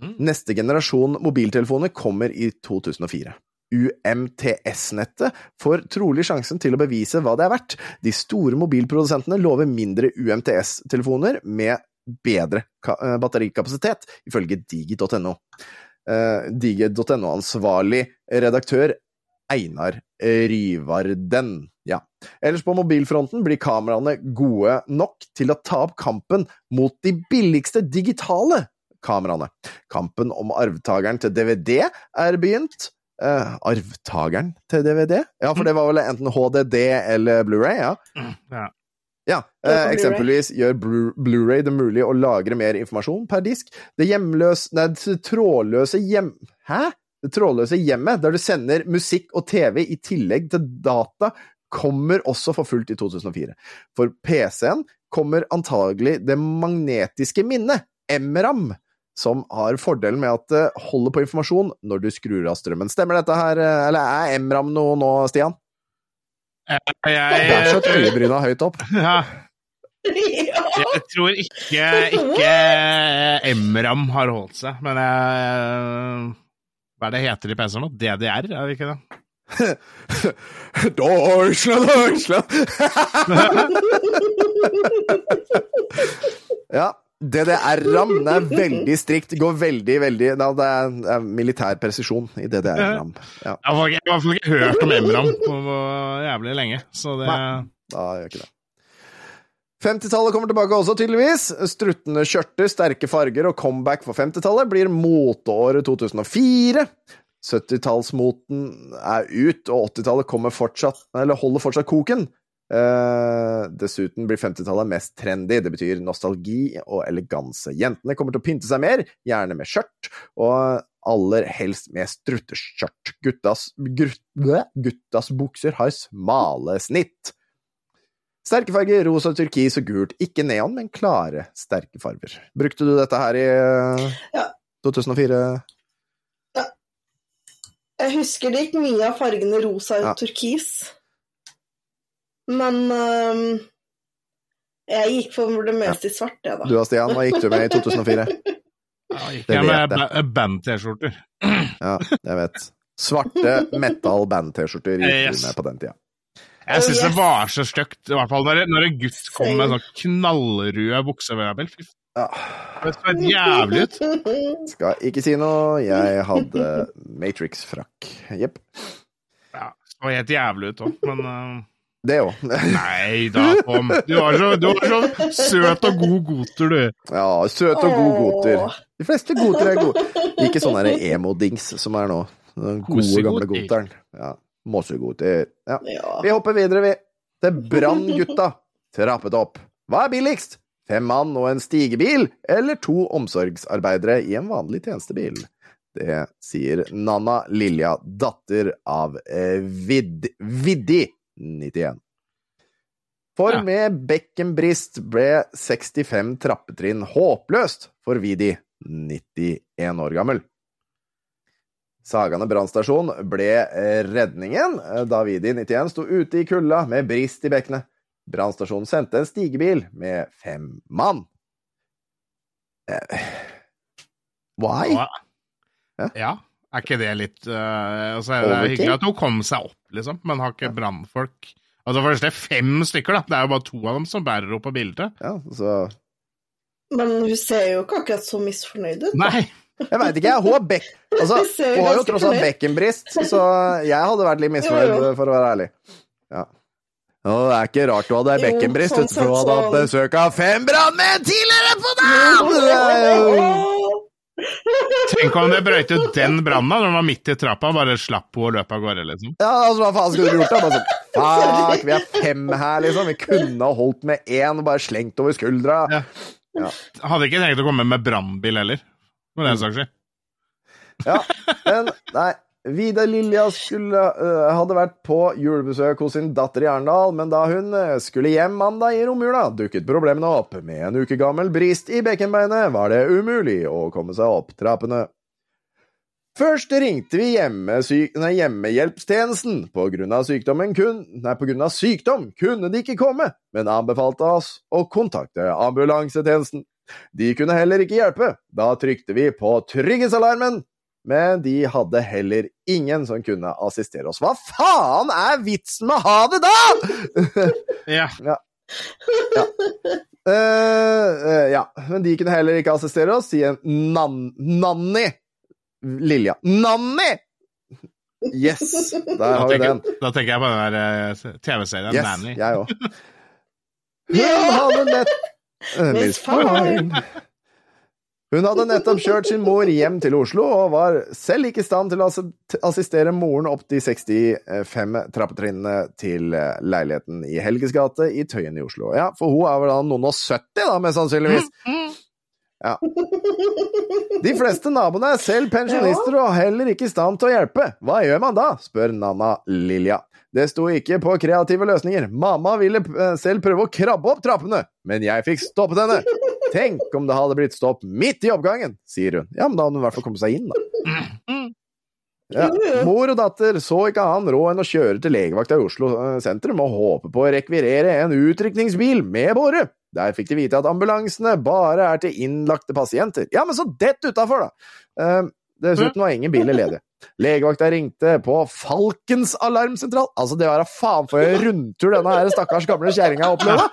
Mm. Neste generasjon mobiltelefoner kommer i 2004. UMTS-nettet får trolig sjansen til å bevise hva det er verdt. De store mobilprodusentene lover mindre UMTS-telefoner med bedre eh, batterikapasitet, ifølge digi.no. Eh, Digi.no-ansvarlig redaktør Einar Ryvarden. Ja. Ellers på mobilfronten blir kameraene gode nok til å ta opp kampen mot de billigste digitale kameraene. Kampen om arvtakeren til DVD er begynt. Uh, arvtakeren til DVD? Ja, for det var vel enten HDD eller Blu-ray, ja. ja. Ja, eh, eksempelvis gjør Blu- Blu-ray det mulig å lagre mer informasjon per disk. Det hjemløse Nei, det trådløse hjem... Hæ? Det trådløse hjemmet, der du sender musikk og TV i tillegg til data, kommer også for fullt i 2004. For PC-en kommer antagelig det magnetiske minnet, MRAM, som har fordelen med at det holder på informasjon når du skrur av strømmen. Stemmer dette her, eh, eller er MRAM noe nå, Stian? Der skjøt Jeg, øyebryna høyt opp. ja, Ja. jeg tror ikke, ikke Emram har holdt seg, men jeg Hva er det heter i PC-en nå? DDR, er det ikke det? Deutschland, Deutschland! ja. DDR-ram det er veldig strikt. Det går veldig, veldig no, Det er, det er militær presisjon i DDR-ram. Ja, Jeg har i hvert fall ikke hørt om M-ram på jævlig lenge, så det Nei. da gjør ikke det. 50-tallet kommer tilbake også, tydeligvis. Struttende skjørter, sterke farger og comeback for 50-tallet blir moteåret 2004. 70-tallsmoten er ut, og 80-tallet fortsatt, holder fortsatt koken. Eh, dessuten blir 50-tallet mest trendy. Det betyr nostalgi og eleganse. Jentene kommer til å pynte seg mer, gjerne med skjørt, og aller helst med strutteskjørt. Guttas, guttas bukser har smale snitt. Sterke farger, rosa, turkis og gult. Ikke neon, men klare, sterke farger. Brukte du dette her i uh, Ja. 2004? Jeg husker det gikk mye av fargene rosa og Ja. turkis. Men øhm, jeg gikk for det meste i svart, jeg, da. Du og Stian, hva gikk du med i 2004? Ja, gikk jeg med band-T-skjorter. Ja, jeg vet. Svarte metal band-T-skjorter gikk Yes. du med på den tida. Jeg Oh, syns det var så stygt, i hvert fall når, når en gutt kom med sånn knallrød bukse. Ja, det så helt jævlig ut. skal ikke si noe. Jeg hadde Matrix-frakk. Jepp. Ja, det så helt jævlig ut òg, men eh, Det òg. Nei da, Tom. Du var, så, du var så søt og god goter, du. Ja, søt og god goter. De fleste goter er gode. Ikke sånn emo-dings som er nå. Den gode, gamle goteren. Ja, Måsegoter. Ja. Ja. Vi hopper videre, vi. Til Branngutta. Trappet opp. Hva er billigst? Fem mann og en stigebil, eller to omsorgsarbeidere i en vanlig tjenestebil? Det sier Nanna Lilja, datter av eh, Vid Viddi 91. For Ja. med bekkenbrist ble 65 trappetrinn håpløst for Vidi, 91 år gammel. Sagane brannstasjon ble eh, redningen eh, da Vidi 91 sto ute i kulda med brist i bekkenet. Brannstasjonen sendte en stigebil med fem mann. Eh, why? Ja. Ja, er ikke det litt uh, altså, Det er hyggelig at hun kom seg opp, liksom, men har ikke brannfolk Altså for det første fem stykker, da. Det er jo bare to av dem som bærer henne på bildet. Ja, så Men hun ser jo ikke akkurat så misfornøyd ut. Nei! Jeg veit ikke, jeg. Hun har bekk... Altså, hun har jo tross alt bekkenbrist, så jeg hadde vært litt misfornøyd, Jo, jo. for å være ærlig. Ja. Og det er ikke rart du hadde bekkenbrist, sånn for hun hadde hatt besøk av fem brannmenn tidligere på dagen! Tenk om det brøt ut den branna når den var midt i trappa, bare slapp henne å løpe av gårde, liksom. Ja, altså, hva faen skulle du gjort da? Bare sånn, fuck, vi er fem her, liksom. Vi kunne ha holdt med én og bare slengt over skuldra. Ja. Hadde ikke tenkt å komme med brannbil heller, for den saks skyld. Ja, men nei. Vidar Lilja skulle, uh, hadde vært på julebesøk hos sin datter i Arendal, men da hun øh, skulle hjem mandag i romjula, dukket problemene opp. Med en uke gammel brist i bekkenbeinet var det umulig å komme seg opp trappene. Først ringte vi nei, hjemmehjelpstjenesten. På grunn av, sykdommen kun nei, på grunn av sykdom kunne de ikke komme, men anbefalte oss å kontakte ambulansetjenesten. De kunne heller ikke hjelpe. Da trykte vi på trygghetsalarmen, men de hadde heller ingen som kunne assistere oss. Hva faen er vitsen med å ha det da?! Ja. Eh, eh, ja, men de kunne heller ikke assistere oss, sier nan Nanny Lilja. Nanny! Yes, der Da har vi den. da tenker jeg på den der eh, TV-serien Yes, Nanny. jeg òg. Hun hadde nett Miss Miss Fine. Hun hadde nettopp kjørt sin mor hjem til Oslo, og var selv ikke i stand til å assistere moren opp de 65 trappetrinnene til eh, leiligheten i Helges gate i Tøyen i Oslo. Ja, for hun er vel da noen og 70, da, mest sannsynligvis. Ja. De fleste naboene er selv pensjonister og heller ikke i stand til å hjelpe. Hva gjør man da? spør Nanna Lilja. Det sto ikke på kreative løsninger. Mamma ville eh, selv prøve å krabbe opp trappene, men jeg fikk stoppet henne. Tenk om det hadde blitt stopp midt i oppgangen, sier hun. Ja, men da hadde hun i hvert fall kommet seg inn, da. Ja. Mor og datter så ikke annen råd enn å kjøre til legevakta i Oslo eh, sentrum og håpe på å rekvirere en utrykningsbil med båre. Der fikk de vite at ambulansene bare er til innlagte pasienter. Ja, men så dett utafor, da! Eh, dessuten var ingen biler ledige. Legevakta ringte på Falkens alarmsentral. Altså, det var da faen for en rundtur denne her stakkars gamle kjerringa opplevde!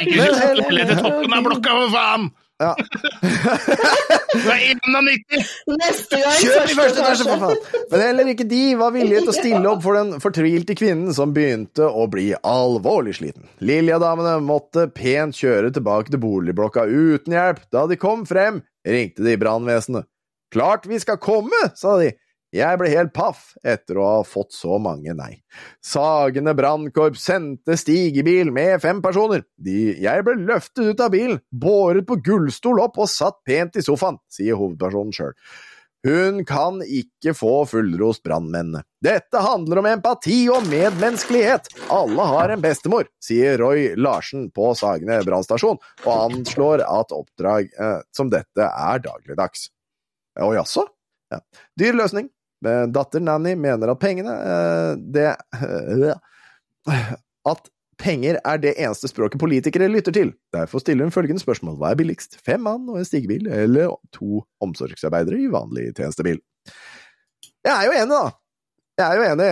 Ikke leilighet til toppen av blokka, for faen! Ja. Det er 91! Neste gang Kjør i første etasje, for faen! Men heller ikke de var villige til å stille opp for den fortvilte kvinnen som begynte å bli alvorlig sliten. Lilja-damene måtte pent kjøre tilbake til boligblokka uten hjelp. Da de kom frem, ringte de brannvesenet. Klart vi skal komme, sa de. Jeg ble helt paff etter å ha fått så mange nei. Sagene brannkorps sendte stigebil med fem personer. De, jeg ble løftet ut av bilen, båret på gullstol opp og satt pent i sofaen, sier hovedpersonen sjøl. Hun kan ikke få fullrost brannmennene. Dette handler om empati og medmenneskelighet. Alle har en bestemor, sier Roy Larsen på Sagene brannstasjon, og anslår at oppdrag eh, som dette er dagligdags. Å jaså? Ja. Dyr løsning. Men Datter Nanny mener at pengene eh, Det At penger er det eneste språket politikere lytter til. Derfor stiller hun følgende spørsmål. Hva er billigst? Fem mann og en stigebil, eller to omsorgsarbeidere i vanlig tjenestebil? Jeg er jo enig, da. Jeg er jo enig.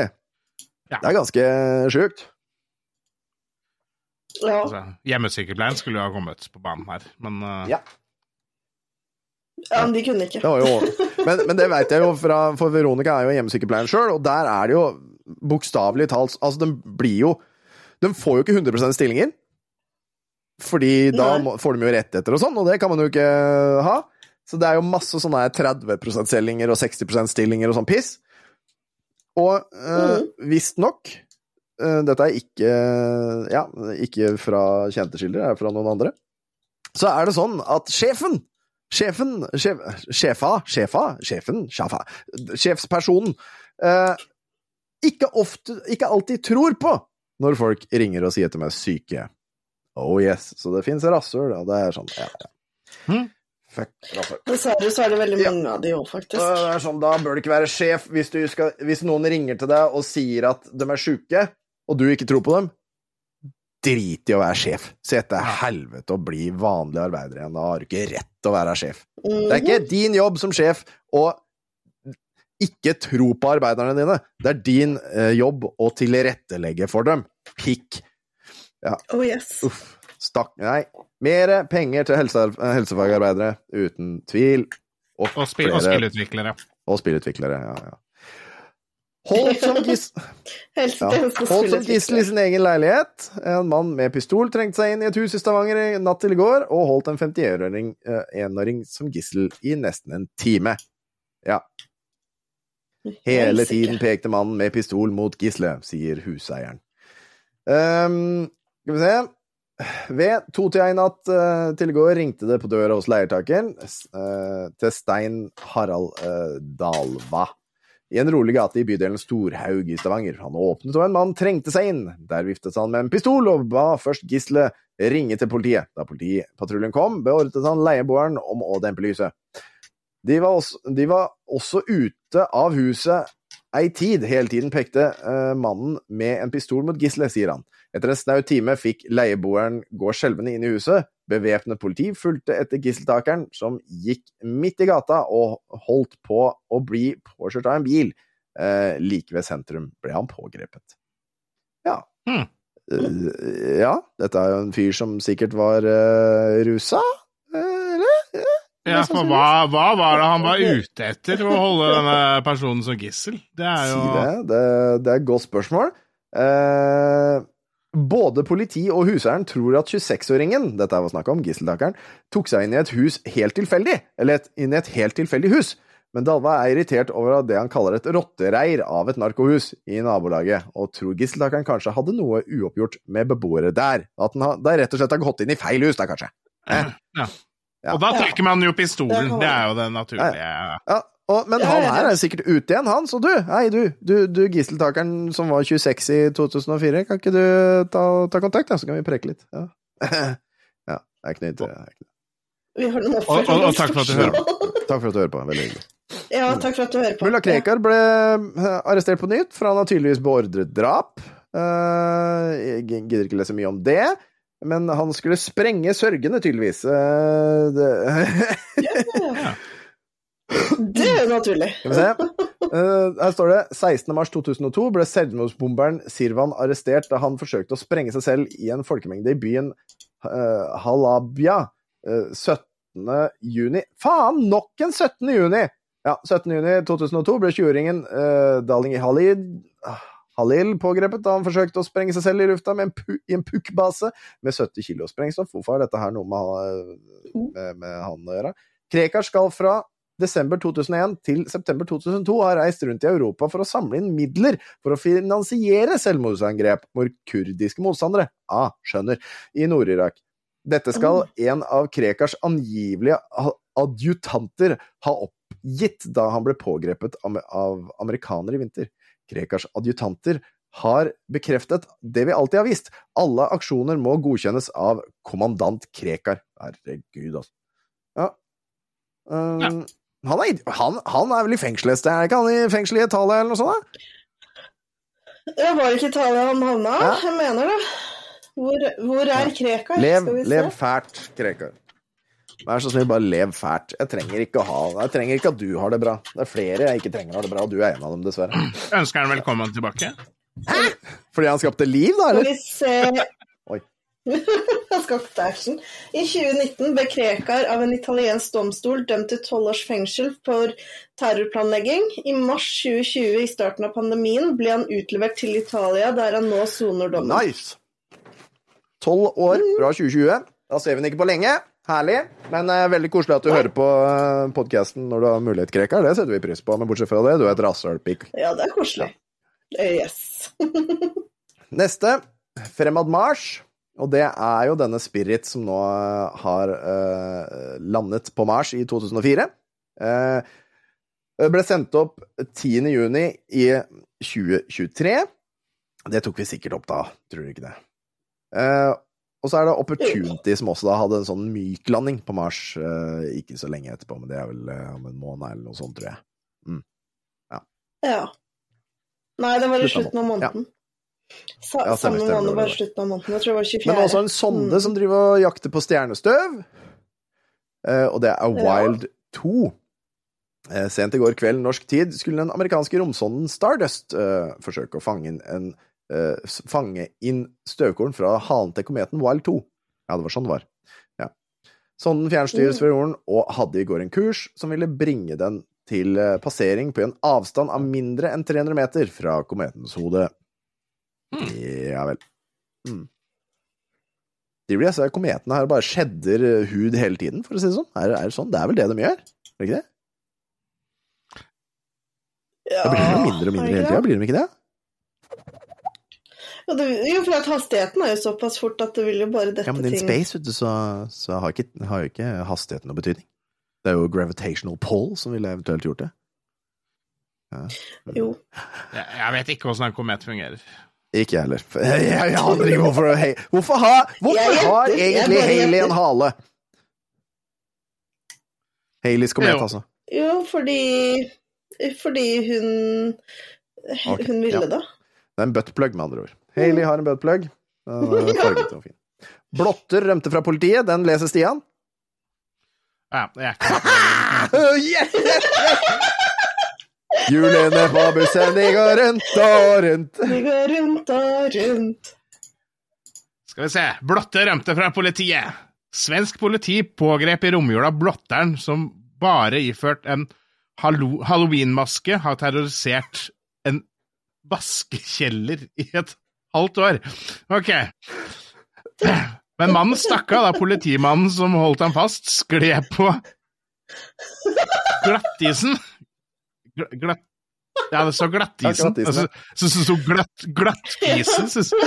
Ja. Det er ganske sjukt. Ja. Altså, hjemmesykepleien skulle jo ha kommet på banen her, men uh... Ja. Ja, men de kunne ikke. Jo, men, men det vet jeg jo fra For Veronica er jo hjemmesykepleieren sjøl, og der er det jo bokstavelig talt Altså, de blir jo De får jo ikke 100 stillinger. Fordi da Nei. får de jo rettigheter og sånn, og det kan man jo ikke ha. Så det er jo masse sånne 30 %-stillinger og 60 %-stillinger og sånn piss. Og eh, visstnok eh, Dette er ikke Ja, ikke fra kjente kilder, det er fra noen andre. Så er det sånn at sjefen Sjefen, sjef, sjefa, sjefa, sjefen, sjefa, sjefspersonen, eh, ikke, ofte, ikke alltid tror på når folk ringer og sier at de er syke. Oh yes, så det fins rasshøl, og det er sånn, ja, ja. Mhm. Fuck rasshøl. Dessverre så er det veldig Ja. mange av de òg, faktisk. Det er sånn, da bør du ikke være sjef hvis, du skal, hvis noen ringer til deg og sier at de er sjuke, og du ikke tror på dem. Drit i å være sjef. Se etter helvete å bli vanlig arbeider igjen. Da har du ikke rett til å være sjef. Det er Mhm. ikke din jobb som sjef å ikke tro på arbeiderne dine. Det er din eh, jobb å tilrettelegge for dem. Pikk. Oh yes. Uff. Stakk Nei. Mer penger til helse, helsefagarbeidere, uten tvil. Og, og, spil, og spillutviklere. og spillutviklere, ja, ja. Holdt som, gis, ja. Holdt som gissel i sin egen leilighet. En mann med pistol trengte seg inn i et hus i Stavanger i natt til i går, og holdt en 51-åring eh, som gissel i nesten en time. Ja. Hele tiden pekte mannen med pistol mot gisselet, sier huseieren. Um, skal vi se Ved to-tida i natt uh, til i går ringte det på døra hos leietakeren eh, til Stein Harald uh, Dalva i en rolig gate i bydelen Storhaug i Stavanger. Han åpnet, og en mann trengte seg inn. Der viftet han med en pistol og ba først gisselet ringe til politiet. Da politipatruljen kom, beordret han leieboeren om å dempe lyset. De var, også, de var også ute av huset ei tid. Hele tiden pekte uh, mannen med en pistol mot gisselet, sier han. Etter en snau time fikk leieboeren gå skjelvende inn i huset. Bevæpnet politi fulgte etter gisseltakeren, som gikk midt i gata og holdt på å bli påkjørt av en bil. Eh, like ved sentrum ble han pågrepet. Ja. Hmm. Uh, ja, dette er jo en fyr som sikkert var uh, rusa, eh, eller? Ja, for hva, hva var det han var ute etter å holde denne personen som gissel? Det er Si jo det. det. Det er et godt spørsmål. Eh, både politi og huseieren tror at 26-åringen, dette er snakk om, gisseltakeren, tok seg inn i et hus helt tilfeldig, eller et, inn i et helt tilfeldig hus. Men Dalva er irritert over det han kaller et rottereir av et narkohus i nabolaget, og tror gisseltakeren kanskje hadde noe uoppgjort med beboere der. At han har, da rett og slett har gått inn i feil hus, da, kanskje. Eh? ja. Ja. Og da trekker man jo pistolen. Det er jo det naturlige. Ja, og, men han her er sikkert ute igjen, han. Så du, hei du, du, du gisseltakeren som var 26 i 2004, kan ikke du ta, ta kontakt, da, så kan vi preke litt? Ja, ja det er ikke noe er noen Og, og, og takk for at du hører på. Takk for at du hører på, veldig hyggelig. Ja, takk for at du hører på. Mulla Krekar ble eh, arrestert på nytt, for han har tydeligvis beordret drap. Eh, Jeg gidder ikke lese mye om det. Men han skulle sprenge sørgende, tydeligvis. Det... ja, Ja. Det er naturlig. Skal vi se. Uh, her står det 16. mars 2002 ble selvmordsbomberen Sirvan arrestert da han forsøkte å sprenge seg selv i en folkemengde i byen uh, Halabja Uh, 17. juni Faen! Nok en 17. juni! Ja, 17. juni 2002 ble 20-åringen uh, Dalingi Halid Halil pågrepet da han forsøkte å sprenge seg selv i lufta en i en pukkbase med 70 kilo sprengstoff. Hvorfor har dette her noe med, med, med han å gjøre? Krekar skal fra desember 2001 til september 2002 har reist rundt i Europa for å samle inn midler for å finansiere selvmordsangrep mot kurdiske motstandere. Ah, skjønner. I Nord-Irak. Dette skal en av Krekars angivelige adjutanter ha oppgitt da han ble pågrepet av amerikanere i vinter. Krekars adjutanter har bekreftet det vi alltid har visst. Alle aksjoner må godkjennes av kommandant Krekar. Herregud, altså. Ja. Um, Ja. Han, er, han, han er vel i fengsel et sted? Er ikke han i fengsel i Italia eller noe sånt? da? Det var ikke Italia han havna? Ja. Jeg mener det. Hvor, hvor er Krekar? Lev, Skal vi se. lev fælt, Krekar. Vær så snill, bare lev fælt. Jeg trenger ikke å ha Jeg trenger ikke at du har det bra. Det er flere jeg ikke trenger har det bra, og du er en av dem, dessverre. Ønsker han velkommen tilbake? Hæ? Fordi han skapte liv, da, Skal eller? vi se Oi. Han skapte action. I 2019 ble Krekar av en italiensk domstol dømt til tolv års fengsel for terrorplanlegging. I mars 2020, i starten av pandemien, ble han utlevert til Italia, der han nå soner dommen. Nice! Tolv år fra 2020. Da ser vi den ikke på lenge. Herlig. Men uh, veldig koselig at du hører på uh, podkasten når du har mulighet, Krekar. Det setter vi pris på. Men bortsett fra det, du er et rasshølpikk. Ja, det er koselig. Ja. Yes. Neste, Fremad Mars. Og det er jo denne Spirit som nå eh, har uh, landet på Mars i 2004. Uh, det ble sendt opp 10. juni i 2023. Det tok vi sikkert opp da, tror du ikke det? Uh, og så er det Opportunity som også da hadde en sånn myk landing på Mars uh, ikke så lenge etterpå, men det er vel eh, om en måned eller noe sånt, tror jeg. Ja. Nei, det var i Slutten av måneden. Sa, Ja, samme måned, bare slutten av måneden. Jeg tror det var 24. Men også en sonde Mm. som driver og jakter på stjernestøv. Eh, og det er Ja. Wild 2. Eh, sent i går kveld norsk tid skulle den amerikanske romsonden Stardust eh, forsøke å fange inn, en, eh, fange inn støvkorn fra halen til kometen Wild 2. Ja, det var sånn det var. Ja. Sonden fjernstyres fra jorden og hadde i går en kurs som ville bringe den til passering på en avstand av mindre enn 300 meter fra kometens hode. Ja vel. Mm. De blir ser kometene her og bare shedder eh, hud hele tiden, for å si det sånn? Er, er det sånn? Det er vel det de gjør? Er det ikke det? Ja, Da blir de jo mindre og mindre hele tida, blir de ikke det? Ja, det, jo, for at hastigheten er jo såpass fort at det vil jo bare dette Ja, men in ting space, vet du, så, så har, ikke, har jo ikke hastigheten noe betydning. Det er jo gravitational pull som ville eventuelt gjort det. Jo. Jeg, jeg vet ikke åssen en komet fungerer. Ikke jeg heller. Jeg, jeg aner ikke hvorfor hei, Hvorfor, ha, hvorfor Jeg har egentlig Hayley en hale? Haleys komet, altså. Jo, fordi Fordi hun okay, Hun ville ja. det. Det er en buttplug, med andre ord. Hayley har en buttplug. Er. Blotter rømte fra politiet. Den leser Stian. Ja, jeg er ikke! Hjulene på bussen, de går rundt og rundt. De går rundt og rundt. Skal vi se. Blotte rømte fra politiet. Svensk politi pågrep i romjula blotteren som bare iført en hallo halloweenmaske har terrorisert en vaskekjeller i et halvt år. Ok. Men mannen stakk av da politimannen som holdt ham fast, skled på glattisen. Gl glatt... Ja, det sa glattisen. Ja, glattisen, ja. Altså, så så, sto glatt, glattisen. syns jeg.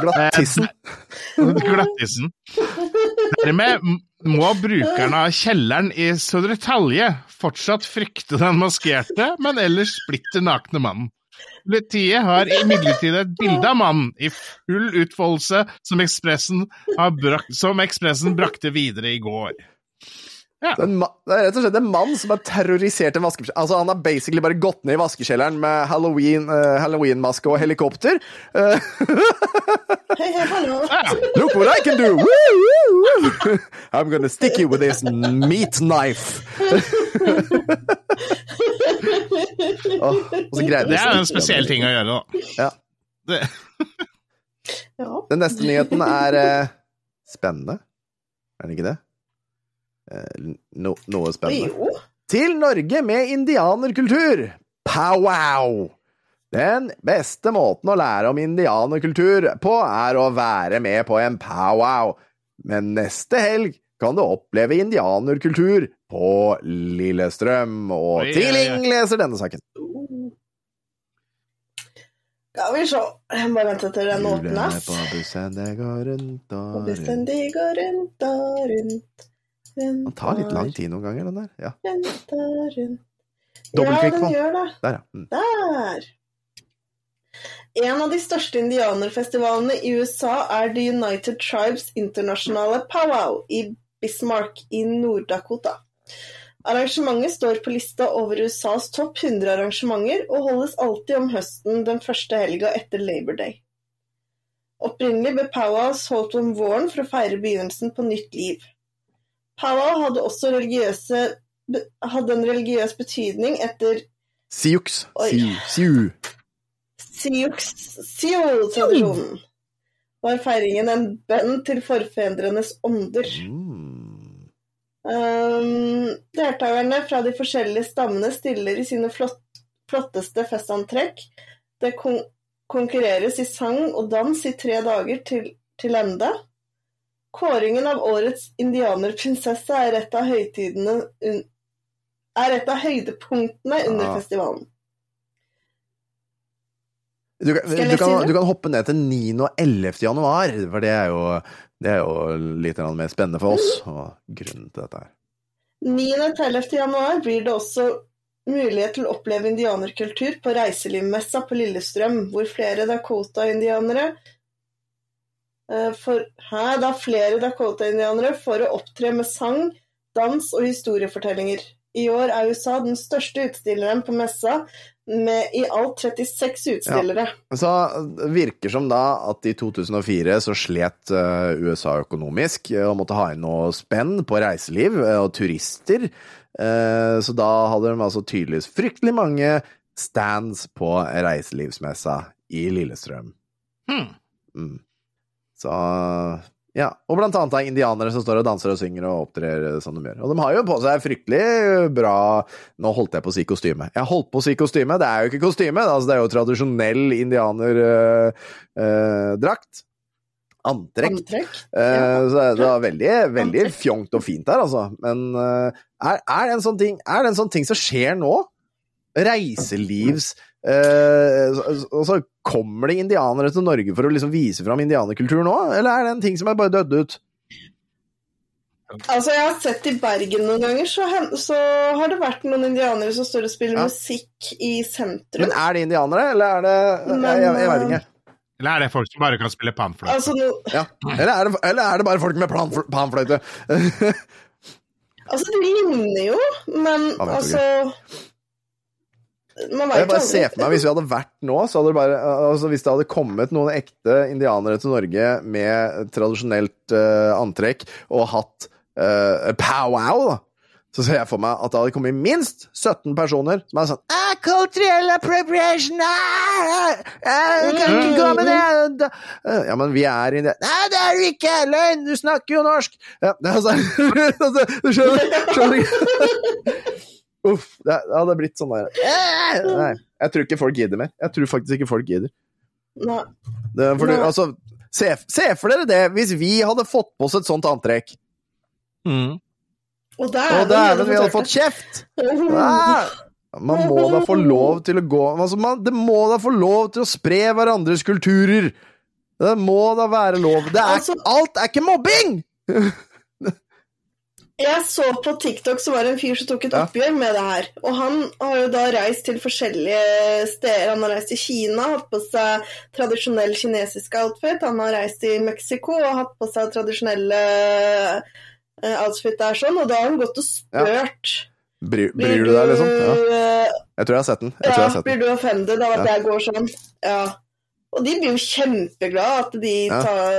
Glattisen. Dermed må brukerne av kjelleren i Sødre Talje fortsatt frykte den maskerte, men ellers splitter nakne mannen. Politiet har imidlertid et bilde av mannen i full utfoldelse som Ekspressen, brak som Ekspressen brakte videre i går. Det er, en det er rett og slett en mann som har terrorisert en vaskekjeller. Altså, han har basically bare gått ned i vaskekjelleren med halloween, uh, halloween-maske og helikopter. Eh, Hei, hei, hallo. Look what I can do! Woo, woo, woo. I'm gonna stick you with this meat knife. oh, så det er en spesiell ting å gjøre, da. Ja. Det, Ja. Den neste nyheten er uh, spennende. Er den ikke det? Eh, no, noe spennende. Jo. Til Norge med indianerkultur. Powwow! Den beste måten å lære om indianerkultur på er å være med på en powwow. Men neste helg kan du oppleve indianerkultur på Lillestrøm. Og Oi. Tiling leser denne saken. Skal vi se. Jeg bare venter til den Hjulene åpnes. på bussen, det går rundt Og og bussen de går rundt og rundt. Den tar litt lang tid noen ganger, den der. Ja, rundt rundt. Dobbeltklikk ja, på den den. gjør det. der, ja. Mm. Der! En av de største indianerfestivalene i USA er The United Tribes Internasjonale Powwow i Bismarck i Nord-Dakota. Arrangementet står på lista over USAs topp 100 arrangementer og holdes alltid om høsten den første helga etter Labor Day. Opprinnelig ble powwows holdt om våren for å feire begynnelsen på nytt liv. Powwow hadde også religiøse, hadde en religiøs betydning etter Siux. Siu. Siu. Siu-tradisjonen. Var feiringen en bønn til forfedrenes ånder. Mm. Um, deltakerne fra de forskjellige stammene stiller i sine flott, flotteste festantrekk. Det kon konkurreres i sang og dans i tre dager til, til ende. Kåringen av årets indianerprinsesse er et av er et av høydepunktene under ja. festivalen. Du, kan- du, kan, du kan hoppe ned til 9. og 11. januar, for det er jo, det er jo litt mer spennende for oss. Og grunnen til dette her. 9. og 11. januar blir det også mulighet til å oppleve indianerkultur på reiselivmessa på Lillestrøm, hvor flere Dakota-indianere for, her da flere Dakota-indianere for å opptre med sang, dans og historiefortellinger. I år er USA den største utstilleren på messa, med i alt 36 utstillere. Så virker som da at i 2004 så slet eh, USA økonomisk eh, og måtte ha inn noe spenn på reiseliv eh, og turister. Eh, så da hadde de altså tydeligvis fryktelig mange stands på reiselivsmessa i Lillestrøm. Hmm. Mm. Så ja. Og blant annet er indianere som står og danser og synger og opptrer eh, som de gjør. Og de har jo på seg fryktelig bra Nå holdt jeg på å si kostyme. Jeg holdt på å si kostyme, det er jo ikke kostyme, altså, det er jo tradisjonell indianerdrakt. Antrekk. Antrekk. Eh, så det var veldig, veldig Antrekk. fjongt og fint der, altså. Men eh, er, er, det en sånn ting, er det en sånn ting som skjer nå? Reiselivs eh, så- altså, Kommer det indianere til Norge for å liksom vise fram indianerkultur nå, eller er det en ting som er bare dødd ut? Altså, jeg har sett i Bergen noen ganger, så, så har det vært noen indianere som står og spiller Ja. musikk i sentrum. Men er det indianere, eller er det Jeg, jeg, jeg vet ikke. Eller er det folk som bare kan spille panfløyte? Altså, no, Ja. Eller, er det, eller er det bare folk med panfløyte? altså, det ligner jo, men altså Man Jeg bare ser for meg Hvis vi hadde vært nå, så hadde det bare altså Hvis det hadde kommet noen ekte indianere til Norge med tradisjonelt uh, antrekk og hatt uh, powwow, da, så ser jeg for meg at det hadde kommet minst 17 personer som er sånn ah, Cultural appropriation! Ah, ah, kan ikke gå med det! Ja, men vi er i det Nei, det er du ikke! Løgn! Du snakker jo norsk! Ja, det er altså, altså Du skjønner, skjønner? Uff. Det det hadde blitt sånn der Eh, Nei, jeg tror ikke folk gidder mer. Jeg tror faktisk ikke folk gidder. Nei. Det, for, Nei. altså, se, se for dere det, hvis vi hadde fått på oss et sånt antrekk. Mm. Og dæven, vi hadde fått kjeft! Ah, man må da få lov til å gå altså, man, Det må da få lov til å spre hverandres kulturer! Det må da være lov. Det er, Altså- alt er ikke mobbing! Jeg så på TikTok så var det en fyr som tok et oppgjør med det her. Og han har jo da reist til forskjellige steder. Han har reist til Kina, hatt på seg tradisjonell kinesisk outfit. Han har reist til Mexico og hatt på seg tradisjonelle eh, outfit der sånn. Og da har han gått og spurt Bryr, bryr du deg, liksom? Ja. eh, Jeg tror jeg har sett den. Jeg jeg Ja, har sett blir den. du offended av at Ja. jeg går sånn? Ja. Og de blir jo kjempeglade at de Ja. tar,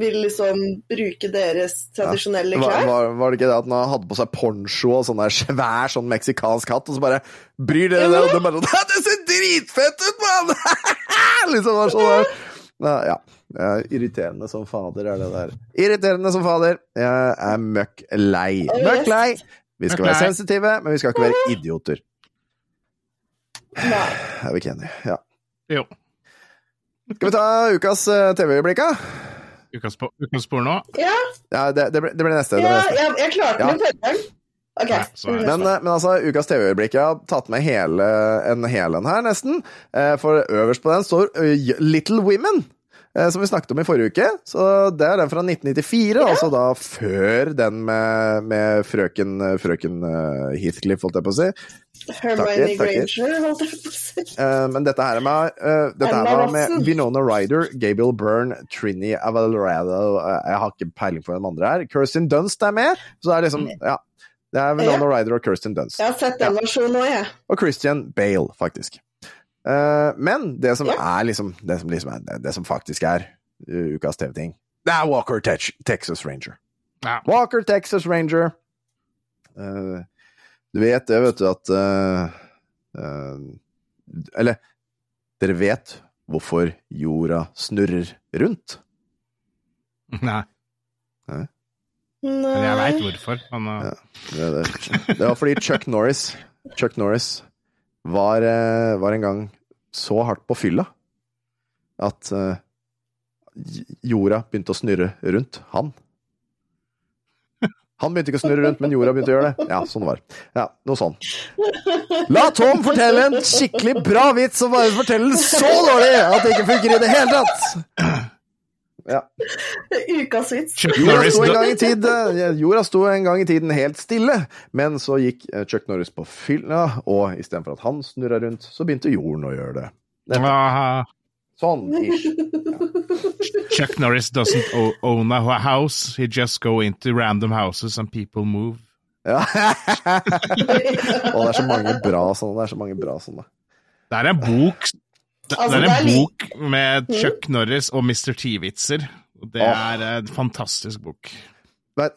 vil liksom bruke deres tradisjonelle klær. klær. var, var det ikke det at han hadde på seg poncho og sånn der svær sånn meksikansk hatt, og så bare Bryr dere dere? Og det bare sånn Det ser dritfett ut, mann! liksom var sånn der. Ja, ja. Ja, Irriterende som fader er det der. Irriterende som fader. Jeg er møkk lei. Møkk lei. Vi skal være sensitive, men vi skal ikke være idioter. Nei. Er vi ikke enige? Ja. Jo. Skal vi ta ukas eh, TV-øyeblikk, da? Ukas, ukas spor nå. Ja, Ja, det, det, blir, det blir neste. Det blir neste. jeg, jeg klarte Ja. det forrige Okay. Nei, Men, eh, men altså, ukas TV-øyeblikk Jeg har tatt med hele, en hel en her, nesten. Eh, For øverst på den står Little Women. Eh, som vi snakket om i forrige uke. Så det er den fra 1994, altså da før den med, med frøken, frøken eh, Heathcliff, holdt jeg på å si. Hermione. Granger, holdt jeg på å si. Eh, men dette her er med, uh, dette her var med Vinona Ryder, Gabriel Byrne, Trini Avalorado Jeg har ikke peiling på hvem andre her. Kirsten Dunst er med. Så det er liksom Ja. Det er Winona Ryder og Kirsten Dunst. Jeg har sett den versjonen òg, jeg. Og Christian Bale, faktisk. Eh, men det som Ja. er liksom Det som, liksom er, det, det som faktisk er uh, ukas TV-ting, det er Walker Tex Texas Ranger. Ja. Walker Texas Ranger. Uh, du vet det, vet du, at uh, uh, Eller dere vet hvorfor jorda snurrer rundt? Nei, men jeg Nei. veit hvorfor. Men, uh, Det, det, det var fordi Chuck Norris Chuck Norris var, eh, var en gang så hardt på fylla at eh, jorda begynte å snurre rundt han. Han begynte ikke å snurre rundt, men jorda begynte å gjøre det. Ja, sånn var det. Ja, noe sånn. La Tom fortelle en skikkelig bra vits, og bare fortelle den så dårlig at det ikke funker i det hele tatt! Ja. Ukas vits. Jorda sto, en gang i tid, eh, jorda sto en gang i tiden helt stille, men så gikk eh, Chuck Norris på fylla, og istedenfor at han snurra rundt, så begynte jorden å gjøre det. Sånn ish. Chuck Norris doesn't own a house. He just go into random houses and people move. Ja. og det er så mange bra sånne. Det er så mange bra sånne. Det er en bok Det, Altså, det er det er en bok med Chuck Norris og Mr. T-vitser. Det er en fantastisk bok.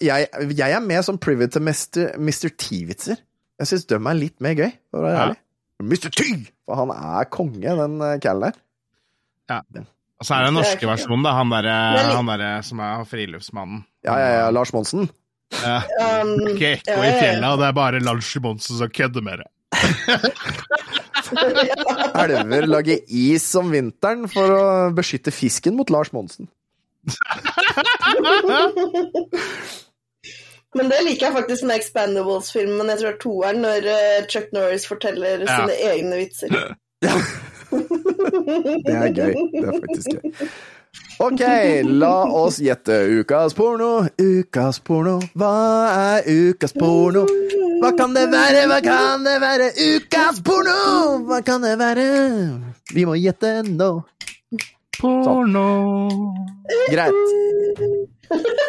Jeg, jeg er med som privy til Mr. T-vitser. Jeg syns de er litt mer gøy, for å være Ja. ærlig. Mr. T! For han er konge, den callen der. Og så er det den norske er- versjonen, da. Han derre derre som er friluftsmannen. Ja, ja, ja, Lars Monsen. Ja. Um, Ikke ekko ja, i ja, ja. fjella, det er bare Lars Monsen som kødder med det. Elver lager is om vinteren for å beskytte fisken mot Lars Monsen. Men det liker jeg faktisk med Expandables-filmen. Jeg tror det er toeren, når eh, Chuck Norris forteller Ja. sine egne vitser. Det er gøy. Det er faktisk gøy. Ok, la oss gjette ukas porno. Ukas porno, hva er ukas porno? Hva kan det være, hva kan det være? Ukas porno! Hva kan det være? Vi må gjette nå. Porno Greit.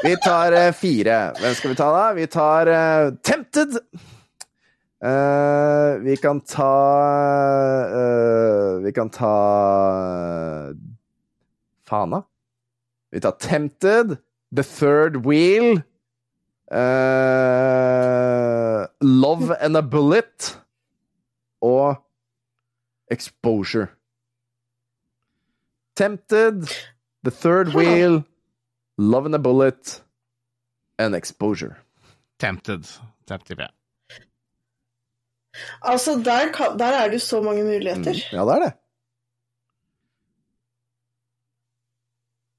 Vi tar eh, fire. Hvem skal vi ta, da? Vi tar uh, Tempted. Uh, vi kan ta uh, Vi kan ta Faen, da. Vi tar Tempted, The Third Wheel, uh, Love and a Bullet og Exposure. Tempted, The Third Wheel, Love and a Bullet and Exposure. Tempted. Tempted, ja. Altså, der, kan, der er det jo så mange muligheter. Ja, det er det.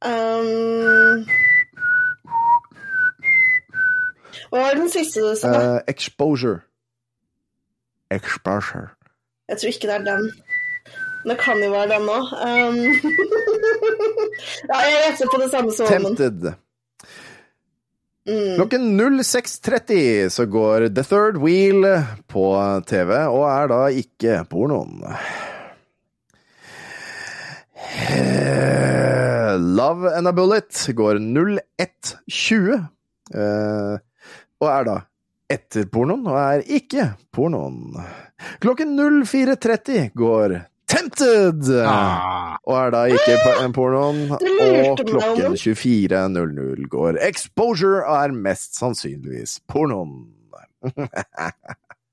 Um, hva var den siste du sa? Uh, exposure. Exposure. Jeg tror ikke det er den. Men det kan jo være den òg. Um, ja, jeg gjetter på det samme som Tempted. Mm. Klokken 06.30 så går The Third Wheel på TV, og er da ikke pornoen. Eh, Love and a Bullet går 01.20, eh, og er da etter pornoen, og er ikke pornoen. Klokken 04.30 går Tempted! Ah, Og er da ikke pornoen. Og klokken Omen. 24.00 går Exposure, og er mest sannsynligvis pornoen.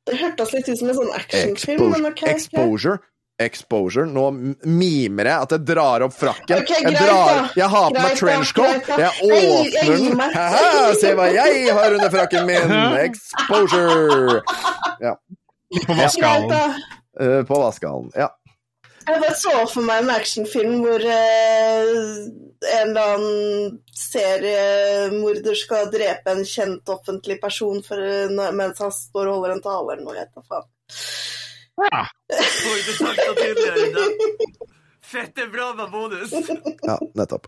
Det hørtes litt ut som en sånn actionfilm, men ok. Exposure. Exposure. Nå mimer jeg at jeg drar opp frakken. Ok, jeg, drar, jeg har på meg trenchcoat. Jeg åpner den. se hva jeg har under frakken min! Exposure! på vaskehallen. Eh, på vaskehallen. Ja. Jeg bare så for meg en actionfilm hvor eh, en eller annen seriemorder skal drepe en kjent offentlig person for, eh, mens han står og holder en tale eller noe. Jeg vet da faen. Ja. Tydeligere enn. Fette bra med bonus! Ja, nettopp.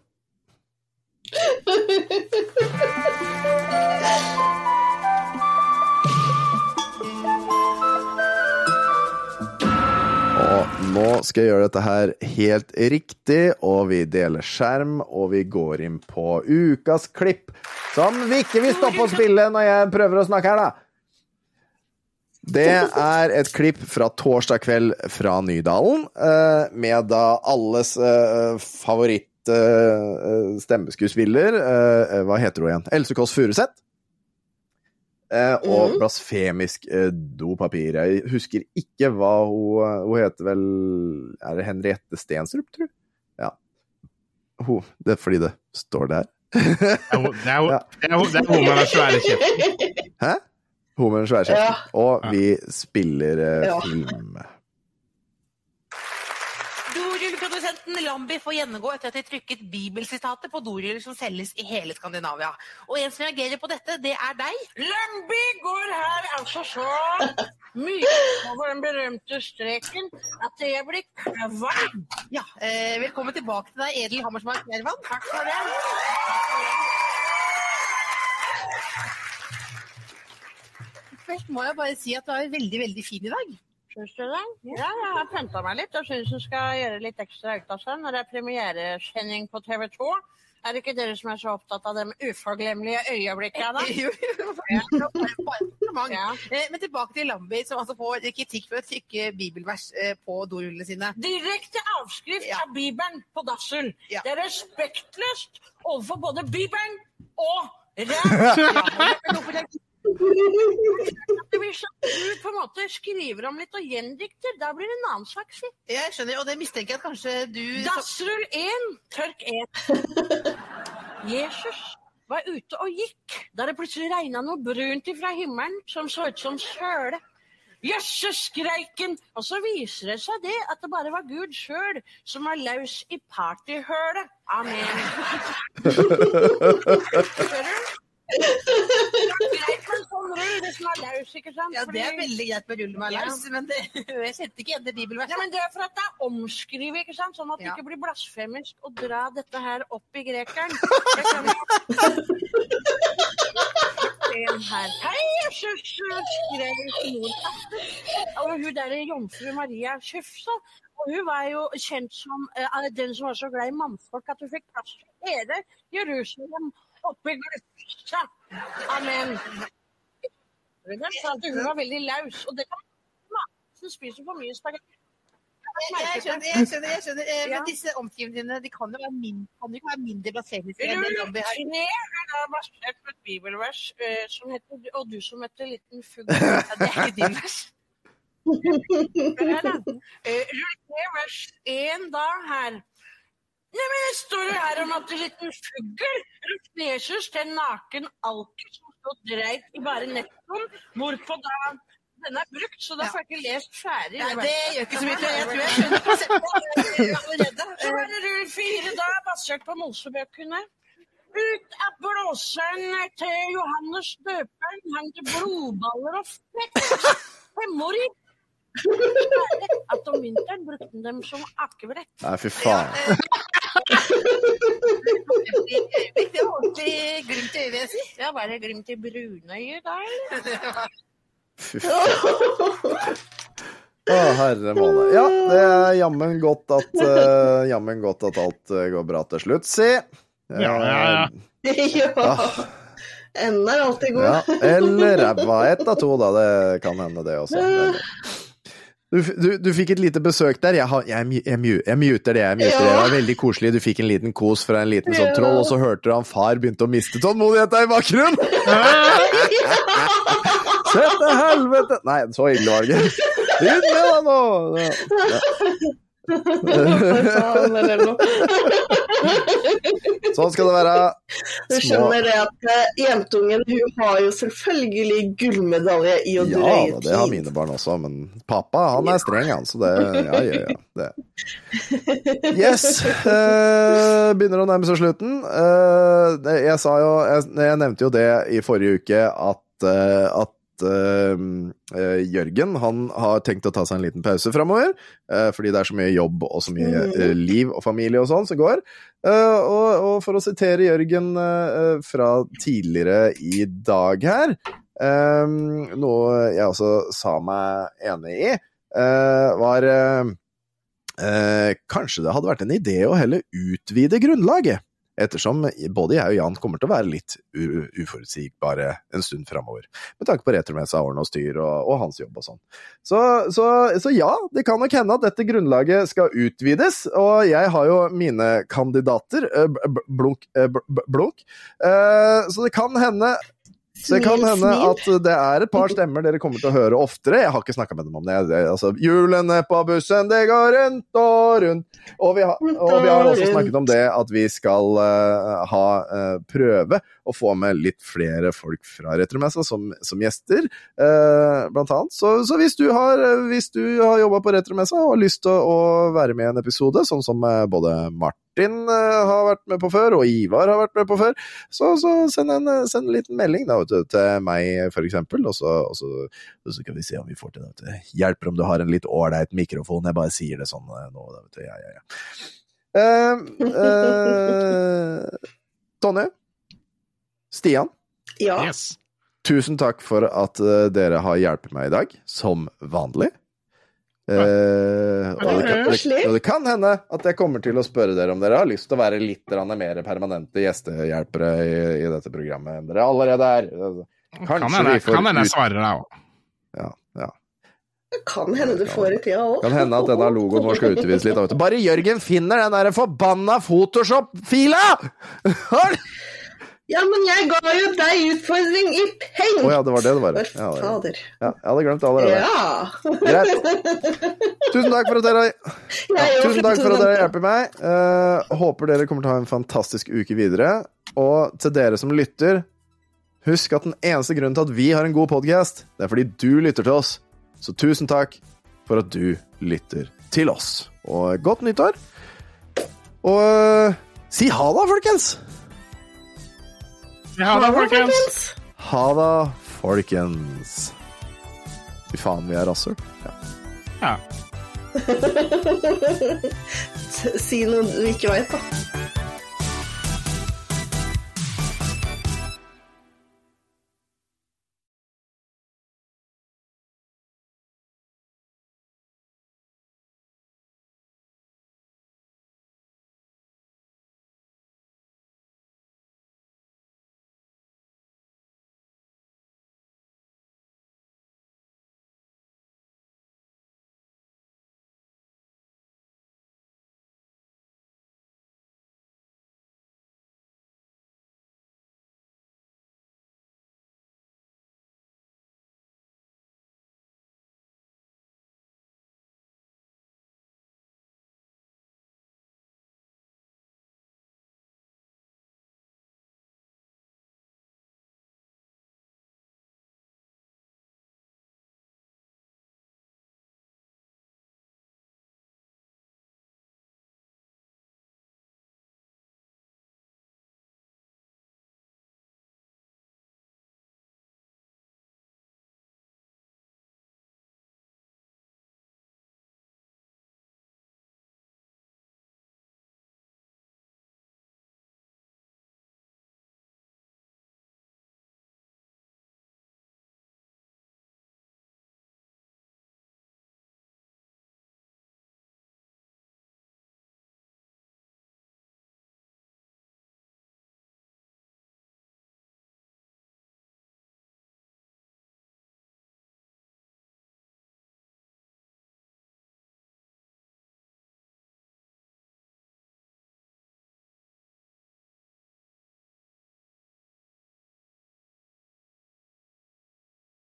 Og nå skal jeg gjøre dette her helt riktig, og vi deler skjerm, og vi går inn på ukas klipp, som vi ikke vil stoppe å spille når jeg prøver å snakke her, da. Det er et klipp fra torsdag kveld fra Nydalen, eh, med da alles eh, favoritt eh, stemmeskuespiller. eh, Hva heter hun igjen? Else Kåss Furuseth. Eh, og Mhm. blasfemisk dopapir. Jeg husker ikke hva hun Hun heter vel Er det Henriette Stensrup, tror du? Ja. Hun, det er fordi det står der. Er er er det er hun med den svære kjeften. Hæ? Hun med den svære kjeften. Ja. Og vi spiller eh, Ja. film. Dorullprodusenten Lambi får gjennomgå etter at de trykket bibelsitater på doruller som selges i hele Skandinavia. Og en som reagerer på dette, det er deg. Lambi går her altså så mye over den berømte streken at jeg blir kvalm. Ja, eh, Velkommen tilbake til deg, Edel Hammersmark Nervan. Takk for det. Først må jeg bare si at du er veldig, veldig fin i dag. Syns du det? Ja, jeg har pynta meg litt og syns hun skal gjøre litt ekstra ut av seg når det er premieresending på TV 2. Er det ikke dere som er så opptatt av de uforglemmelige øyeblikkene? Jo, jo, kompliment. Ja. Eh, Men tilbake til Lambi, som altså får kritikk for å trykke bibelvers eh, på dorullene sine. Direkte avskrift Ja. av Bibelen på dassen. Ja. Det er respektløst overfor både Bibelen og ræv. Hvis du på en måte skriver om litt og gjendikter, da blir det en annen sak, si. Jeg skjønner, og det mistenker jeg at kanskje du Dassrull 1, tørk 1. Jesus var ute og gikk da det plutselig regna noe brunt ifra himmelen som så ut som søle. Jøsse, skreik! Og så viser det seg det at det bare var Gud sjøl som var løs i partyhølet. Amen. Greit med en sånn rull, det som er løs, ikke sant? Ja, det er veldig greit med rull med Ja. men det, jeg kjente ikke igjen det bibelverset. Ja, men Det er for at det er omskrevet, ikke sant? sånn at det Ja. ikke blir blasfemisk å dra dette her opp i grekeren. Det kan her. Hei. Og hun der jomfru Maria Kjøfsa, hun var jo kjent som eh, den som var så glad i mannfolk at hun fikk plass til hele Jerusalem oppi glufsa. Amen. Hun sa at hun var veldig laus, og det kan man spiser for mye spagetti. Jeg skjønner, jeg skjønner. jeg skjønner. Men Ja. Disse omskrivningene de kan jo være, mindre, kan jo ikke være mindre blasfemiske enn det Lambi her. Rull 3 er da basert på et bibelvers eh, som heter 'Og du som heter liten fugl'. Ja, det er ikke din vers. er. Eh, Rull 3 vers én da her. Nei, men det står jo her om at en liten fugl ropte Jesus til en naken alker som stod dreit i bare nettoen, hvorpå da den er brukt, så da får jeg ikke lest ferdig. Nei, det gjør ikke så mye. Jeg tror jeg skjønner konseptet eh. Så var det rull fire da, basert på Mosebøkene. Ut av blåseren til Johannes døperen hang det blodballer og fett. At om vinteren brukte han dem som akebrett. Nei, fy faen. Det var ordentlig glimt i øyet, vil jeg si. Ja, var det glimt i brunøyet da, eller? Fy faen. Å, herre måne. Ja, det er jammen godt at, uh, jammen godt at alt uh, går bra til slutt, si. Ja, ja, ja. ja. Enden er alltid god. Ja, eller ræva. Ett av to, da. Det kan hende, det også. Du, du, du fikk et lite besøk der. Jeg, har, jeg, jeg, jeg muter det. jeg muter det. Det var veldig koselig. Du fikk en liten kos fra en liten sånn Ja. troll, og så hørte du han far begynte å miste tålmodigheten i bakgrunnen! Se til helvete! Nei, så ille var det ikke. Ut med deg nå! Ja. Sånn skal det være. Du skjønner det at eh, jentungen hun har jo selvfølgelig gullmedalje i å Ja drøye Ja, det har mine barn også, men pappa han er streng, han, så det Ja, ja, ja. Det. Yes. eh, begynner å nærme seg slutten. Eh, jeg sa jo jeg, jeg nevnte jo det i forrige uke at, at eh, Jørgen han har tenkt å ta seg en liten pause framover, uh, fordi det er så mye jobb og så mye uh, liv og familie og sånn som går. Og, og for å sitere Jørgen fra tidligere i dag her, noe jeg også sa meg enig i, var kanskje det hadde vært en idé å heller utvide grunnlaget. Ettersom både jeg og Jan kommer til å være litt uforutsigbare en stund framover. Med tanke på retromessa, årene og styr og, og hans jobb og sånn. Så, så, så ja, det kan nok hende at dette grunnlaget skal utvides. Og jeg har jo mine kandidater, eh, blunk, eh, blunk. Eh, så det kan hende så det kan hende at det er et par stemmer dere kommer til å høre oftere. Jeg har ikke snakka med dem om det. altså, Hjulene på bussen, det går rundt og rundt. Og vi, har, og vi har også snakket om det at vi skal uh, ha uh, prøve å få med litt flere folk fra Retromessa som, som gjester, uh, blant annet. Så, så hvis du har, hvis du har jobba på Retromessa og har lyst til å, å være med i en episode, sånn som både både Martin eh, har vært med på før, og Ivar har vært med på før, så, så send, en, eh, send en liten melding da, vet du, til meg, for eksempel, og så, og, så, og så kan vi se om vi får til det. Hjelper om du har en litt ålreit mikrofon. Jeg bare sier det sånn eh, nå. Da, vet du. Ja, ja, ja. Uh, uh, Tonje? Stian? Ja. Yes. Tusen takk for at dere har hjulpet meg i dag, som vanlig. Eh, og, det kan, det, og det kan hende at jeg kommer til å spørre dere om dere har lyst til å være litt mer permanente gjestehjelpere i, i dette programmet enn dere allerede er. Kan Kanskje hende vi får kan hende jeg svarer deg òg. Ja, ja. Det kan hende du får det tida òg. Kan hende at denne logoen vår skal utvides litt. Bare Jørgen finner den der forbanna Photoshop-fila! Ja, men jeg ga jo deg utfordring i peng! Å ja, det var det det var. Ja, det, ja, jeg hadde glemt det allerede. Ja. Greit. Tusen takk for at dere, ja, tusen takk for at dere hjelper meg. Uh, håper dere kommer til å ha en fantastisk uke videre. Og til dere som lytter, husk at den eneste grunnen til at vi har en god podkast, det er fordi du lytter til oss. Så tusen takk for at du lytter til oss. Og godt nyttår. Og uh, si ha da, folkens! Ha det, folkens. Ha det, folkens. Fy faen, vi er rasshøl. Ja. Ja. Si noe du ikke veit, da.